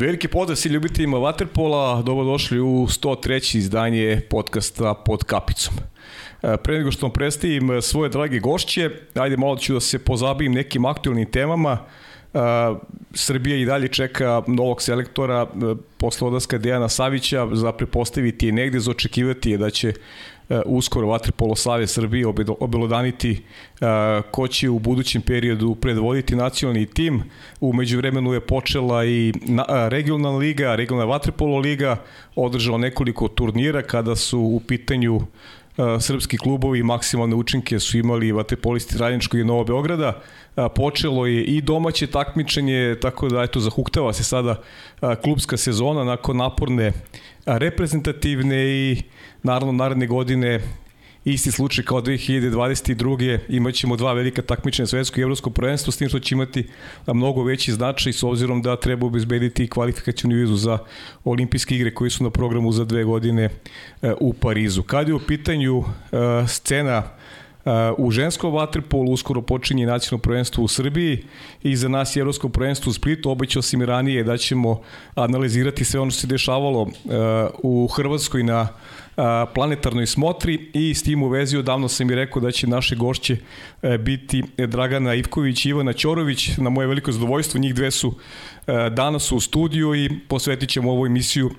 Veliki pozdrav svi ljubiteljima Waterpola, dobrodošli u 103. izdanje podcasta Pod kapicom. E, pre nego što vam predstavim e, svoje drage gošće, ajde malo ću da se pozabim nekim aktualnim temama. Uh, Srbija i dalje čeka novog selektora posle odlaska Dejana Savića za prepostaviti je negde za očekivati je da će uskoro Vatripolo Slave Srbije obelodaniti ko će u budućem periodu predvoditi nacionalni tim. U međuvremenu je počela i regionalna liga, regionalna Vatripolo liga, održala nekoliko turnira kada su u pitanju srpski klubovi maksimalne učinke su imali vaterpolisti Radničkog i Novo Beograda. Počelo je i domaće takmičenje, tako da eto zahuktava se sada klubska sezona nakon naporne reprezentativne i naravno naredne godine isti slučaj kao 2022. imaćemo dva velika takmičenja svetsko i evropsko prvenstvo, s tim što će imati mnogo veći značaj s obzirom da treba obezbediti kvalifikacijnu vizu za olimpijske igre koji su na programu za dve godine e, u Parizu. Kad je u pitanju e, scena u ženskom vaterpolu uskoro počinje nacionalno prvenstvo u Srbiji i za nas je evropsko prvenstvo u Splitu. Obećao sam i ranije da ćemo analizirati sve ono što se dešavalo u Hrvatskoj na planetarnoj smotri i s tim u vezi odavno sam i rekao da će naše gošće e, biti Dragana Ivković i Ivana Ćorović. Na moje veliko zadovoljstvo njih dve su e, danas u studiju i posvetit ćemo ovu emisiju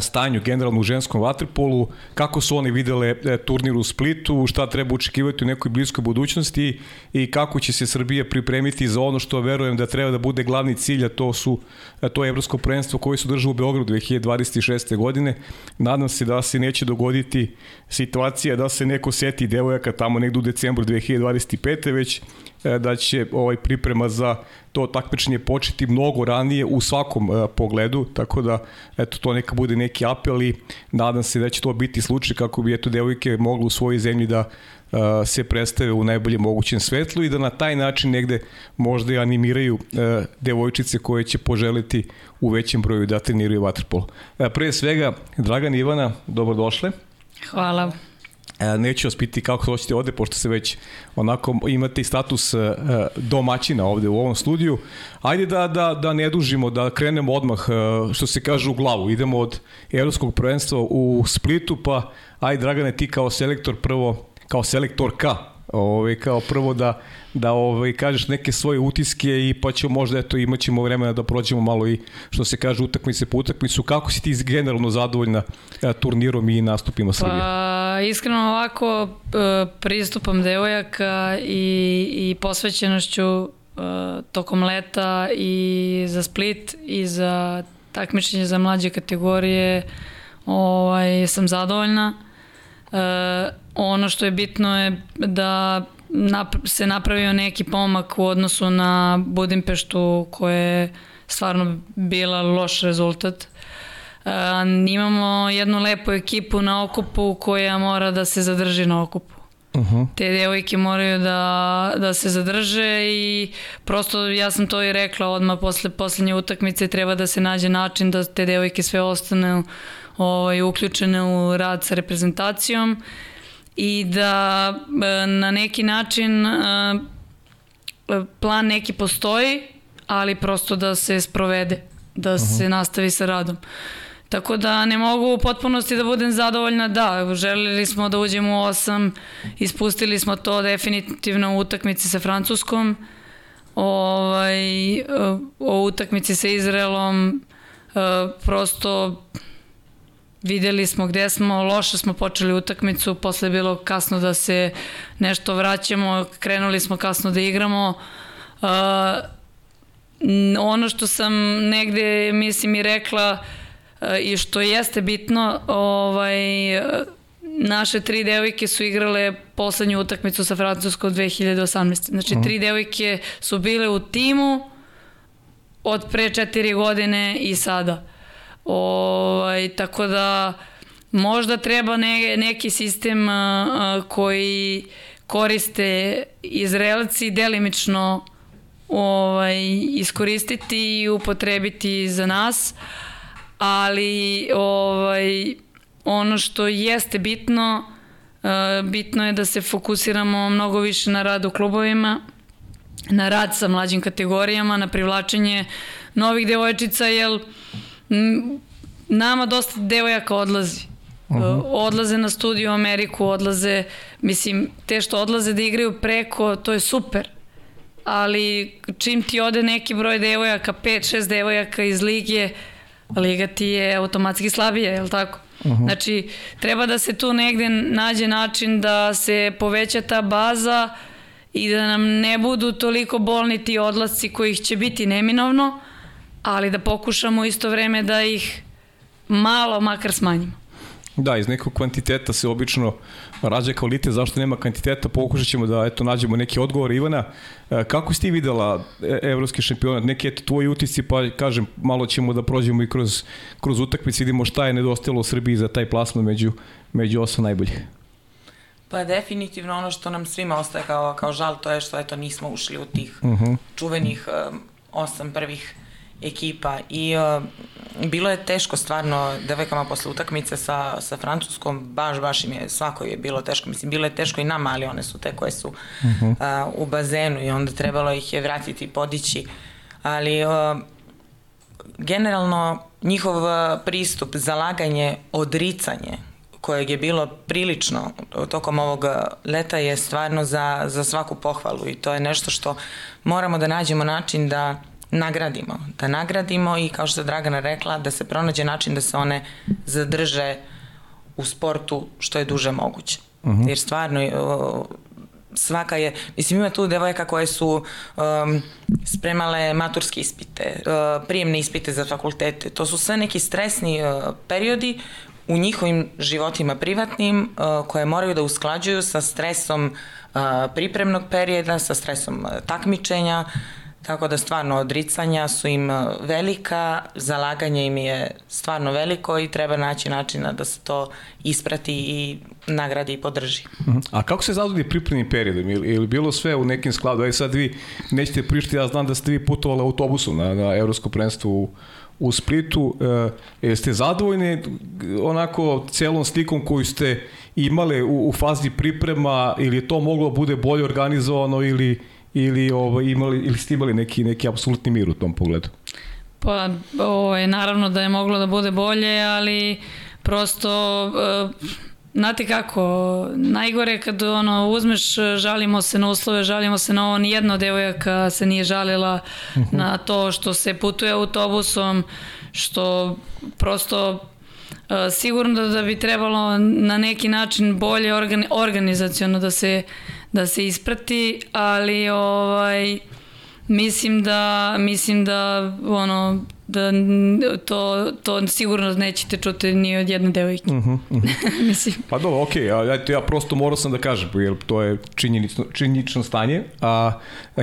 stanju generalno u ženskom vaterpolu, kako su one videle e, turnir u Splitu, šta treba očekivati u nekoj bliskoj budućnosti i kako će se Srbija pripremiti za ono što verujem da treba da bude glavni cilj, a to su a e, to je evropsko prvenstvo koje se drža u Beogradu 2026. godine. Nadam se da se neće dogoditi situacija da se neko seti devojaka tamo negde u decembru 2025. već da će ovaj priprema za to takmičenje početi mnogo ranije u svakom uh, pogledu, tako da eto to neka bude neki apel i nadam se da će to biti slučaj kako bi eto devojke mogle u svojoj zemlji da uh, se predstave u najboljem mogućem svetlu i da na taj način negde možda i animiraju uh, devojčice koje će poželiti u većem broju da treniraju vaterpol. Uh, pre svega, Dragan Ivana, dobrodošle. Hvala. E, neću vas piti kako hoćete ovde, pošto se već onako imate i status e, domaćina ovde u ovom studiju. Ajde da, da, da ne dužimo, da krenemo odmah, e, što se kaže, u glavu. Idemo od Evropskog prvenstva u Splitu, pa ajde Dragane, ti kao selektor prvo, kao selektorka, ovaj, kao prvo da da ovaj, kažeš neke svoje utiske i pa ćemo možda eto imaćemo vremena da prođemo malo i što se kaže utakmice po utakmicu. Kako si ti generalno zadovoljna e, turnirom i nastupima Srbije? Pa iskreno ovako e, pristupom devojaka i, i posvećenošću e, tokom leta i za Split i za takmičenje za mlađe kategorije ovaj, sam zadovoljna. E, ono što je bitno je da nap se napravio neki pomak u odnosu na Budimpeštu koje je stvarno bila loš rezultat. E, imamo jednu lepu ekipu na okupu koja mora da se zadrži na okupu. Uh -huh. Te devojke moraju da, da se zadrže i prosto ja sam to i rekla odmah posle poslednje utakmice treba da se nađe način da te devojke sve ostane ovaj, uključene u rad sa reprezentacijom i da e, na neki način e, plan neki postoji, ali prosto da se sprovede, da se nastavi sa radom. Tako da ne mogu u potpunosti da budem zadovoljna, da, želeli smo da uđemo u osam, ispustili smo to definitivno u utakmici sa Francuskom, ovaj, e, o utakmici sa Izraelom, prosto Videli smo gde smo, loše smo počeli utakmicu, posle je bilo kasno da se nešto vraćamo, krenuli smo kasno da igramo. Uh, ono što sam negde, mislim, i rekla uh, i što jeste bitno, ovaj, naše tri devojke su igrale poslednju utakmicu sa Francuskom 2018. Znači, tri devojke su bile u timu od pre četiri godine i sada. Ovaj, tako da možda treba ne, neki sistem a, koji koriste Izraelci delimično ovaj, iskoristiti i upotrebiti za nas, ali ovaj, ono što jeste bitno, bitno je da se fokusiramo mnogo više na rad u klubovima, na rad sa mlađim kategorijama, na privlačenje novih devojčica, jer m, nama dosta devojaka odlazi. Uh -huh. Odlaze na studiju u Ameriku, odlaze, mislim, te što odlaze da igraju preko, to je super. Ali čim ti ode neki broj devojaka, 5-6 devojaka iz lige, liga ti je automatski slabija, je li tako? Uh -huh. Znači, treba da se tu negde nađe način da se poveća ta baza i da nam ne budu toliko bolni ti odlasci kojih će biti neminovno, ali da pokušamo isto vreme da ih malo makar smanjimo. Da, iz nekog kvantiteta se obično rađa kvalitet, zašto nema kvantiteta, pokušat ćemo da eto, nađemo neki odgovor. Ivana, e, kako si ti videla e, evropski šampionat, neki eto, tvoji utisci, pa kažem, malo ćemo da prođemo i kroz, kroz utakmice, vidimo šta je nedostajalo u Srbiji za taj plasman među, među osam najboljih. Pa definitivno ono što nam svima ostaje kao, kao žal, to je što eto nismo ušli u tih uh -huh. čuvenih um, osam prvih ekipa i uh, bilo je teško stvarno devojkama posle utakmice sa, sa Francuskom, baš, baš im je, svako je bilo teško, mislim, bilo je teško i nama, ali one su te koje su uh -huh. uh, u bazenu i onda trebalo ih je vratiti i podići, ali uh, generalno njihov pristup, zalaganje, odricanje, kojeg je bilo prilično tokom ovog leta je stvarno za, za svaku pohvalu i to je nešto što moramo da nađemo način da nagradimo, da nagradimo i kao što je Dragana rekla, da se pronađe način da se one zadrže u sportu što je duže moguće. Uh mhm. -huh. Jer stvarno svaka je, mislim ima tu devojaka koje su um, spremale maturske ispite, uh, prijemne ispite za fakultete, to su sve neki stresni uh, periodi u njihovim životima privatnim uh, koje moraju da usklađuju sa stresom uh, pripremnog perioda, sa stresom uh, takmičenja, Tako da stvarno odricanja su im velika, zalaganje im je stvarno veliko i treba naći načina da se to isprati i nagradi i podrži. Mhm. A kako se zazvodi pripremni period? Ili, ili bilo sve u nekim skladu? Aj sad vi nećete prišti, ja znam da ste vi putovali autobusom na, na Evropsko prvenstvo u, u Splitu. E, jeste zadovoljni onako celom slikom koju ste imali u, u fazi priprema ili je to moglo da bude bolje organizovano ili ili ovaj imali ili ste imali neki neki apsolutni mir u tom pogledu? Pa ovaj naravno da je moglo da bude bolje, ali prosto uh, Znate kako, najgore kad ono, uzmeš, žalimo se na uslove, žalimo se na ovo, nijedno devojaka se nije žalila uh mhm. -huh. na to što se putuje autobusom, što prosto uh, sigurno da, da bi trebalo na neki način bolje organi, organizacijono da se da se isprati, ali ovaj mislim da mislim da ono da to, to sigurno nećete čuti ni od jedne devojke. Uh -huh, uh -huh. Mislim. Pa dobro, okej, okay, ja, ja prosto morao sam da kažem, jer to je činjenično, činjenično stanje. A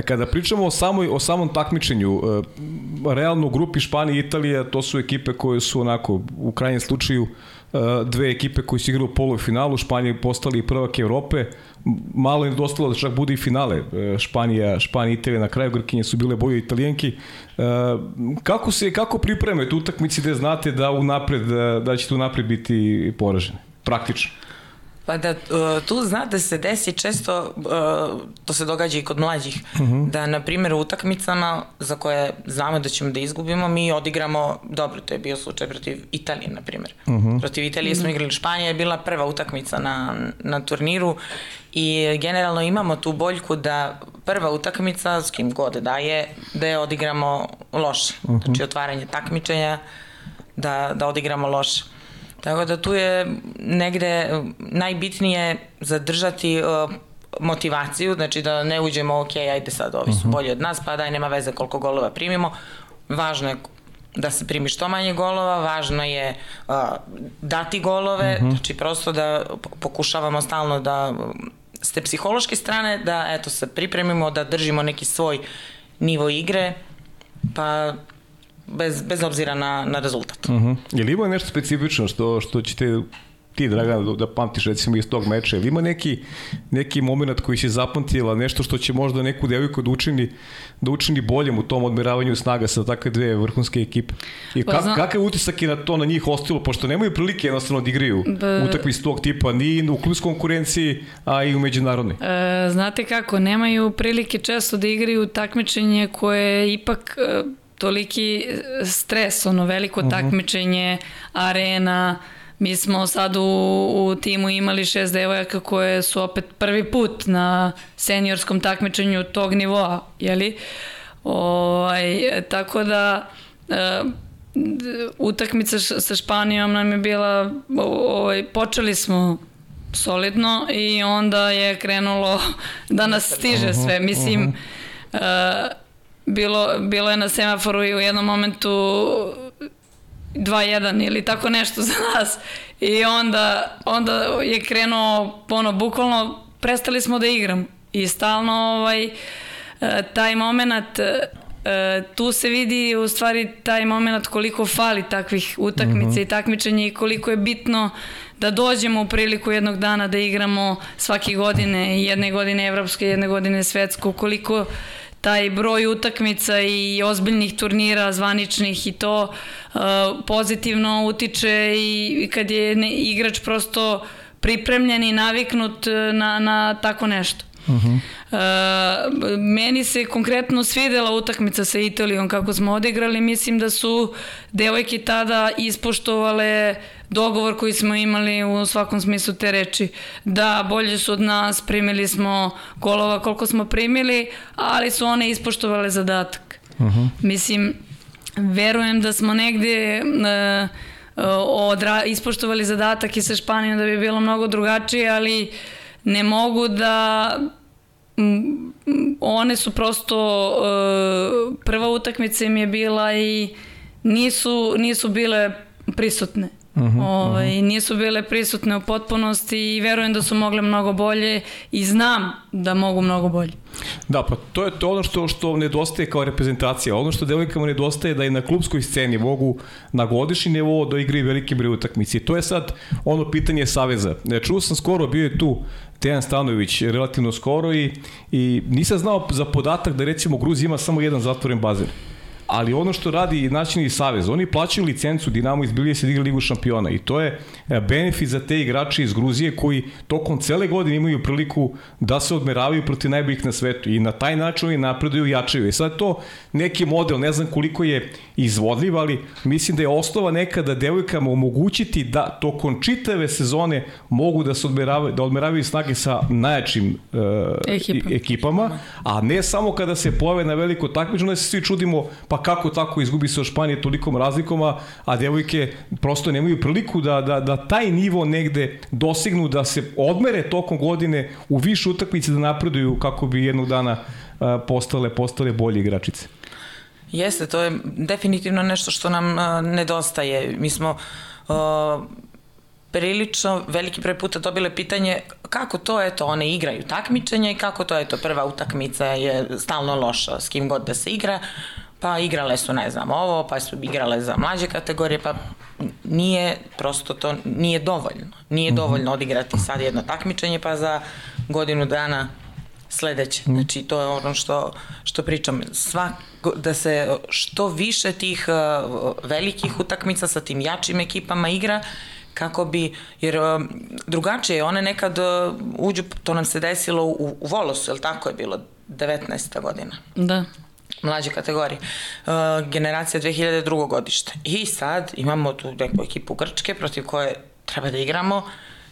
kada pričamo o, samoj, o samom takmičenju, e, realno u grupi Španija i Italija, to su ekipe koje su onako, u krajnjem slučaju, e, dve ekipe koji su igrali u polufinalu, Španija postali prvak Evrope, malo je dostalo da čak bude i finale. E, Španija, Španija i Italija na kraju Grkinje su bile boje italijanki. E, kako se kako pripremate utakmici da znate da u napred da, ćete u napred biti poraženi? Praktično. Pa da, uh, tu zna da se desi često, uh, to se događa i kod mlađih, uh mhm. -huh. da na primjer u utakmicama za koje znamo da ćemo da izgubimo, mi odigramo, dobro, to je bio slučaj protiv Italije, na primjer. Uh mhm. -huh. Protiv Italije smo igrali, Španija je bila prva utakmica na, na turniru i generalno imamo tu boljku da prva utakmica, s kim god da je, da je odigramo loše. Uh mhm. -huh. Znači otvaranje takmičenja, da, da odigramo loše. Tako da tu je negde najbitnije zadržati uh, motivaciju, znači da ne uđemo, ok, ajde sad, ovi su mhm. bolji od nas, pa daj, nema veze koliko golova primimo. Važno je da se primi što manje golova, važno je uh, dati golove, uh mhm. -huh. znači prosto da pokušavamo stalno da s te psihološke strane, da eto se pripremimo, da držimo neki svoj nivo igre, pa bez, bez obzira na, na rezultat. Uh mhm. -huh. Je li ima nešto specifično što, što ćete ti, Dragan, da, da pamtiš recimo iz tog meča? Ili ima neki, neki moment koji se zapamtila, nešto što će možda neku devojku da učini, da učini boljem u tom odmeravanju snaga sa takve dve vrhunske ekipe? I Pa kak, znam- kakav utisak je na to na njih ostilo, pošto nemaju prilike jednostavno da igraju Da. utakmice tog tipa ni u klubskoj konkurenciji, a i u međunarodnoj? E, znate kako, nemaju prilike često da igraju takmičenje koje je ipak e, toliki stres, ono veliko takmičenje, arena, Mi smo sad u, u timu imali šest devojaka koje su opet prvi put na seniorskom takmičenju tog nivoa, jeli? Ovaj, tako da e, utakmica š- sa Španijom nam je bila, ovaj, počeli smo solidno i onda je krenulo da nas stiže sve. Mislim, e, bilo, bilo je na semaforu i u jednom momentu 2-1 ili tako nešto za nas i onda, onda je krenuo ono, bukvalno prestali smo da igram i stalno ovaj, e, taj moment e, tu se vidi u stvari taj moment koliko fali takvih utakmica mm -hmm. i takmičenja i koliko je bitno da dođemo u priliku jednog dana da igramo svake godine, jedne godine evropske, jedne godine svetsku, koliko taj broj utakmica i ozbiljnih turnira zvaničnih i to uh, pozitivno utiče i, kad je igrač prosto pripremljen i naviknut na, na tako nešto. Uh -huh. uh, meni se konkretno svidela utakmica sa Italijom kako smo odigrali, mislim da su devojke tada ispoštovale dogovor koji smo imali u svakom smislu te reči, da bolje su od nas, primili smo golova koliko smo primili, ali su one ispoštovale zadatak. Uh -huh. Mislim, verujem da smo negde uh, odra, ispoštovali zadatak i sa Španijom da bi bilo mnogo drugačije, ali ne mogu da one su prosto uh, prva utakmica im je bila i nisu, nisu bile prisutne. Uh -huh, ovaj, uh -huh. nisu bile prisutne u potpunosti i verujem da su mogle mnogo bolje i znam da mogu mnogo bolje. Da, pa to je to ono što, što nedostaje kao reprezentacija. Ono što devojkama nedostaje da i na klubskoj sceni mogu na godišnji nivou da igraju veliki broj utakmici. To je sad ono pitanje Saveza. Čuo sam skoro, bio je tu Tejan Stanović relativno skoro i, i nisam znao za podatak da recimo Gruzija ima samo jedan zatvoren bazen ali ono što radi nacionalni savez, oni plaćaju licencu Dinamo iz Bilije se igra Ligu šampiona i to je benefit za te igrače iz Gruzije koji tokom cele godine imaju priliku da se odmeravaju protiv najboljih na svetu i na taj način oni napreduju i jačaju. I sad to neki model, ne znam koliko je izvodljiv, ali mislim da je osnova neka da devojkama omogućiti da tokom čitave sezone mogu da se odmeravaju, da odmeravaju snage sa najjačim uh, Ekipa. ekipama, a ne samo kada se pojave na veliko takmičenje, onda se svi čudimo pa kako tako izgubi se od Španije tolikom razlikoma, a devojke prosto nemaju priliku da, da, da taj nivo negde dosignu, da se odmere tokom godine u više utakmice da napreduju kako bi jednog dana postale, postale bolje igračice. Jeste, to je definitivno nešto što nam uh, nedostaje. Mi smo uh, prilično veliki broj puta dobile pitanje kako to, eto, one igraju takmičenja i kako to, eto, prva utakmica je stalno loša, s kim god da se igra, pa igrale su, ne znam, ovo, pa su igrale za mlađe kategorije, pa nije, prosto to nije dovoljno. Nije dovoljno odigrati sad jedno takmičenje, pa za godinu dana sledeće. Znači, to je ono što, što pričam. Svako, da se što više tih uh, velikih utakmica sa tim jačim ekipama igra, kako bi, jer uh, drugačije, one nekad uh, uđu, to nam se desilo u, u Volosu, je tako je bilo, 19. godina. Da mlađe kategorije. Uh, generacija 2002. godište. I sad imamo tu neku ekipu Grčke protiv koje treba da igramo.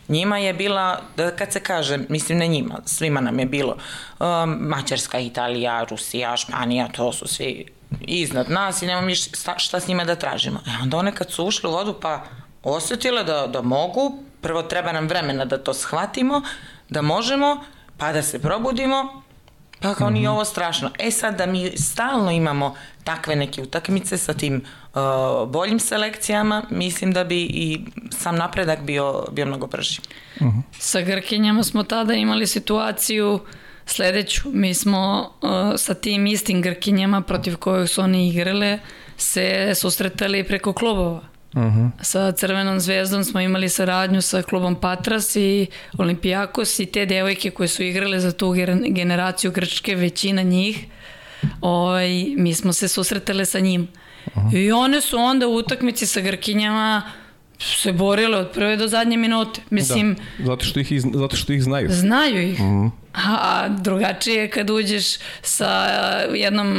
Njima je bila, da kad se kaže, mislim ne njima, svima nam je bilo, um, Mađarska, Italija, Rusija, Španija, to su svi iznad nas i nemamo mi šta, šta s njima da tražimo. E onda one kad su ušle u vodu pa osetile da, da mogu, prvo treba nam vremena da to shvatimo, da možemo, pa da se probudimo, Pa kao nije ovo strašno. E sad da mi stalno imamo takve neke utakmice sa tim uh, boljim selekcijama, mislim da bi i sam napredak bio, bio mnogo brži. Uh -huh. Sa Grkinjama smo tada imali situaciju sledeću. Mi smo uh, sa tim istim Grkinjama protiv kojih su oni igrale se susretali preko klubova. Uh -huh. Sa Crvenom zvezdom smo imali saradnju sa klubom Patras i Olimpijakos i te devojke koje su igrale za tu generaciju Grčke, većina njih, ovaj, mi smo se susretele sa njim. Uh -huh. I one su onda u utakmici sa Grkinjama se borile od prve do zadnje minute. Mislim, da, zato, što ih, zato što ih znaju. Znaju ih. Uh mhm. -huh. A drugačije je kad uđeš sa jednom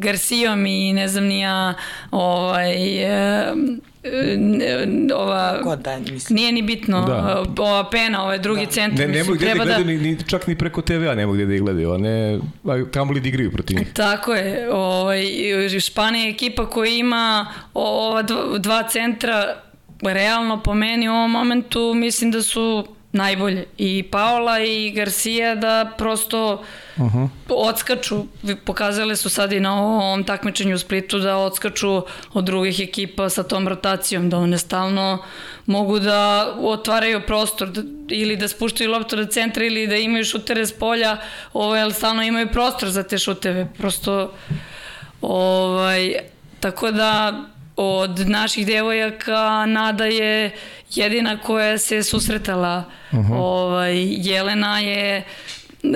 Garcijom i ne znam nija ovaj, e, ova God da, mislim. nije ni bitno da. ova pena ovaj drugi da. centar ne, ne mogu gde da gledaju ni, ni, čak ni preko TV-a ne mogu gde da ih gledaju a ne kamo li da igraju protiv njih tako je ovaj, Španija je ekipa koja ima ova dva, dva centra realno po meni u ovom momentu mislim da su najbolje. I Paola i Garcia da prosto uh -huh. odskaču, pokazale su sad i na ovom takmičenju u Splitu da odskaču od drugih ekipa sa tom rotacijom, da one stalno mogu da otvaraju prostor da, ili da spuštaju loptu do centra ili da imaju šutere s polja, ovaj, ali stalno imaju prostor za te šuteve. Prosto ovaj, tako da od naših devojaka Nada je jedina koja se susretala. Uh mhm. -huh. ovaj, Jelena je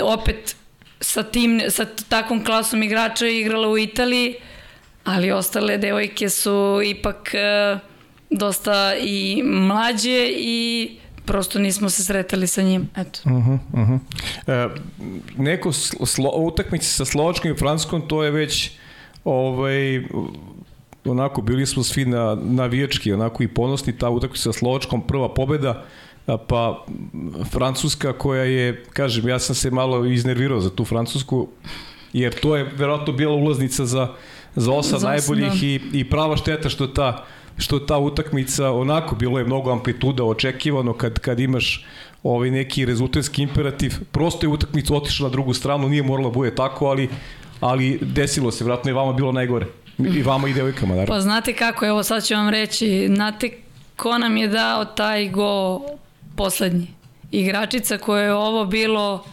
opet sa, tim, sa takvom klasom igrača igrala u Italiji, ali ostale devojke su ipak e, dosta i mlađe i prosto nismo se sretali sa njim. Eto. Uh -huh, uh -huh. E, neko slo, utakmice sa Slovačkom i Franskom, to je već ovaj, onako bili smo svi na navijački onako i ponosni ta utakmica sa Slovačkom prva pobeda pa Francuska koja je kažem ja sam se malo iznervirao za tu Francusku jer to je verovatno bila ulaznica za za osam najboljih da. i, i prava šteta što ta što ta utakmica onako bilo je mnogo amplituda očekivano kad kad imaš ovaj neki rezultatski imperativ prosto je utakmica otišla na drugu stranu nije moralo da bude tako ali ali desilo se verovatno je vama bilo najgore I vama i devojkama, naravno. Pa znate kako, evo sad ću vam reći, znate ko nam je dao taj go poslednji? Igračica koja je ovo bilo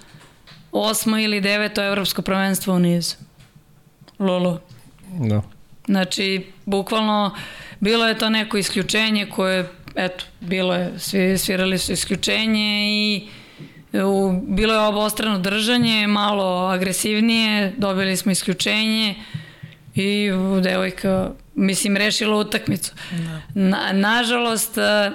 osmo ili deveto evropsko prvenstvo u nizu. Lolo. Da. Znači, bukvalno, bilo je to neko isključenje koje, eto, bilo je, svi svirali su isključenje i u, bilo je obostrano držanje, malo agresivnije, dobili smo isključenje, i devojka, mislim, rešila utakmicu. Da. Na, nažalost, uh,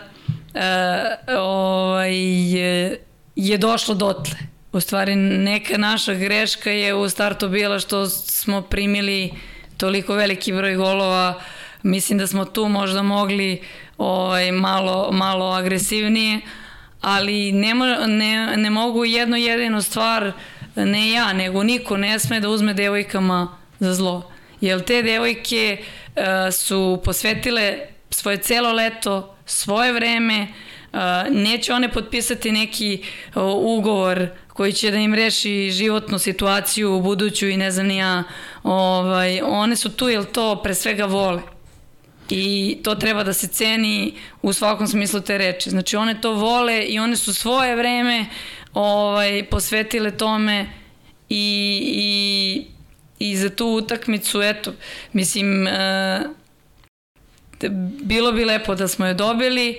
uh, ovaj, je, je došlo dotle. U stvari, neka naša greška je u startu bila što smo primili toliko veliki broj golova. Mislim da smo tu možda mogli ovaj, malo, malo agresivnije, ali ne, mo, ne, ne mogu jednu jedinu stvar, ne ja, nego niko ne sme da uzme devojkama za zlo jer te devojke uh, su posvetile svoje celo leto, svoje vreme, uh, neće one potpisati neki uh, ugovor koji će da im reši životnu situaciju u buduću i ne znam ni ja, ovaj, one su tu jer to pre svega vole. I to treba da se ceni u svakom smislu te reči. Znači one to vole i one su svoje vreme ovaj, posvetile tome i, i i za tu utakmicu, eto, mislim, e, bilo bi lepo da smo je dobili,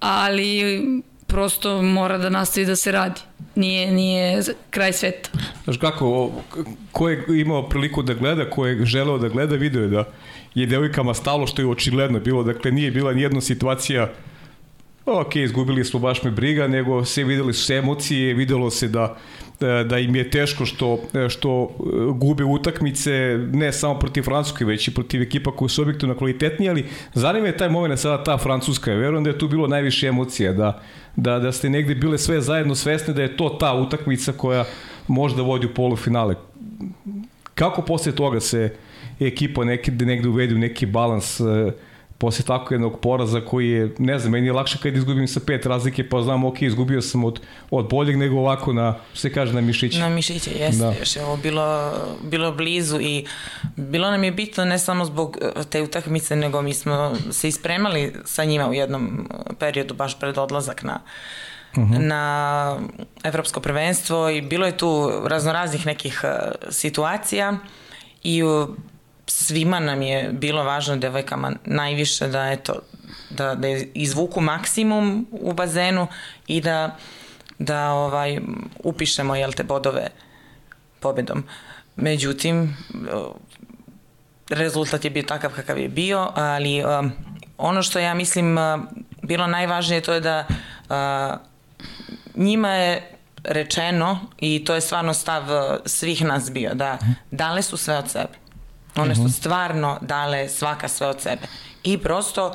ali prosto mora da nastavi da se radi. Nije, nije kraj sveta. Znaš kako, ko je imao priliku da gleda, ko je želeo da gleda, video je da je devojkama stalo što je očigledno bilo, dakle nije bila nijedna situacija ok, izgubili smo baš me briga, nego se videli su se emocije, videlo se da E, da im je teško što, e, što e, gube utakmice ne samo protiv Francuske, već i protiv ekipa koji su objektivno kvalitetniji, ali zanima je taj moment sada ta Francuska. Verujem da je tu bilo najviše emocija, da, da, da ste negde bile sve zajedno svesne da je to ta utakmica koja možda vodi u polufinale. Kako posle toga se ekipa negde, negde uvedi u neki balans posle tako jednog poraza koji je, ne znam, meni je lakše kad izgubim sa pet razlike, pa znam, ok, izgubio sam od, od boljeg nego ovako na, se kaže, na mišiće. Na mišiće, jeste, da. još je ovo bilo, bilo blizu i bilo nam je bitno ne samo zbog e, te utakmice, nego mi smo se ispremali sa njima u jednom periodu, baš pred odlazak na Uh mhm. -huh. na evropsko prvenstvo i bilo je tu raznoraznih nekih e, situacija i svima nam je bilo važno devojkama najviše da eto da, da izvuku maksimum u bazenu i da, da ovaj, upišemo jel te bodove pobedom. Međutim, rezultat je bio takav kakav je bio, ali um, ono što ja mislim uh, bilo najvažnije to je da uh, njima je rečeno i to je stvarno stav uh, svih nas bio da dale su sve od sebe. One su mhm. stvarno dale svaka sve od sebe. I prosto uh,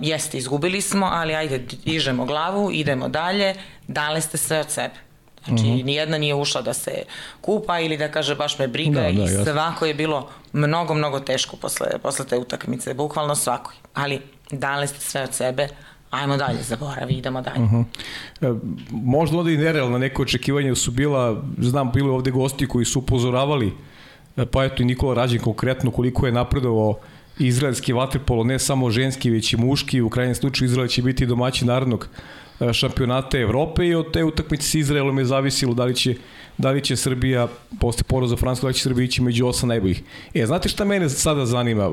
jeste, izgubili smo, ali ajde, dižemo glavu, idemo dalje, dale ste sve od sebe. Znači, mhm. -huh. nijedna nije ušla da se kupa ili da kaže baš me briga da, i da, svako je bilo mnogo, mnogo teško posle, posle te utakmice, bukvalno svakoj. Ali dali ste sve od sebe, ajmo dalje, zaboravi, idemo dalje. Uh mhm. -huh. e, možda ovde i nerealna neko očekivanja su bila, znam, bili ovde gosti koji su upozoravali, e, pa eto i Nikola Rađen konkretno koliko je napredovao izraelski vaterpolo, ne samo ženski, već i muški, u krajnjem slučaju Izrael će biti domaći narodnog E, šampionata Evrope i od te utakmice s Izraelom je zavisilo da li će, da li će Srbija posle poroza Francusku, da li će Srbija ići među osam najboljih. E, znate šta mene sada zanima? E,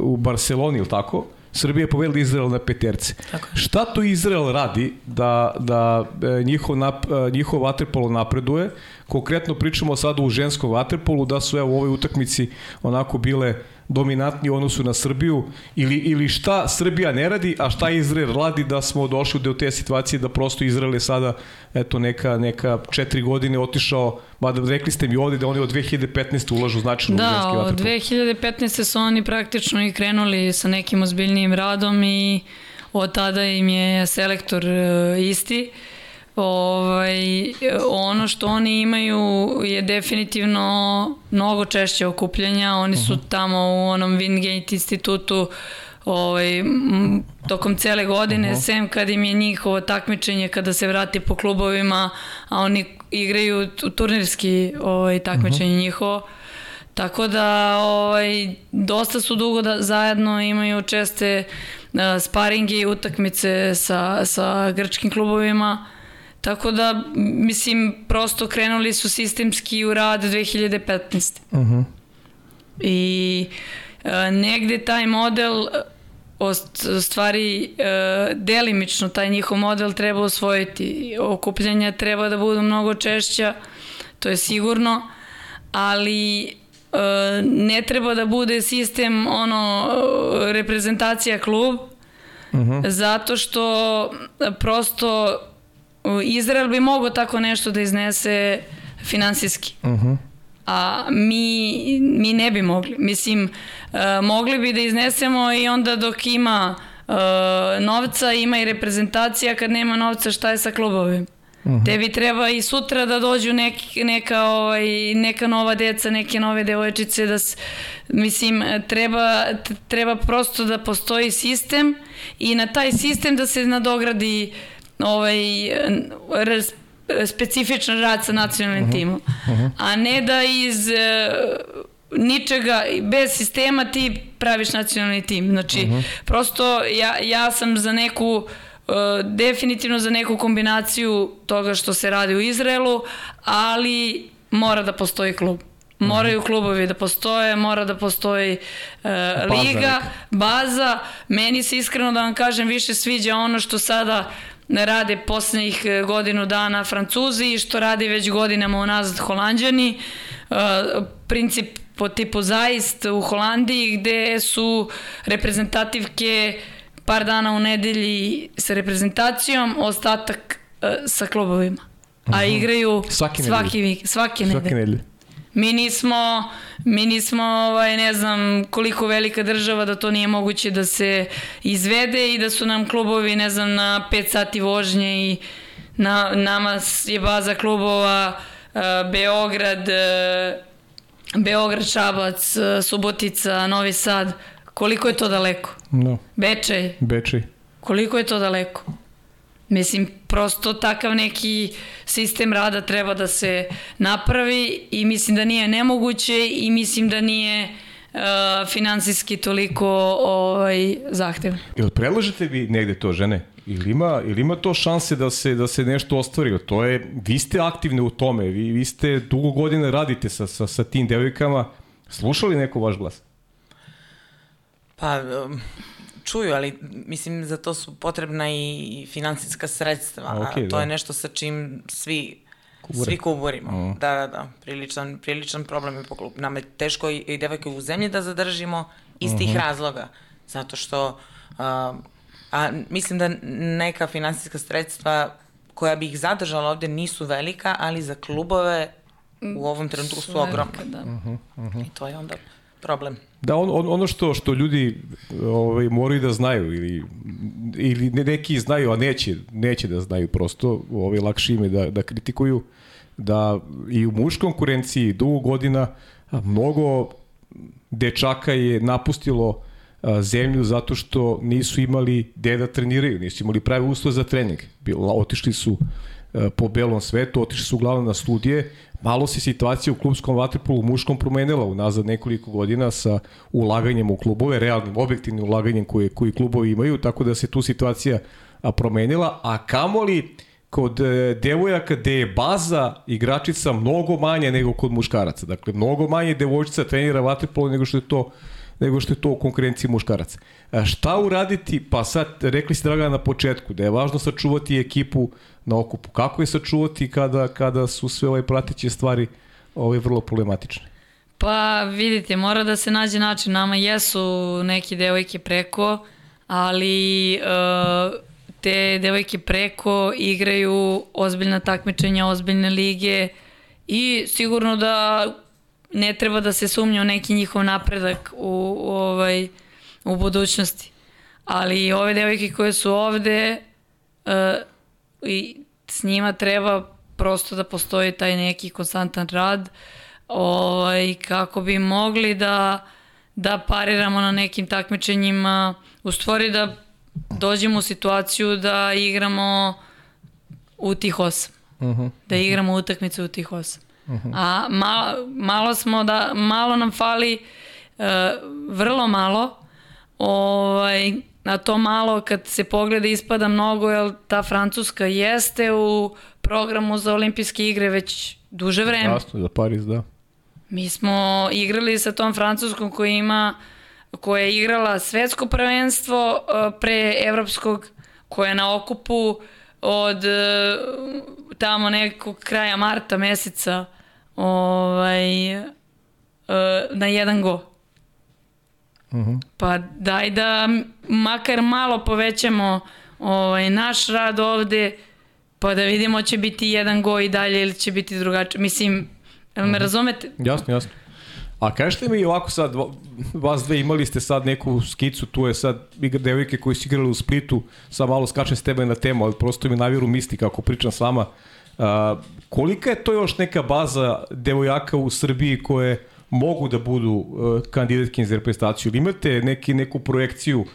u Barceloni, ili tako? Srbija je povedala Izrael na peterce. Tako. Šta to Izrael radi da, da e, njihov, nap, njihov vaterpolo napreduje? Konkretno pričamo sada u ženskom vaterpolu, da su evo u ovoj utakmici onako bile dominantni u odnosu na Srbiju ili, ili šta Srbija ne radi, a šta Izrael radi da smo došli do te situacije da prosto Izrael je sada eto neka, neka četiri godine otišao, mada rekli ste mi ovde da oni od 2015. ulažu značajno da, u ženski vaterpolo. Da, od 2015. su oni praktično i krenuli sa nekim ozbiljnijim radom i od tada im je selektor e, isti. Uh, Ovaj, ono što oni imaju je definitivno mnogo češće okupljanja. Oni su mhm. tamo u onom Wingate institutu ovaj, tokom cele godine, uh mhm. -huh. sem kad im je njihovo takmičenje kada se vrati po klubovima, a oni igraju turnirski ovaj, takmičenje uh mhm. -huh. njihovo. Tako da ovaj, dosta su dugo da zajedno imaju česte uh, sparinge i utakmice sa, sa grčkim klubovima. Tako da, mislim, prosto krenuli su sistemski u rad 2015. Uh -huh. I e, negde taj model o stvari e, delimično taj njihov model treba osvojiti. Okupljanja treba da budu mnogo češća, to je sigurno, ali e, ne treba da bude sistem ono reprezentacija klub, uh -huh. zato što prosto Izrael bi mogao tako nešto da iznese finansijski. Uh -huh. A mi, mi ne bi mogli. Mislim, uh, mogli bi da iznesemo i onda dok ima uh, novca, ima i reprezentacija, kad nema novca šta je sa klubovima. Uh -huh. Tebi treba i sutra da dođu nek, neka, ovaj, neka nova deca, neke nove devojčice, da s, mislim, treba, treba prosto da postoji sistem i na taj sistem da se nadogradi ovaj, raz, specifičan rad sa nacionalnim uh mhm. -huh. timom. Uh mhm. -huh. A ne da iz uh, ničega, bez sistema ti praviš nacionalni tim. Znači, uh mhm. -huh. prosto ja, ja sam za neku uh, definitivno za neku kombinaciju toga što se radi u Izraelu, ali mora da postoji klub. Moraju klubovi da postoje, mora da postoji uh, liga, baza. Meni se iskreno da vam kažem više sviđa ono što sada ne rade poslednjih e, godinu dana Francuzi i što radi već godinama unazad Holandjani. E, princip po tipu zaist u Holandiji gde su reprezentativke par dana u nedelji sa reprezentacijom, ostatak e, sa klubovima. A mhm. igraju svaki svaki, svake nedelje. Svake nedelje. Mi nismo, mi nismo ovaj, ne znam koliko velika država da to nije moguće da se izvede i da su nam klubovi ne znam na 5 sati vožnje i na, nama je baza klubova uh, Beograd, uh, Beograd, Šabac, uh, Subotica, Novi Sad. Koliko je to daleko? No. Bečej. Bečej. Koliko je to daleko? Mislim, prosto takav neki sistem rada treba da se napravi i mislim da nije nemoguće i mislim da nije uh, finansijski toliko ovaj, zahtevno. Jel predlažete vi negde to, žene? Ili ima, ili ima to šanse da se, da se nešto ostvari? To je, vi ste aktivne u tome, vi, vi ste dugo godina radite sa, sa, sa tim devojkama. Slušali neko vaš glas? Pa, um, čuju, ali mislim za to su potrebna i finansijska sredstva, A, a to da. je nešto sa čim svi Kubure. svi kuburimo. Mm. Da, da, da, priličan, priličan problem je po klubu. Nam je teško i, i devojke u zemlji da zadržimo iz Mhm. tih razloga, zato što a, a mislim da neka finansijska sredstva koja bi ih zadržala ovde nisu velika, ali za klubove u ovom trenutku su Velika, ogromne. Da. Mhm. I to je onda problem. Da, on, on, ono što što ljudi ovaj, moraju da znaju ili, ili ne- neki znaju, a neće, neće da znaju prosto, ovaj, lakše ime da, da kritikuju, da i u muškoj konkurenciji dugo godina mnogo dečaka je napustilo a, zemlju zato što nisu imali gde da treniraju, nisu imali pravi uslove za trening. Bilo, otišli su a, po belom svetu, otišli su uglavnom na studije, malo se situacija u klubskom vaterpolu muškom promenila unazad nekoliko godina sa ulaganjem u klubove, realnim, objektivnim ulaganjem koje, koji klubovi imaju, tako da se tu situacija promenila, a kamoli kod e, devojaka gde je baza igračica mnogo manje nego kod muškaraca. Dakle, mnogo manje devojčica trenira vaterpolo nego što je to nego što je to u konkurenciji muškaraca. A šta uraditi? Pa sad, rekli ste Draga na početku, da je važno sačuvati ekipu na okupu. Kako je sačuvati kada, kada su sve ove prateće stvari ove vrlo problematične? Pa vidite, mora da se nađe način. Nama jesu neke devojke preko, ali uh, te devojke preko igraju ozbiljna takmičenja, ozbiljne lige i sigurno da ne treba da se sumnja u neki njihov napredak u, u, ovaj, u budućnosti. Ali ove devojke koje su ovde, uh, i s njima treba prosto da postoji taj neki konstantan rad ovaj, kako bi mogli da, da pariramo na nekim takmičenjima, u stvari da dođemo u situaciju da igramo u tih osam. Uh -huh. Da igramo utakmice u tih osam. A malo, malo smo da, malo nam fali, uh, vrlo malo, ovaj, na to malo kad se pogleda ispada mnogo, jer ta Francuska jeste u programu za olimpijske igre već duže vreme. Jasno, za Pariz, da. Mi smo igrali sa tom Francuskom koja ima koja je igrala svetsko prvenstvo uh, pre evropskog, koja je na okupu od uh, tamo nekog kraja marta meseca ovaj, uh, na jedan go. Uh -huh. Pa daj da makar malo povećamo ovaj, naš rad ovde, pa da vidimo će biti jedan go i dalje ili će biti drugačije. Mislim, jel me razumete? Jasno, jasno. A kažete mi ovako sad, va- vas dve imali ste sad neku skicu, tu je sad devojke koji su igrali u Splitu, sad malo skačem s tebe na temu, ali prosto mi navjeru misli kako pričam s vama. A, kolika je to još neka baza devojaka u Srbiji koje mogu da budu uh, za reprezentaciju? Ili imate neki, neku projekciju uh,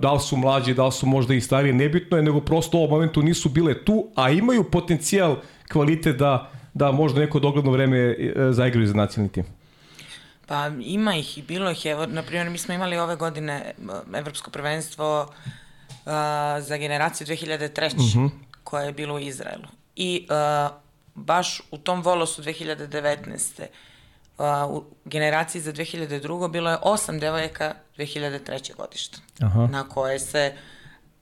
da li su mlađi, da li su možda i stariji, nebitno je, nego prosto u ovom momentu nisu bile tu, a imaju potencijal, kvalitet da, da možda neko dogledno vreme uh, zaigraju za nacionalni tim. Pa ima ih i bilo ih, evo, na primjer, mi smo imali ove godine Evropsko prvenstvo uh, za generaciju 2003. Uh -huh. koje je bilo u Izraelu. I uh, baš u tom volosu 2019. U generaciji za 2002. bilo je osam devojaka 2003. godišta, Aha. na koje se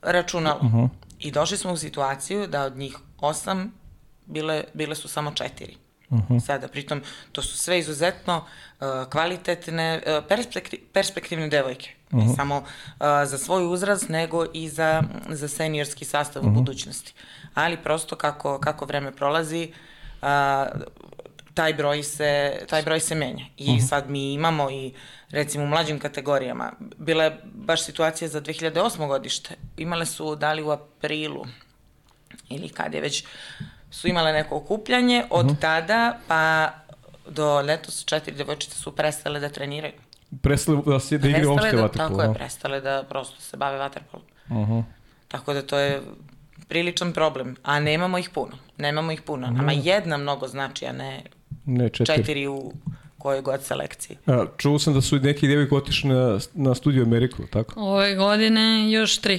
računalo. -huh. I došli smo u situaciju da od njih osam bile, bile su samo četiri. Uh -huh. Sada, pritom, to su sve izuzetno uh, kvalitetne, uh, perspekti, perspektivne devojke. Uh -huh. Ne samo uh, za svoj uzrast, nego i za, za seniorski sastav uh -huh. u budućnosti. Ali prosto kako, kako vreme prolazi, uh, taj broj se, taj broj se menja. I uh -huh. sad mi imamo i recimo u mlađim kategorijama. Bila je baš situacija za 2008. godište. Imale su, da li u aprilu ili kad je već su imale neko okupljanje, od uh -huh. tada pa do letos četiri devojčice su prestale da treniraju. Prestale da se da igraju opšte da, vaterpolo. Tako je, prestale da prosto se bave vaterpolom. Uh -huh. Tako da to je priličan problem, a nemamo ih puno. Nemamo ih puno. Nama jedna mnogo znači, a ne, ne četiri. četiri u kojoj god selekciji. A, čuo sam da su neki devojke otišli na, na studiju Ameriku, tako? Ove godine još tri.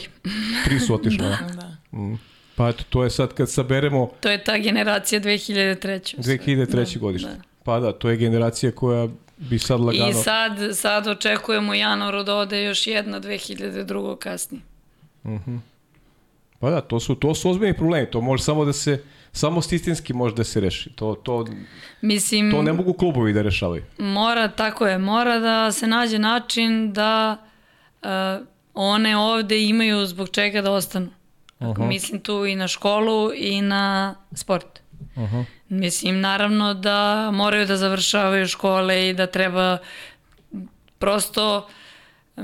Tri su otišli, da. Da. Mm. Pa eto, to je sad kad saberemo To je ta generacija 2003. 2003. Da, godište. Da. Pa da, to je generacija koja bi sad lagano... I sad, sad očekujemo januaru da ode još jedna 2002. kasnije. Pa da, to su, to su ozbiljni problemi, to može samo da se, samo stistinski može da se reši, to, to, Mislim, to ne mogu klubovi da rešavaju. mora, tako je, mora da se nađe način da uh, one ovde imaju zbog čega da ostanu. Ako mislim tu i na školu i na sport. Mislim, naravno da moraju da završavaju škole i da treba prosto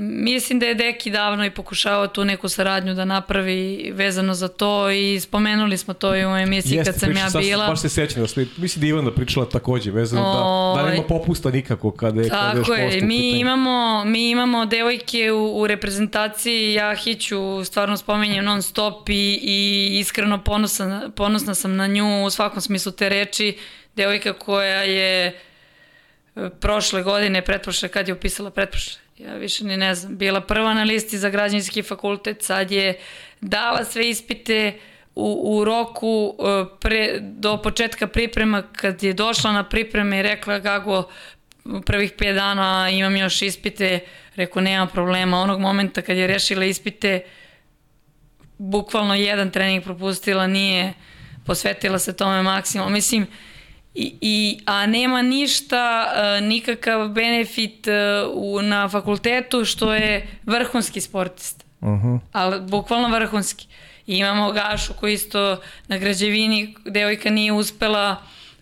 Mislim da je Deki davno i pokušavao tu neku saradnju da napravi vezano za to i spomenuli smo to i u emisiji kad sam priča, ja bila. Baš se sećam da smo, mislim da je Ivana pričala takođe, vezano da, da nema popusta nikako kada je, kada je Tako je, mi imamo, mi imamo devojke u, u reprezentaciji, ja Hiću stvarno spominjem non stop i, i iskreno ponosna, ponosna sam na nju u svakom smislu te reči. Devojka koja je e, prošle godine, pretprošle, kad je upisala pretprošle, ja više ni ne znam, bila prva na listi za građanski fakultet, sad je dala sve ispite u, u roku e, pre, do početka priprema, kad je došla na pripreme i rekla Gago, prvih 5 dana imam još ispite, rekao nema problema, onog momenta kad je rešila ispite, bukvalno jedan trening propustila, nije posvetila se tome maksimum. Mislim, I, i, a nema ništa, e, nikakav benefit e, u, na fakultetu što je vrhunski sportista. Uh -huh. Ali bukvalno vrhunski. I imamo Gašu koji isto na građevini, devojka nije uspela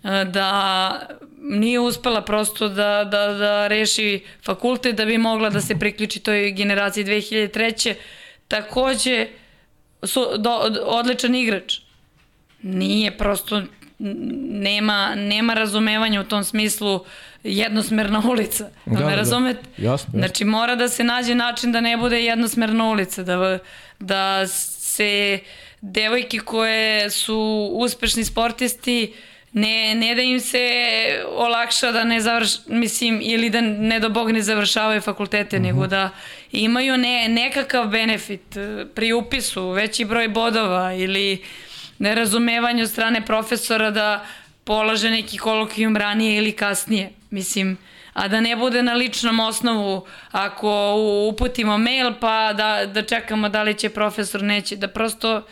e, da nije uspela prosto da, da, da reši fakultet da bi mogla da se priključi toj generaciji 2003. Takođe, su, do, odličan igrač. Nije prosto nema, nema razumevanja u tom smislu jednosmerna ulica. Da, Da, me da. Jasno, jasno. Znači mora da se nađe način da ne bude jednosmerna ulica, da, da se devojke koje su uspešni sportisti ne, ne da im se olakša da ne završ, mislim, ili da ne do Bog ne završavaju fakultete, Mhm. nego da imaju ne, nekakav benefit pri upisu, veći broj bodova ili nerazumevanje od strane profesora da polaže neki kolokvijum ranije ili kasnije. Mislim, a da ne bude na ličnom osnovu ako uputimo mail pa da, da čekamo da li će profesor neće, da prosto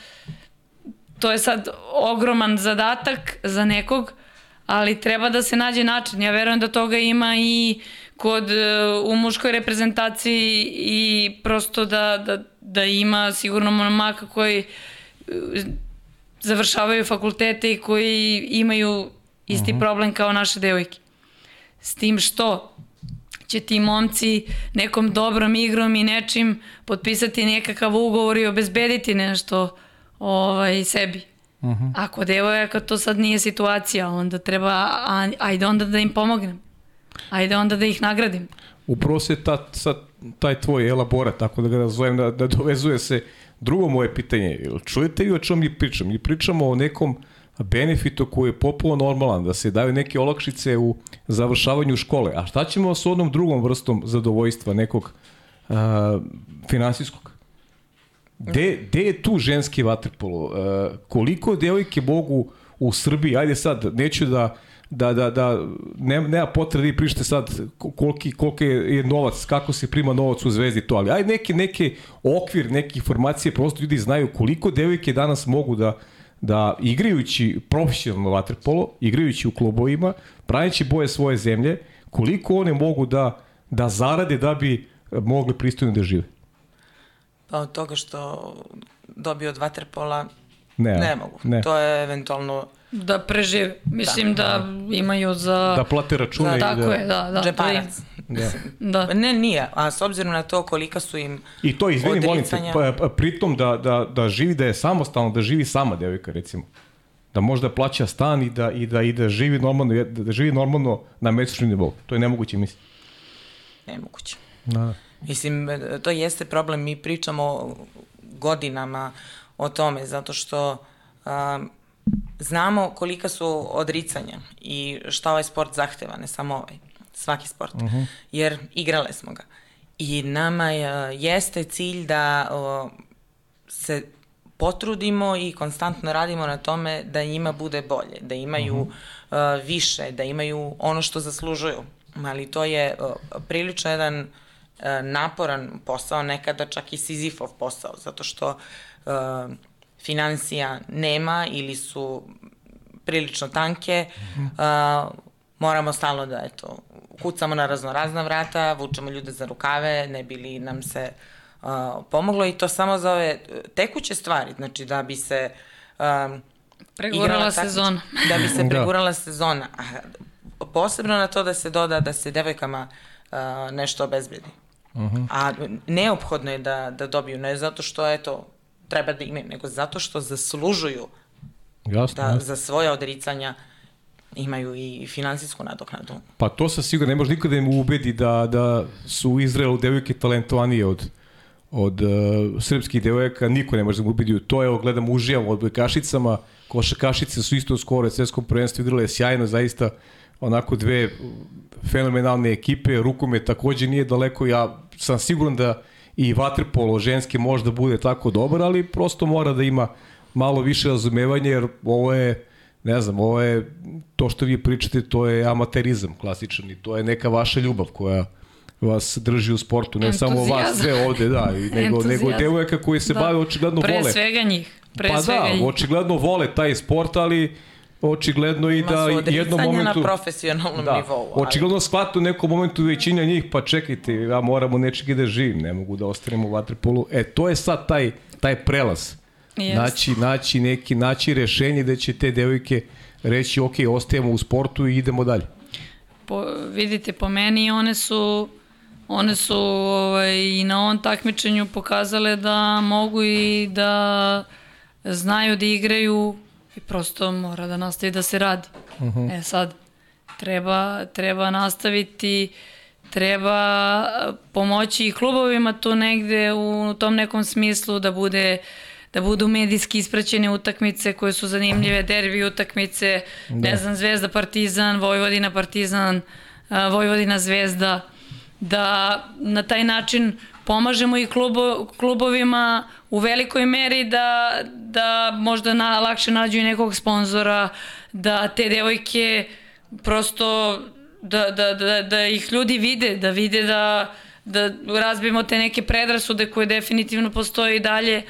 to je sad ogroman zadatak za nekog, ali treba da se nađe način. Ja verujem da toga ima i kod e, u muškoj reprezentaciji i prosto da, da, da ima sigurno momaka koji e, završavaju fakultete i koji imaju isti problem kao naše devojke. S tim što će ti momci nekom dobrom igrom i nečim potpisati nekakav ugovor i obezbediti nešto ovaj, sebi. Uh -huh. Ako devojaka to sad nije situacija, onda treba, ajde onda da im pomognem. Ajde onda da ih nagradim. Upravo se ta, sad, taj tvoj elaborat, tako da ga nazovem, da, da dovezuje se drugo moje pitanje. Čujete vi o čemu mi pričamo? Mi pričamo o nekom benefitu koji je popuno normalan, da se daju neke olakšice u završavanju škole. A šta ćemo s onom drugom vrstom zadovoljstva nekog uh, finansijskog? Gde, gde je tu ženski vaterpolo? Uh, koliko devojke mogu u Srbiji, ajde sad, neću da da, da, da nema, nema potrebe vi pričate sad koliki, koliki je novac, kako se prima novac u zvezdi to, ali ajde neke, neke okvir, neke informacije, prosto ljudi znaju koliko devojke danas mogu da, da igrajući profesionalno vaterpolo, igrajući u klubovima, pravići boje svoje zemlje, koliko one mogu da, da zarade da bi mogli pristojno da žive. Pa od toga što dobio od vaterpola Ne, ne mogu. ne. To je eventualno Da prežive. Mislim da, da imaju za... Da plate račune Da, i Tako da... je, da, da. džeparac. Da. Da. Ne, nije. A s obzirom na to kolika su im I to, izvini, molim te, pa, pa, pritom da, da, da živi, da je samostalno, da živi sama devojka, recimo. Da možda plaća stan i da, i da, i da živi normalno, da, da živi normalno na mesečnom nivou. To je nemoguće, mislim. nemoguće. Da. Mislim, to jeste problem. Mi pričamo godinama o tome, zato što um, znamo kolika su odricanja i šta ovaj sport zahteva, ne samo ovaj, svaki sport. Uh -huh. Jer igrale smo ga. I nama je, jeste cilj da o, se potrudimo i konstantno radimo na tome da njima bude bolje, da imaju uh -huh. uh, više, da imaju ono što zaslužuju. ali to je uh, prilično jedan uh, naporan posao, nekada čak i Sizifov posao, zato što uh, financija nema ili su prilično tanke, uh, moramo stalno da eto, kucamo na razno razna vrata, vučemo ljude za rukave, ne bi li nam se uh, pomoglo i to samo za ove tekuće stvari, znači da bi se um, Pregurala sezona. Da bi se pregurala da. sezona. A posebno na to da se doda da se devojkama uh, nešto obezbedi. Uh -huh. A neophodno je da, da dobiju, ne zato što, eto, treba da imaju, nego zato što zaslužuju jasno, da jasno. za svoje odricanja imaju i finansijsku nadoknadu. Pa to sa sigurno, ne može nikada da im ubedi da, da su u Izraelu devojke talentovanije od, od uh, srpskih devojaka, niko ne može da mu ubedi to, evo gledam užijam od bojkašicama, košakašice su isto skoro svetskom prvenstvu igrale sjajno, zaista onako dve fenomenalne ekipe, rukomet takođe nije daleko, ja sam siguran da i vaterpolo ženske možda bude tako dobar, ali prosto mora da ima malo više razumevanja, jer ovo je, ne znam, ovo je, to što vi pričate, to je amaterizam klasičan i to je neka vaša ljubav koja vas drži u sportu, ne Entuzijazam. samo vas sve ovde, da, i nego, nego devojaka koji se da. bave očigledno Pre vole. Pre svega njih. Pre pa svega da, njih. očigledno vole taj sport, ali očigledno i da jednom momentu... na profesionalnom da, nivou. Ali... Očigledno shvatu u nekom momentu većina njih, pa čekajte, ja moramo nečeg da živim, ne mogu da ostanemo u vaterpolu. E, to je sad taj, taj prelaz. Yes. Naći, naći neki, naći rešenje da će te devojke reći, ok, ostajemo u sportu i idemo dalje. Po, vidite, po meni one su one su ovaj, i na ovom takmičenju pokazale da mogu i da znaju da igraju i prosto mora da nastavi da se radi. Uh mhm. -huh. E sad, treba, treba nastaviti, treba pomoći i klubovima tu negde u tom nekom smislu da bude da budu medijski ispraćene utakmice koje su zanimljive, derbi utakmice, da. ne znam, Zvezda Partizan, Vojvodina Partizan, Vojvodina Zvezda, da na taj način pomažemo i klubo, klubovima u velikoj meri da, da možda na, lakše nađu i nekog sponzora, da te devojke prosto da, da, da, da ih ljudi vide, da vide da, da razbijemo te neke predrasude koje definitivno postoje i dalje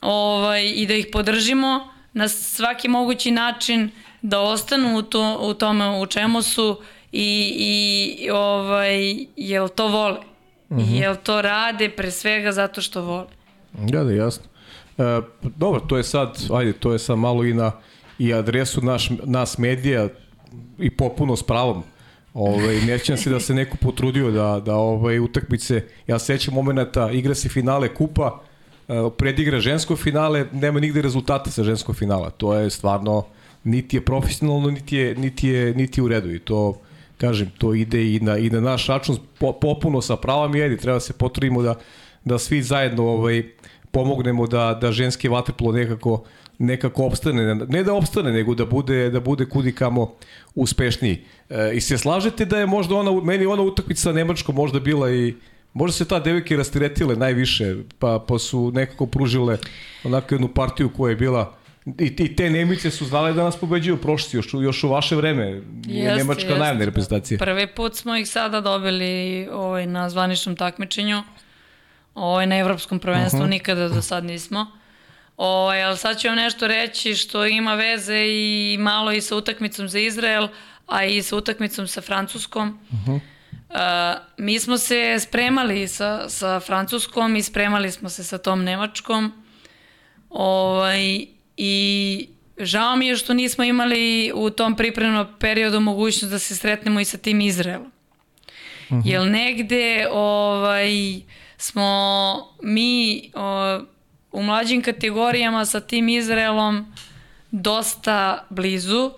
ovaj, i da ih podržimo na svaki mogući način da ostanu u, to, u tome u čemu su i, i ovaj, jel to vole. Mhm. -huh. Jel to rade pre svega zato što vole. Da, da, jasno. E, dobro, to je sad, ajde, to je sad malo i na i adresu naš, nas medija i popuno s pravom. Ovaj, nećem se da se neko potrudio da, da ovaj, utakmice, ja sećam momenta, igra se finale kupa, e, predigra žensko finale, nema nigde rezultata sa ženskog finala. To je stvarno, niti je profesionalno, niti je, niti je, niti je u redu i to kažem, to ide i na, i na naš račun po, popuno sa pravom i edi, treba se potrudimo da, da svi zajedno ovaj, pomognemo da, da ženski vaterpolo nekako nekako opstane, ne da opstane, nego da bude, da bude kudi kamo uspešniji. E, I se slažete da je možda ona, meni ona utakmica sa Nemačkom možda bila i Možda se ta devojke rastiretile najviše, pa, pa su nekako pružile onako jednu partiju koja je bila I, I te Nemice su znale da nas pobeđuju prošli, još, još u vaše vreme. Jeste, Nemačka jeste. reprezentacija. Prvi put smo ih sada dobili ovaj, na zvaničnom takmičenju. Ovaj, na evropskom prvenstvu uh -huh. nikada do sad nismo. Ovaj, ali sad ću vam nešto reći što ima veze i malo i sa utakmicom za Izrael, a i sa utakmicom sa Francuskom. Uh -huh. Uh, mi smo se spremali sa, sa Francuskom i spremali smo se sa tom Nemačkom. Ovaj, i žao mi je što nismo imali u tom pripremnom periodu mogućnost da se sretnemo i sa tim Izraelom. Uh. -huh. Jer negde ovaj, smo mi o, u mlađim kategorijama sa tim Izraelom dosta blizu.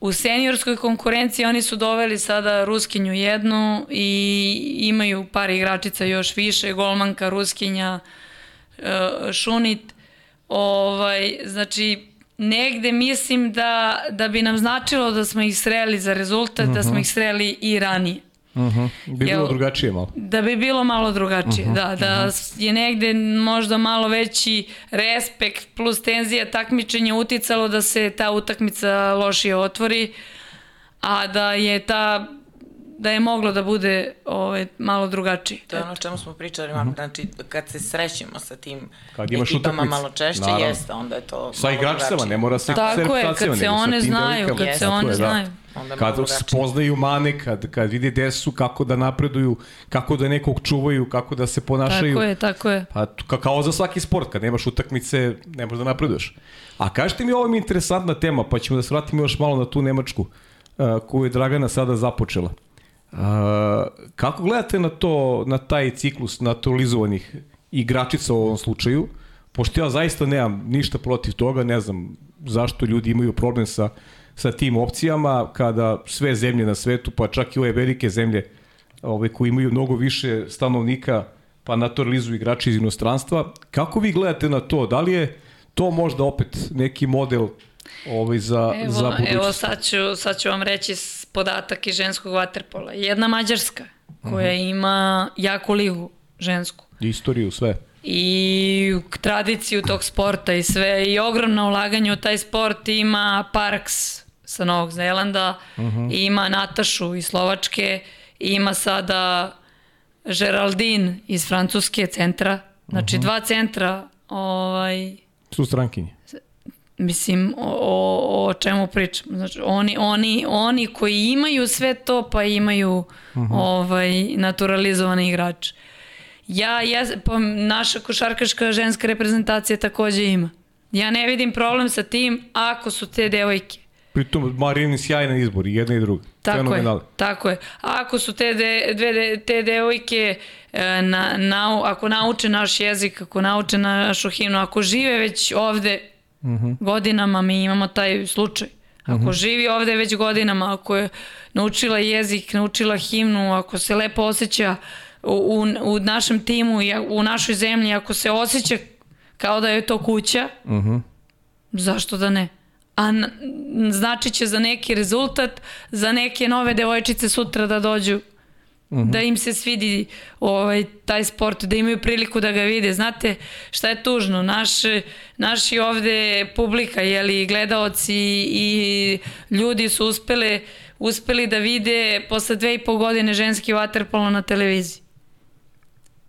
U seniorskoj konkurenciji oni su doveli sada Ruskinju jednu i imaju par igračica još više, golmanka, Ruskinja, e, Šunit Ovaj, znači, negde mislim da, da bi nam značilo da smo ih sreli za rezultat, uh -huh. da smo mhm. ih sreli i ranije. Uh -huh. Bi bilo Jel, drugačije malo. Da bi bilo malo drugačije, uh mhm. -huh. da. Da uh -huh. je negde možda malo veći respekt plus tenzija takmičenja uticalo da se ta utakmica lošije otvori, a da je ta da je moglo da bude ovaj, malo drugačije. To je ono o čemu smo pričali, mm -hmm. znači kad se srećemo sa tim kad imaš ekipama utakmice, malo češće, naravno. jeste, onda je to Sa igračicama, drugačije. ne mora se Tako je, kad se nego one znaju, kad se one je, da. znaju. Malo Kad spoznaju mane, kad, kad vide gde su, kako da napreduju, kako da nekog čuvaju, kako da se ponašaju. Tako je, tako je. Pa ka- kao za svaki sport, kad nemaš utakmice, ne možeš da napreduješ. A kažete mi, ovo mi je interesantna tema, pa ćemo da se vratimo još malo na tu Nemačku, uh, koju je Dragana sada započela. Uh, kako gledate na to, na taj ciklus naturalizovanih igračica u ovom slučaju? Pošto ja zaista nemam ništa protiv toga, ne znam zašto ljudi imaju problem sa, sa tim opcijama, kada sve zemlje na svetu, pa čak i ove velike zemlje, ove koji imaju mnogo više stanovnika, pa naturalizuju igrači iz inostranstva. Kako vi gledate na to? Da li je to možda opet neki model ovaj za, Evo, za budućnost? evo sad, ću, sad ću vam reći podatak iz ženskog vaterpola. Jedna Mađarska koja Mhm. ima jaku ligu žensku Istoriju, sve. i tradiciju tog sporta i sve i ogromna ulaganja u taj sport ima Parks sa Novog Zelanda, i ima Natašu iz Slovačke, ima sada Geraldine iz Francuske centra. Znači dva centra ovaj, Su strankinje. Mislim, o, o, o čemu pričam. Znači, oni, oni, oni koji imaju sve to, pa imaju ovaj, naturalizovane igrače. Ja, ja, pa naša košarkaška ženska reprezentacija takođe ima. Ja ne vidim problem sa tim ako su te devojke. Pritom Marini sjajan izbor, i jedna i druga. Tako je, Fenomenalni. tako je. Ako su te, de, dve, de, te devojke, e, na, na, ako nauče naš jezik, ako nauče našu himnu, ako žive već ovde godinama, mi imamo taj slučaj. Ako živi ovde već godinama, ako je naučila jezik, naučila himnu, ako se lepo osjeća u, u, u našem timu i u našoj zemlji, ako se osjeća kao da je to kuća, zašto da ne? A znači će za neki rezultat, za neke nove devojčice sutra da dođu da im se svidi ovaj, taj sport, da imaju priliku da ga vide. Znate šta je tužno? Naš, naši ovde publika, jeli, gledaoci i ljudi su uspele, uspeli da vide posle dve i po godine ženski vaterpolo na televiziji.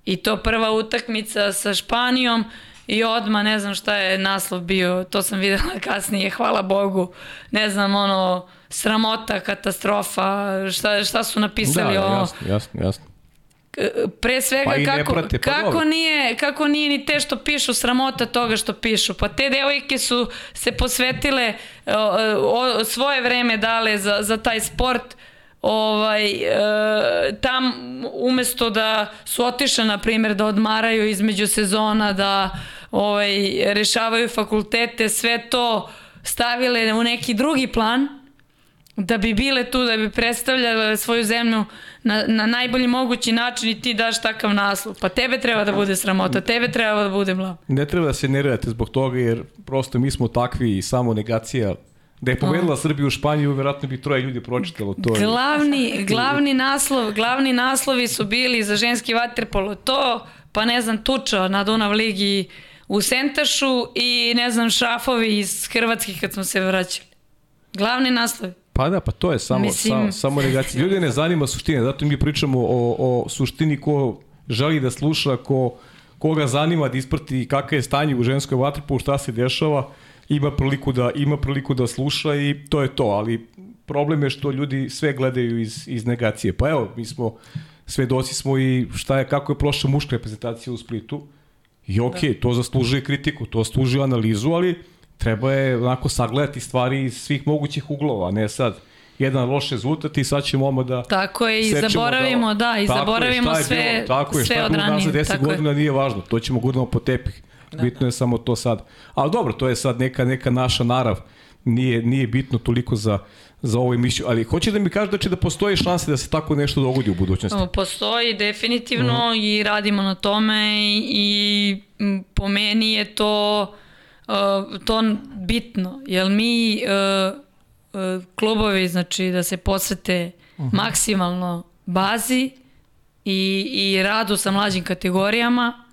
I to prva utakmica sa Španijom i odma ne znam šta je naslov bio, to sam videla kasnije, hvala Bogu. Ne znam, ono, sramota, katastrofa, šta, šta su Da, napisali da, ovo. jasno, jasno, jasno. Pre svega Pa kako, prate, pa kako, dobro. nije, kako nije ni te što pišu sramota toga što pišu. Pa te devojke su se posvetile, o, o, svoje vreme dale za, za taj sport, ovaj, e, tam umesto da su otišle, na primjer, da odmaraju između sezona, da ovaj, rešavaju fakultete, sve to stavile u neki drugi plan, da bi bile tu, da bi predstavljale svoju zemlju na, na najbolji mogući način i ti daš takav naslov. Pa tebe treba da bude sramota, tebe treba da bude blav. Ne treba da se nervirate zbog toga, jer prosto mi smo takvi i samo negacija. Da je povedala Srbiju u Španiju, verovatno bi troje ljudi pročitalo to. Glavni, glavni naslov, glavni naslovi su bili za ženski vaterpolo to, pa ne znam, tuča na Dunav ligi u Sentašu i ne znam, šrafovi iz Hrvatskih kad smo se vraćali. Glavni naslovi. Pa da, pa to je samo, Mislim- samo, samo negacija. Ljudi ne zanima suština, zato mi pričamo o, o suštini ko želi da sluša, ko, koga zanima da isprati kakav je stanje u ženskoj vaterpolu, šta se dešava, ima priliku da ima priliku da sluša i to je to, ali problem je što ljudi sve gledaju iz, iz negacije. Pa evo, mi smo svedoci smo i šta je, kako je prošla muška reprezentacija u Splitu. I okej, okay, to zaslužuje kritiku, to zaslužuje analizu, ali treba je onako sagledati stvari iz svih mogućih uglova, ne sad jedan loš rezultat i sad ćemo odmah da Tako je, i sečemo zaboravimo, da, i Tako je, zaboravimo je sve, bilo, tako je, sve šta je od bilo ranije. 10 Tako je. godina nije važno, to ćemo gurnemo po tepih. Bitno je samo to sad. Ali dobro, to je sad neka neka naša narav. Nije, nije bitno toliko za, za ovu emisiju. Ali hoće da mi kaže da će da postoji šanse da se tako nešto dogodi u budućnosti. Postoji definitivno Mhm. i radimo na tome i, po meni je to uh, to bitno, jer mi uh, uh, klubovi znači da se posvete Mhm. maksimalno bazi i, i radu sa mlađim kategorijama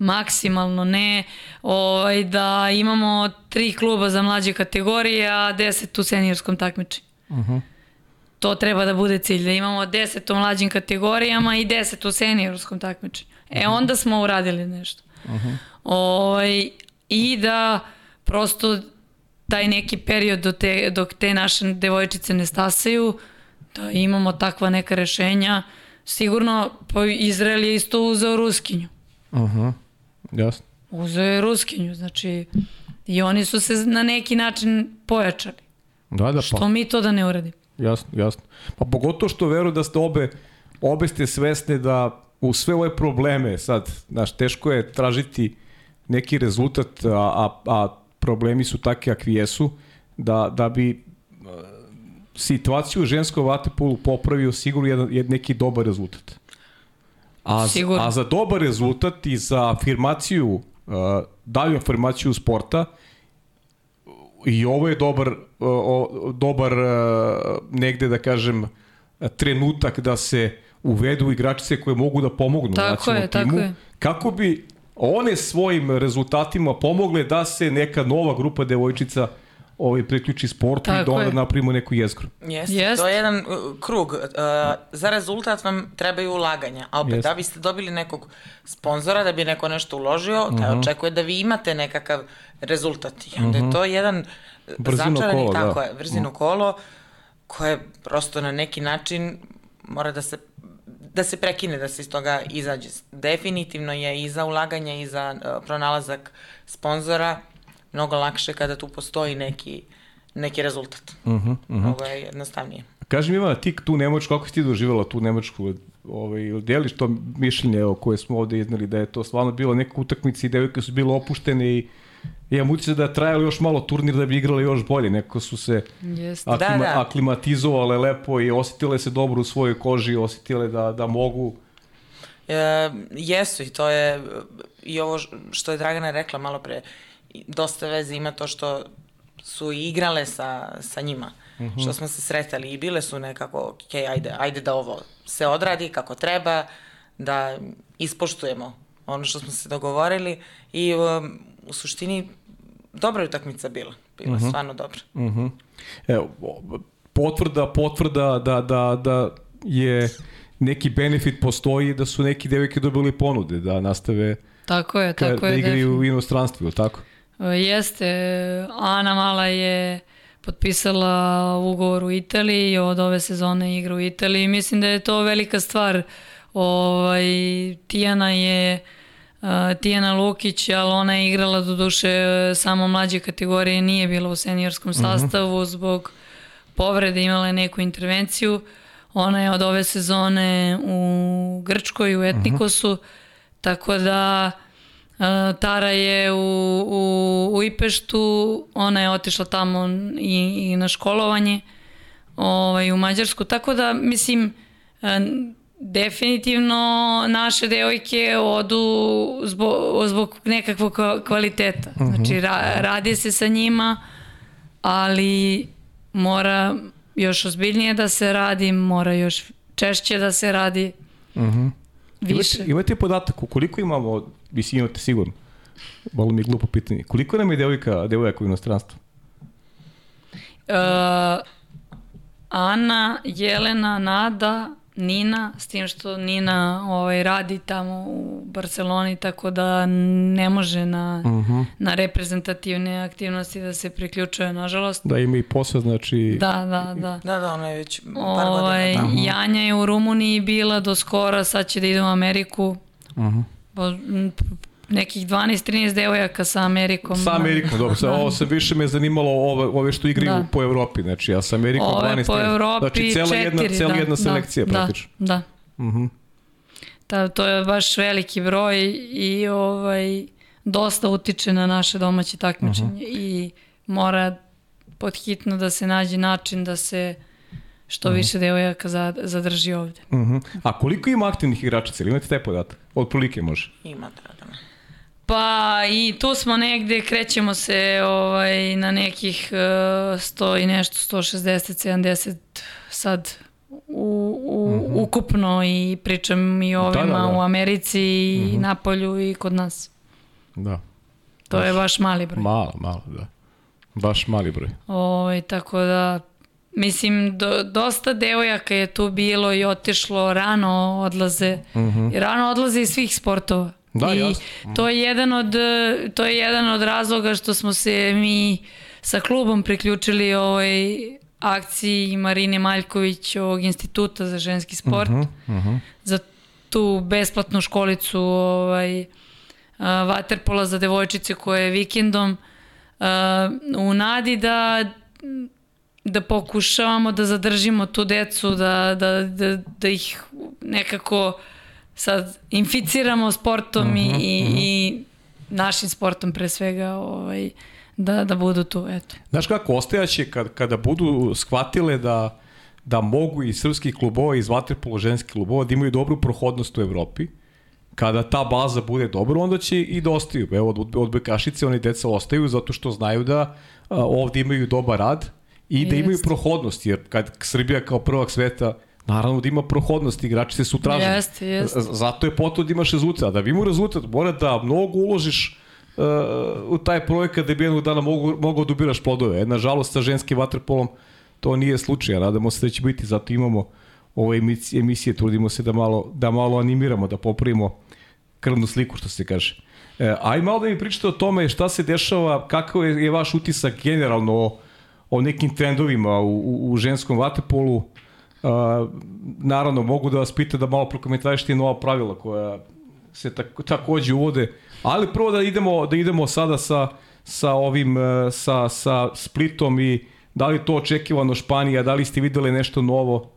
maksimalno ne ovaj, da imamo tri kluba za mlađe kategorije, a deset u seniorskom takmičenju. to treba da bude cilj, da imamo 10 u mlađim kategorijama i 10 u seniorskom takmičenju. E onda smo uradili nešto. Uh -huh. Ovaj, I da prosto taj neki period do te, dok te naše devojčice ne stasaju, da imamo takva neka rešenja. Sigurno, pa Izrael je isto uzeo Ruskinju. Uh -huh. Jasno. Uzeo je Ruskinju, znači i oni su se na neki način pojačali. Da, da, pa. Što mi to da ne uradimo? Jasno, jasno. Pa pogotovo što verujem da ste obe, obe ste svesne da u sve ove probleme, sad, znaš, teško je tražiti neki rezultat, a, a, a problemi su takvi akvi jesu, da, da bi situaciju u ženskom vatepolu popravio sigurno jedan, jedan neki dobar rezultat. A, sigurno. a za dobar rezultat i za afirmaciju, uh, dalju afirmaciju sporta, i ovo je dobar, uh, dobar uh, negde da kažem trenutak da se uvedu igračice koje mogu da pomognu tako je, timu, tako je. kako bi one svojim rezultatima pomogle da se neka nova grupa devojčica ovaj, priključi sportu Tako i da onda napravimo neku jezgru. Jeste, Jest. to je jedan uh, krug. Uh, za rezultat vam trebaju ulaganja, a opet Jest. da biste dobili nekog sponzora, da bi neko nešto uložio, uh -huh. taj mhm. očekuje da vi imate nekakav rezultat. I onda uh -huh. je mhm. to jedan Brzino začarani, kolo, tako da. je, vrzino uh mhm. -huh. kolo, koje prosto na neki način mora da se da se prekine, da se iz toga izađe. Definitivno je i za ulaganje i za uh, pronalazak sponzora mnogo lakše kada tu postoji neki, neki rezultat. Uh -huh, uh -huh. Ovo je jednostavnije. Kaži mi Ivana, ti tu Nemačku, kako si ti doživjela tu Nemačku? Ovaj, deliš to mišljenje evo, koje smo ovde iznali da je to stvarno bilo neka utakmica i devojke su bile opuštene i imam utisak da je trajalo još malo turnir da bi igrali još bolje. Neko su se aklima, da, da. aklimatizovale lepo i osetile se dobro u svojoj koži, osetile da, da mogu. E, jesu i to je i ovo što je Dragana rekla malo pre dosta veze ima to što su igrale sa, sa njima, mhm. -huh. što smo se sretali i bile su nekako, ok, ajde, ajde da ovo se odradi kako treba, da ispoštujemo ono što smo se dogovorili i um, u suštini dobra utakmica bila, bila mhm. -huh. stvarno dobra. Mhm. -huh. Evo, potvrda, potvrda da, da, da je neki benefit postoji da su neki devojke dobili ponude da nastave tako je, tako da je, igraju u inostranstvu, ili tako? Jeste, Ana Mala je potpisala ugovor u Italiji, od ove sezone igra u Italiji. Mislim da je to velika stvar. Ovaj, Tijana je uh, Tijana Lukić, ali ona je igrala do duše samo mlađe kategorije, nije bila u seniorskom mhm. sastavu zbog povrede, imala je neku intervenciju. Ona je od ove sezone u Grčkoj, u Etnikosu, uh mhm. -huh. tako da Tara je u, u, u Ipeštu, ona je otišla tamo i, i na školovanje ovaj, u Mađarsku, tako da mislim definitivno naše devojke odu zbog, zbog nekakvog kvaliteta. Uh mhm. Znači ra, radi se sa njima, ali mora još ozbiljnije da se radi, mora još češće da se radi. Uh mhm. -huh. Više. Imate, imate podatak koliko imamo Mislim, imate sigurno. Malo mi je glupo pitanje. Koliko nam je devojka, devojaka u inostranstvu? Uh, Ana, Jelena, Nada, Nina, s tim što Nina ovaj, radi tamo u Barceloni, tako da ne može na, uh mhm. -huh. na reprezentativne aktivnosti da se priključuje, nažalost. Da ima i posao, znači... Da, da, da. Da, da, ona je već par ovaj, godina. Tamo. Janja je u Rumuniji bila do skora, sad će da ide u Ameriku. Uh mhm. -huh. Pa, nekih 12-13 devojaka sa Amerikom. Sa Amerikom, dobro. Sa, ovo se više me zanimalo ove, ove što igraju da. po Evropi. Znači, ja sa Amerikom ove 12 po Evropi znači, cela četiri, jedna, cela da, jedna da, selekcija da, praktično. Da, da. Uh -huh. da, to je baš veliki broj i ovaj, dosta utiče na naše domaće takmičenje uh -huh. i mora podhitno da se nađe način da se što uh mhm. -huh. više devojaka zadrži ovde. Uh -huh. A koliko ima aktivnih igračica? Ili imate taj podatak? Od prilike može? Ima, da, da. Pa i tu smo negde, krećemo se ovaj, na nekih uh, 100 i nešto, 160, 70 sad u, u, uh mhm. -huh. ukupno i pričam i o ovima da, da, da. u Americi i uh mhm. -huh. Napolju i kod nas. Da. To baš, je baš mali broj. Malo, malo, da. Baš mali broj. Ovaj, tako da Mislim, do, dosta devojaka je tu bilo i otišlo, rano odlaze. -huh. I rano odlaze iz svih sportova. Da, I jasno. to je jedan od to je jedan od razloga što smo se mi sa klubom priključili ovoj akciji Marine Maljković ovog instituta za ženski sport. Uh -huh, uh -huh. Za tu besplatnu školicu ovaj vaterpola za devojčice koje je vikendom u nadi da da pokušavamo da zadržimo tu decu, da, da, da, da ih nekako sad inficiramo sportom uh -huh, i, uh -huh. i našim sportom pre svega ovaj, da, da budu tu. Eto. Znaš kako, ostajaće kad, kada budu shvatile da, da mogu i srpski klubova i vaterpolo ženski klubova da imaju dobru prohodnost u Evropi, kada ta baza bude dobra, onda će i da ostaju. Evo, od, od Bekašice oni deca ostaju zato što znaju da a, ovde imaju dobar rad i da imaju prohodnost, jer kad Srbija kao prvak sveta Naravno da ima prohodnost, igrači se su traženi. Jeste, jeste. Zato je potom da imaš rezultat. A da bi imao rezultat, mora da mnogo uložiš uh, u taj projekat da bi jednog dana mogu, mogao da ubiraš plodove. Nažalost, sa ženskim vaterpolom to nije slučaj. Nadamo se da će biti, zato imamo ove emisije, emisije trudimo se da malo, da malo animiramo, da popravimo krvnu sliku, što se kaže. E, aj malo da mi pričate o tome šta se dešava, kakav je, je vaš utisak generalno o, o nekim trendovima u, u, u ženskom vaterpolu. Uh, naravno, mogu da vas pita da malo prokomentarišite nova pravila koja se tako, takođe uvode, ali prvo da idemo, da idemo sada sa, sa ovim, sa, sa Splitom i da li to očekivano Španija, da li ste videli nešto novo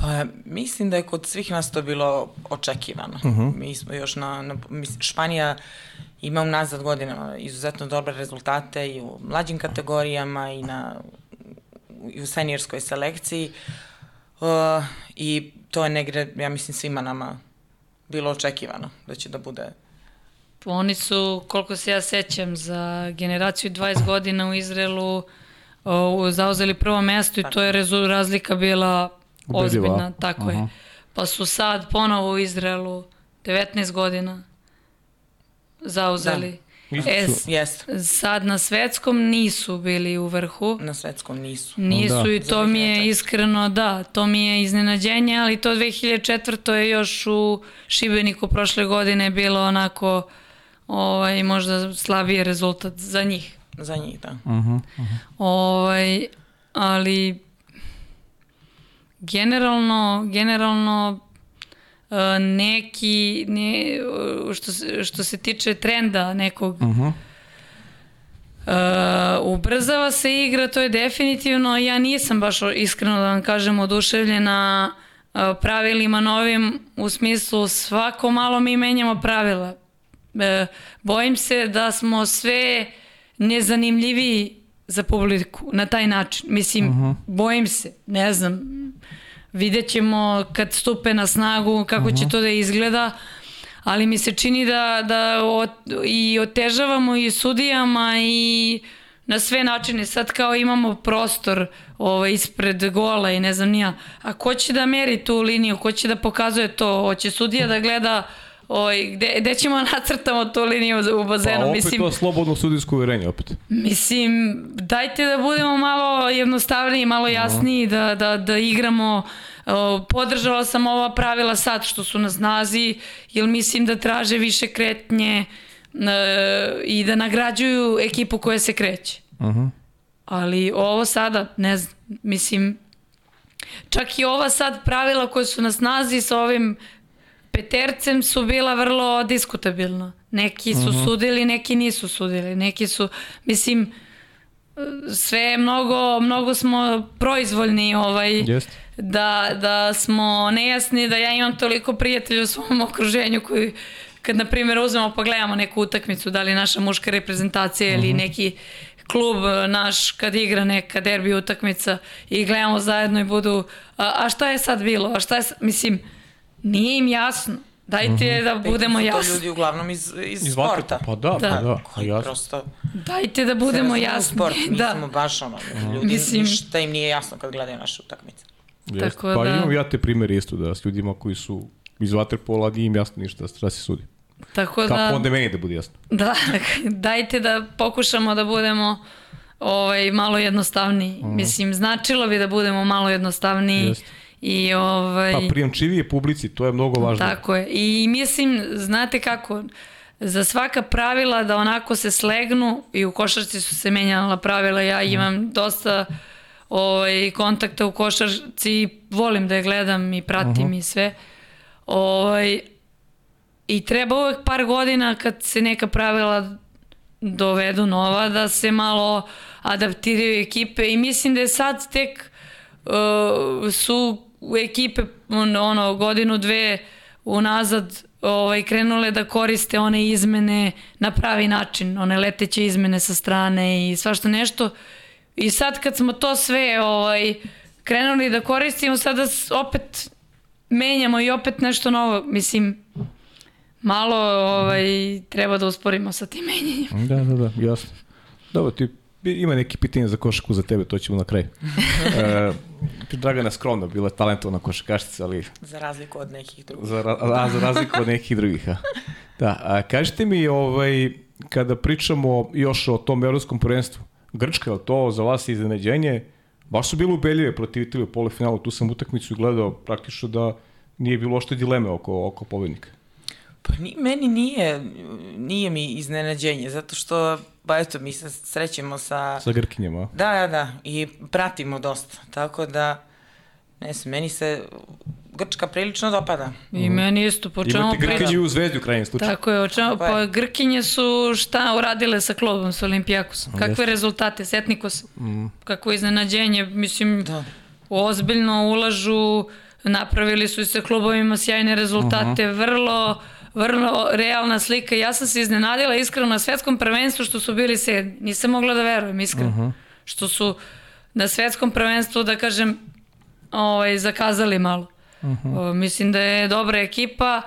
Pa mislim da je kod svih nas to bilo očekivano. Uh -huh. Mi smo još na, na Španija ima unazad godinama izuzetno dobre rezultate i u mlađim kategorijama i na i u senijorskoj selekciji. Uh, I to je negde, ja mislim, svima nama bilo očekivano da će da bude Oni su, koliko se ja sećam, za generaciju 20 godina u Izraelu o, zauzeli prvo mesto i to je razlika bila ozbiljna, tako Aha. je. Pa su sad ponovo u Izraelu 19 godina zauzeli. Da. E, yes. sad na svetskom nisu bili u vrhu. Na svetskom nisu. Nisu da. i to mi je iskreno, da, to mi je iznenađenje, ali to 2004. je još u Šibeniku prošle godine bilo onako ovaj, možda slabiji rezultat za njih. Za njih, da. Uh -huh, uh -huh. Ovaj, ali generalno, generalno e, neki, ne, što, se, što se tiče trenda nekog, uh -huh. Uh, ubrzava se igra, to je definitivno, ja nisam baš iskreno da vam kažem oduševljena uh, pravilima novim, u smislu svako malo mi menjamo pravila. Uh, bojim se da smo sve nezanimljiviji za publiku na taj način. Mislim, uh -huh. bojim se, ne znam, vidjet ćemo kad stupe na snagu kako uh -huh. će mhm. to da izgleda, ali mi se čini da, da ot, i otežavamo i sudijama i na sve načine. Sad kao imamo prostor ovaj, ispred gola i ne znam nija. A ko će da meri tu liniju, ko će da pokazuje to? Hoće sudija da gleda Oj, gde, gde ćemo nacrtamo tu liniju u bazenu? Pa opet mislim, to slobodno sudijsko uverenje opet. Mislim, dajte da budemo malo jednostavniji, malo jasniji, da, da, da igramo podržala sam ova pravila sad što su na snazi, jer mislim da traže više kretnje e, i da nagrađuju ekipu koja se kreće. Uh -huh. Ali ovo sada, ne znam, mislim, čak i ova sad pravila koje su na snazi sa ovim petercem su bila vrlo diskutabilna. Neki su uh -huh. sudili, neki nisu sudili. Neki su, mislim, sve mnogo, mnogo smo proizvoljni ovaj, da, da smo nejasni, da ja imam toliko prijatelja u svom okruženju koji kad na primjer uzmemo pa gledamo neku utakmicu, da li naša muška reprezentacija uh -huh. ili mhm. neki klub naš kad igra neka derbi utakmica i gledamo zajedno i budu a, a šta je sad bilo, a šta je mislim, Nije im jasno. Dajte mm -hmm. da budemo jasni. To ljudi uglavnom iz, iz, iz sporta. Pa da, da. pa da. Koji jasno. prosto... Dajte da budemo jasni. Sport, mi da. smo baš ono, ljudi Mislim... ništa im nije jasno kad gledaju naše utakmice. Tako pa da... imam ja te primere isto da s ljudima koji su iz waterpola nije im jasno ništa šta se sudi. Tako da... Kako onda meni da bude jasno. Da, dajte da pokušamo da budemo ovaj, malo jednostavniji. Mm. Mislim, značilo bi da budemo malo jednostavniji. Jeste. I ovaj... Pa prijemčivije publici, to je mnogo važno. Tako je. I mislim, znate kako, za svaka pravila da onako se slegnu i u košarci su se menjala pravila. Ja imam dosta ovaj, kontakta u košarci, volim da je gledam i pratim uh -huh. i sve. Ovaj, I treba uvek par godina kad se neka pravila dovedu nova da se malo adaptiraju ekipe i mislim da je sad tek uh, su u ekipe ono godinu dve unazad ovaj, krenule da koriste one izmene na pravi način, one leteće izmene sa strane i svašta nešto. I sad kad smo to sve ovaj, krenuli da koristimo, sada opet menjamo i opet nešto novo. Mislim, malo ovaj, treba da usporimo sa tim menjanjem. Da, da, da, jasno. Dobro, ti ima neki pitanje za košaku za tebe, to ćemo na kraju. e, Dragana skromna, bila je talentovna košakašica, ali... Za razliku od nekih drugih. Za, a, za razliku od nekih drugih, a. Da, a kažite mi, ovaj, kada pričamo još o tom evropskom prvenstvu, Grčka, je to za vas iznenađenje? Baš su bile ubeljive protiv Italije u polufinalu, tu sam utakmicu gledao praktično da nije bilo ošte dileme oko, oko pobednika. Pa ni, meni nije, nije mi iznenađenje, zato što, pa eto, mi se srećemo sa... Sa Grkinjama. Da, da, da, i pratimo dosta, tako da, ne znam, meni se Grčka prilično dopada. I mm. meni isto, po čemu. Imate Grkinju u zvezdi u krajnjem slučaju. Tako je, o čemu, pa Grkinje su šta uradile sa klubom, sa Olimpijakosom. Kakve Jeste. rezultate, Setnikos, mm. kako iznenađenje, mislim, da. ozbiljno ulažu, napravili su se klubovima sjajne rezultate, uh -huh. vrlo vrlo realna slika. Ja sam se iznenadila iskreno na svetskom prvenstvu što su bili sedmi. Nisam mogla da verujem iskreno. Uh -huh. Što su na svetskom prvenstvu, da kažem, ovaj, zakazali malo. Uh -huh. o, mislim da je dobra ekipa.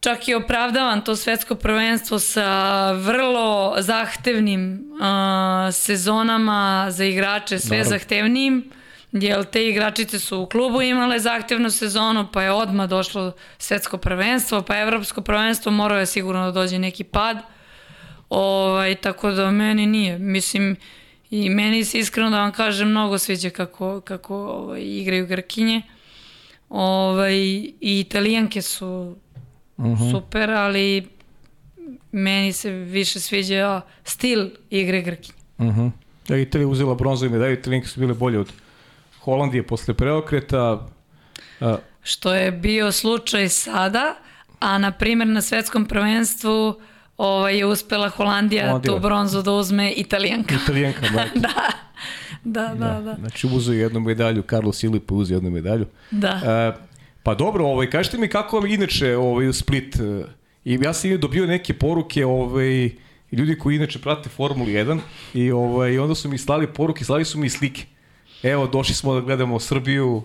Čak i opravdavan to svetsko prvenstvo sa vrlo zahtevnim uh, sezonama za igrače, sve Naravno. zahtevnijim jer te igračice su u klubu imale zahtevnu sezonu, pa je odmah došlo svetsko prvenstvo, pa evropsko prvenstvo, morao je sigurno da dođe neki pad. Ovaj, tako da meni nije. Mislim, i meni se iskreno da vam kažem mnogo sviđa kako, kako ovaj, igraju Grkinje. Ovaj, I italijanke su uh mhm. -huh. super, ali meni se više sviđa stil igre Grkinje. Uh mhm. -huh. Da, Italija uzela bronzovi medalje, italijanke su bile bolje od Holandije posle preokreta. A... Što je bio slučaj sada, a na primjer na svetskom prvenstvu ovaj, je uspela Holandija, Holandija. tu bronzu da uzme Italijanka. Italijanka, da. da. Da, da, da, da. Znači uzeo jednu medalju, Carlos Ilipa uzeo jednu medalju. Da. E, pa dobro, ovaj, kažete mi kako vam inače ovaj, u Split, e, i ja sam dobio neke poruke, ovaj, ljudi koji inače prate Formulu 1 i ovaj, onda su mi slali poruke, slali su mi slike evo došli smo da gledamo Srbiju,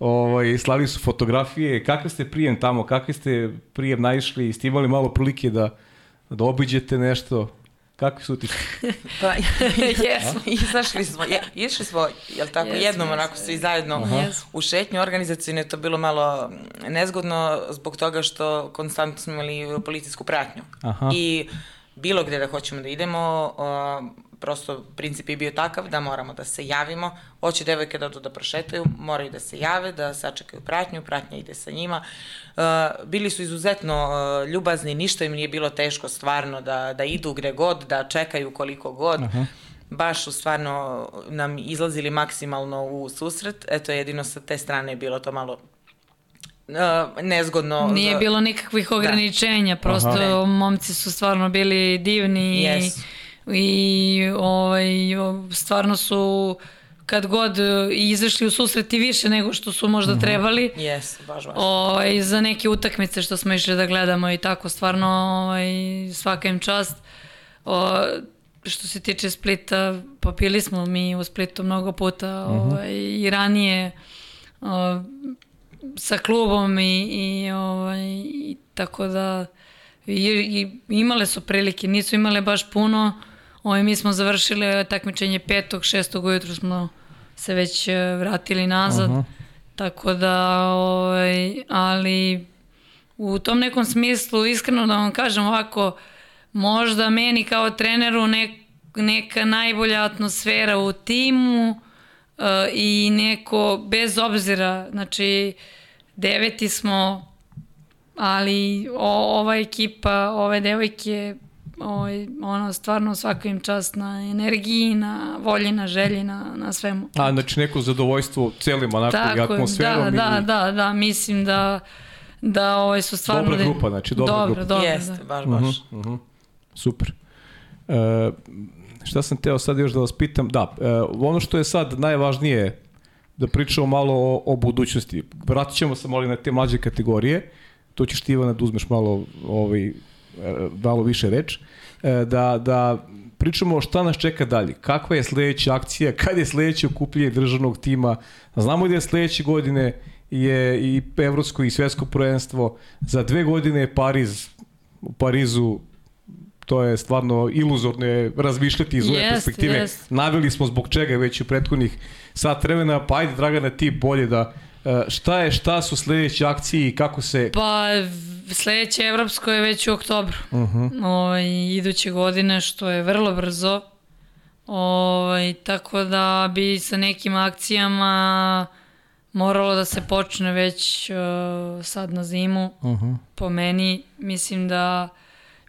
ovaj, slali su fotografije, kakav ste prijem tamo, kakvi ste prijem naišli, ste imali malo prilike da, da obiđete nešto, kakvi su utisci? pa, jesmo, izašli smo, je, išli smo, jel tako, jesmo, jednom onako svi zajedno Aha. u šetnju organizacijne, je to bilo malo nezgodno zbog toga što konstantno smo imali policijsku pratnju. Aha. I bilo gde da hoćemo da idemo, prosto princip je bio takav da moramo da se javimo, hoće devojke da odu da prošetaju, moraju da se jave, da sačekaju pratnju, pratnja ide sa njima. Uh, bili su izuzetno uh, ljubazni, ništa im nije bilo teško stvarno da, da idu gde god, da čekaju koliko god. Uh -huh baš su stvarno nam izlazili maksimalno u susret. Eto, jedino sa te strane je bilo to malo uh, nezgodno. Nije za... bilo nikakvih da. ograničenja, prosto Aha. momci su stvarno bili divni yes. i i ovaj, stvarno su kad god izašli u susret i više nego što su možda mm -hmm. trebali. Yes, baš baš. Ovaj, za neke utakmice što smo išli da gledamo i tako, stvarno ovaj, svaka im čast. O, što se tiče Splita, popili smo mi u Splitu mnogo puta mm -hmm. ovaj, i ranije o, sa klubom i, i, ovaj, i tako da i, i imale su prilike, nisu imale baš puno, Ovaj, mi smo završili takmičenje petog, šestog ujutru smo se već e, vratili nazad. Uh -huh. Tako da, ovaj, ali u tom nekom smislu, iskreno da vam kažem ovako, možda meni kao treneru ne, neka najbolja atmosfera u timu uh, i neko, bez obzira, znači deveti smo, ali o, ova ekipa, ove devojke, ovaj, ono, stvarno svaka im čast na energiji, na volji, na želji, na, na svemu. A, znači neko zadovoljstvo celim onako Tako i je, atmosferom. da, da, i... da, da, mislim da da ovaj su stvarno Dobra da- grupa, znači, dobra dobro, grupa. Dobro, Jeste, da. baš, baš. Super. E, šta sam teo sad još da vas pitam? Da, e, ono što je sad najvažnije da pričamo malo o, o budućnosti. Vratit ćemo se moli na te mlađe kategorije. To ćeš ti Ivana da uzmeš malo, ovaj, malo više reč. E, da, da pričamo šta nas čeka dalje. Kakva je sledeća akcija, kad je sledeće okupljenje državnog tima. Znamo da je sledeće godine je i evropsko i svetsko prvenstvo. Za dve godine je Pariz u Parizu to je stvarno iluzorno je razmišljati iz ove Jeste, perspektive. jeste. Naveli smo zbog čega već u prethodnih sat vremena, pa ajde Dragana ti bolje da e, šta je, šta su sledeće akcije i kako se Pa sledeće evropsko je već u oktobru. Uh Mhm. -huh. ovaj, iduće godine, što je vrlo brzo. Ovaj, tako da bi sa nekim akcijama moralo da se počne već uh, sad na zimu. Uh -huh. Po meni, mislim da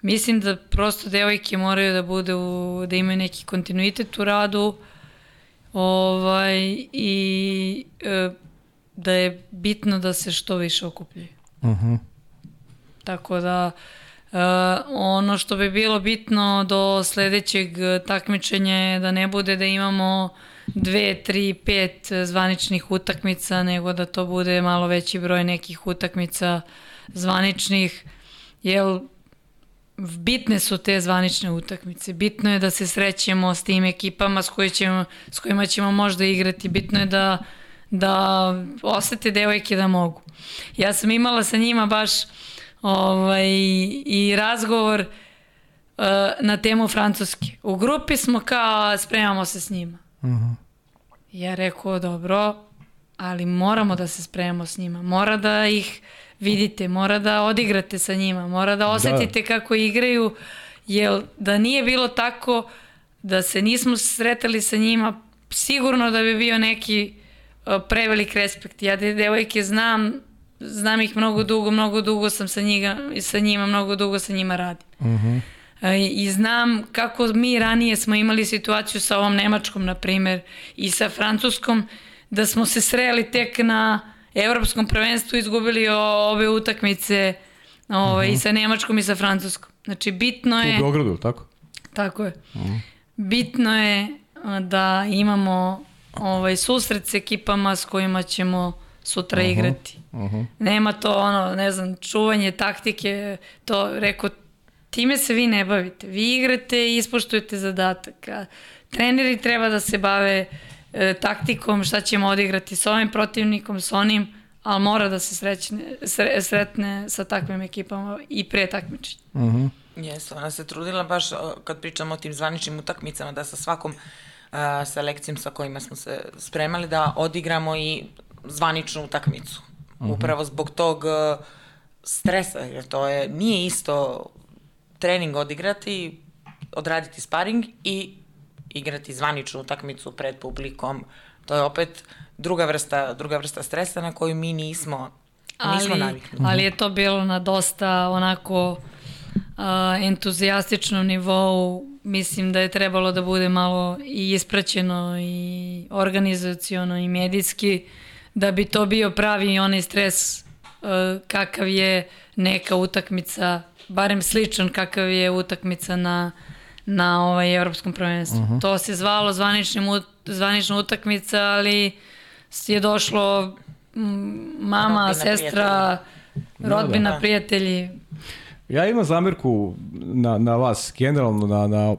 mislim da prosto devojke moraju da bude u, da imaju neki kontinuitet u radu. Ovaj, i e, da je bitno da se što više okupljaju. Tako da e, ono što bi bilo bitno do sledećeg takmičenja je da ne bude da imamo dve, tri, pet zvaničnih utakmica, nego da to bude malo veći broj nekih utakmica zvaničnih, jer bitne su te zvanične utakmice. Bitno je da se srećemo s tim ekipama s, koji ćemo, s kojima ćemo možda igrati. Bitno je da, da osete devojke da mogu. Ja sam imala sa njima baš ovaj, i razgovor uh, na temu Francuske. U grupi smo kao spremamo se s njima. Uh -huh. Ja rekao, dobro, ali moramo da se spremamo s njima. Mora da ih vidite, mora da odigrate sa njima, mora da osetite da. kako igraju, jer da nije bilo tako, da se nismo sretali sa njima, sigurno da bi bio neki uh, prevelik respekt. Ja te devojke znam, znam ih mnogo dugo, mnogo dugo sam sa, njega, sa njima, mnogo dugo sa njima radim. Uh -huh. I znam kako mi ranije smo imali situaciju sa ovom Nemačkom, na primer, i sa Francuskom, da smo se sreli tek na evropskom prvenstvu, izgubili ove utakmice ovaj, uh -huh. i sa Nemačkom i sa Francuskom. Znači, bitno je... U Beogradu, tako? Tako je. Uh -huh. Bitno je da imamo ovaj, susret s ekipama s kojima ćemo sutra uh -huh. igrati. Uh -huh. Nema to ono, ne znam, čuvanje taktike, to rekao, time se vi ne bavite. Vi igrate i ispoštujete zadatak. A treneri treba da se bave e, taktikom, šta ćemo odigrati s ovim protivnikom, s onim, ali mora da se srećne, sre, sretne sa takvim ekipama i pre takmičenja. Uh -huh. Jeste, ona se trudila baš kad pričamo o tim zvaničnim utakmicama da sa svakom uh, selekcijom sa kojima smo se spremali da odigramo i zvaničnu utakmicu. Uh -huh. Upravo zbog tog uh, stresa, jer to je, nije isto trening odigrati, odraditi sparing i igrati zvaničnu utakmicu pred publikom. To je opet druga vrsta, druga vrsta stresa na koju mi nismo, nismo ali, navikli. Ali je to bilo na dosta onako uh, entuzijastičnom nivou. Mislim da je trebalo da bude malo i ispraćeno i organizaciono i medijski da bi to bio pravi onaj stres uh, kakav je neka utakmica barem sličan kakav je utakmica na na ovaj evropskom prvenstvu. Uh -huh. To se zvalo zvaničnim zvanična utakmica, ali je došlo mama, rodbina, sestra, prijatelji. rodbina, da, da. prijatelji. Ja imam zamerku na, na vas, generalno na, na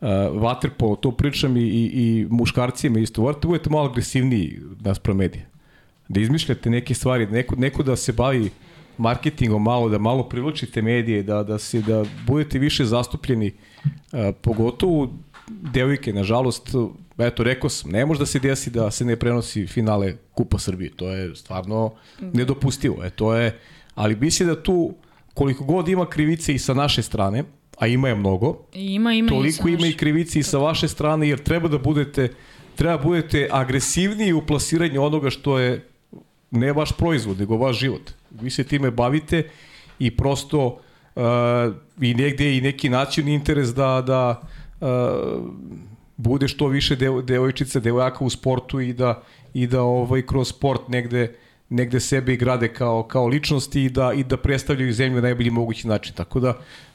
uh, vaterpolo, to pričam i, i, i muškarcima isto. Morate budete malo agresivniji naspram medija. Da izmišljate neke stvari, neko, neko da se bavi marketingom malo, da malo privlačite medije, da, da, se, da budete više zastupljeni, uh, pogotovo devojke, nažalost, eto, rekao sam, ne može da se desi da se ne prenosi finale Kupa Srbije, to je stvarno nedopustivo, e, to je, ali mislim da tu, koliko god ima krivice i sa naše strane, a ima je mnogo, Ima, ima toliko i ima i krivici i sa vaše strane, jer treba da budete treba budete agresivniji u plasiranju onoga što je ne vaš proizvod, nego vaš život. Vi se time bavite i prosto uh, i negde i neki nacionalni interes da, da uh, bude što više devo, devojčica, devojaka u sportu i da, i da ovaj, kroz sport negde negde sebe i grade kao, kao ličnosti i da, i da predstavljaju zemlju na najbolji mogući način. Tako da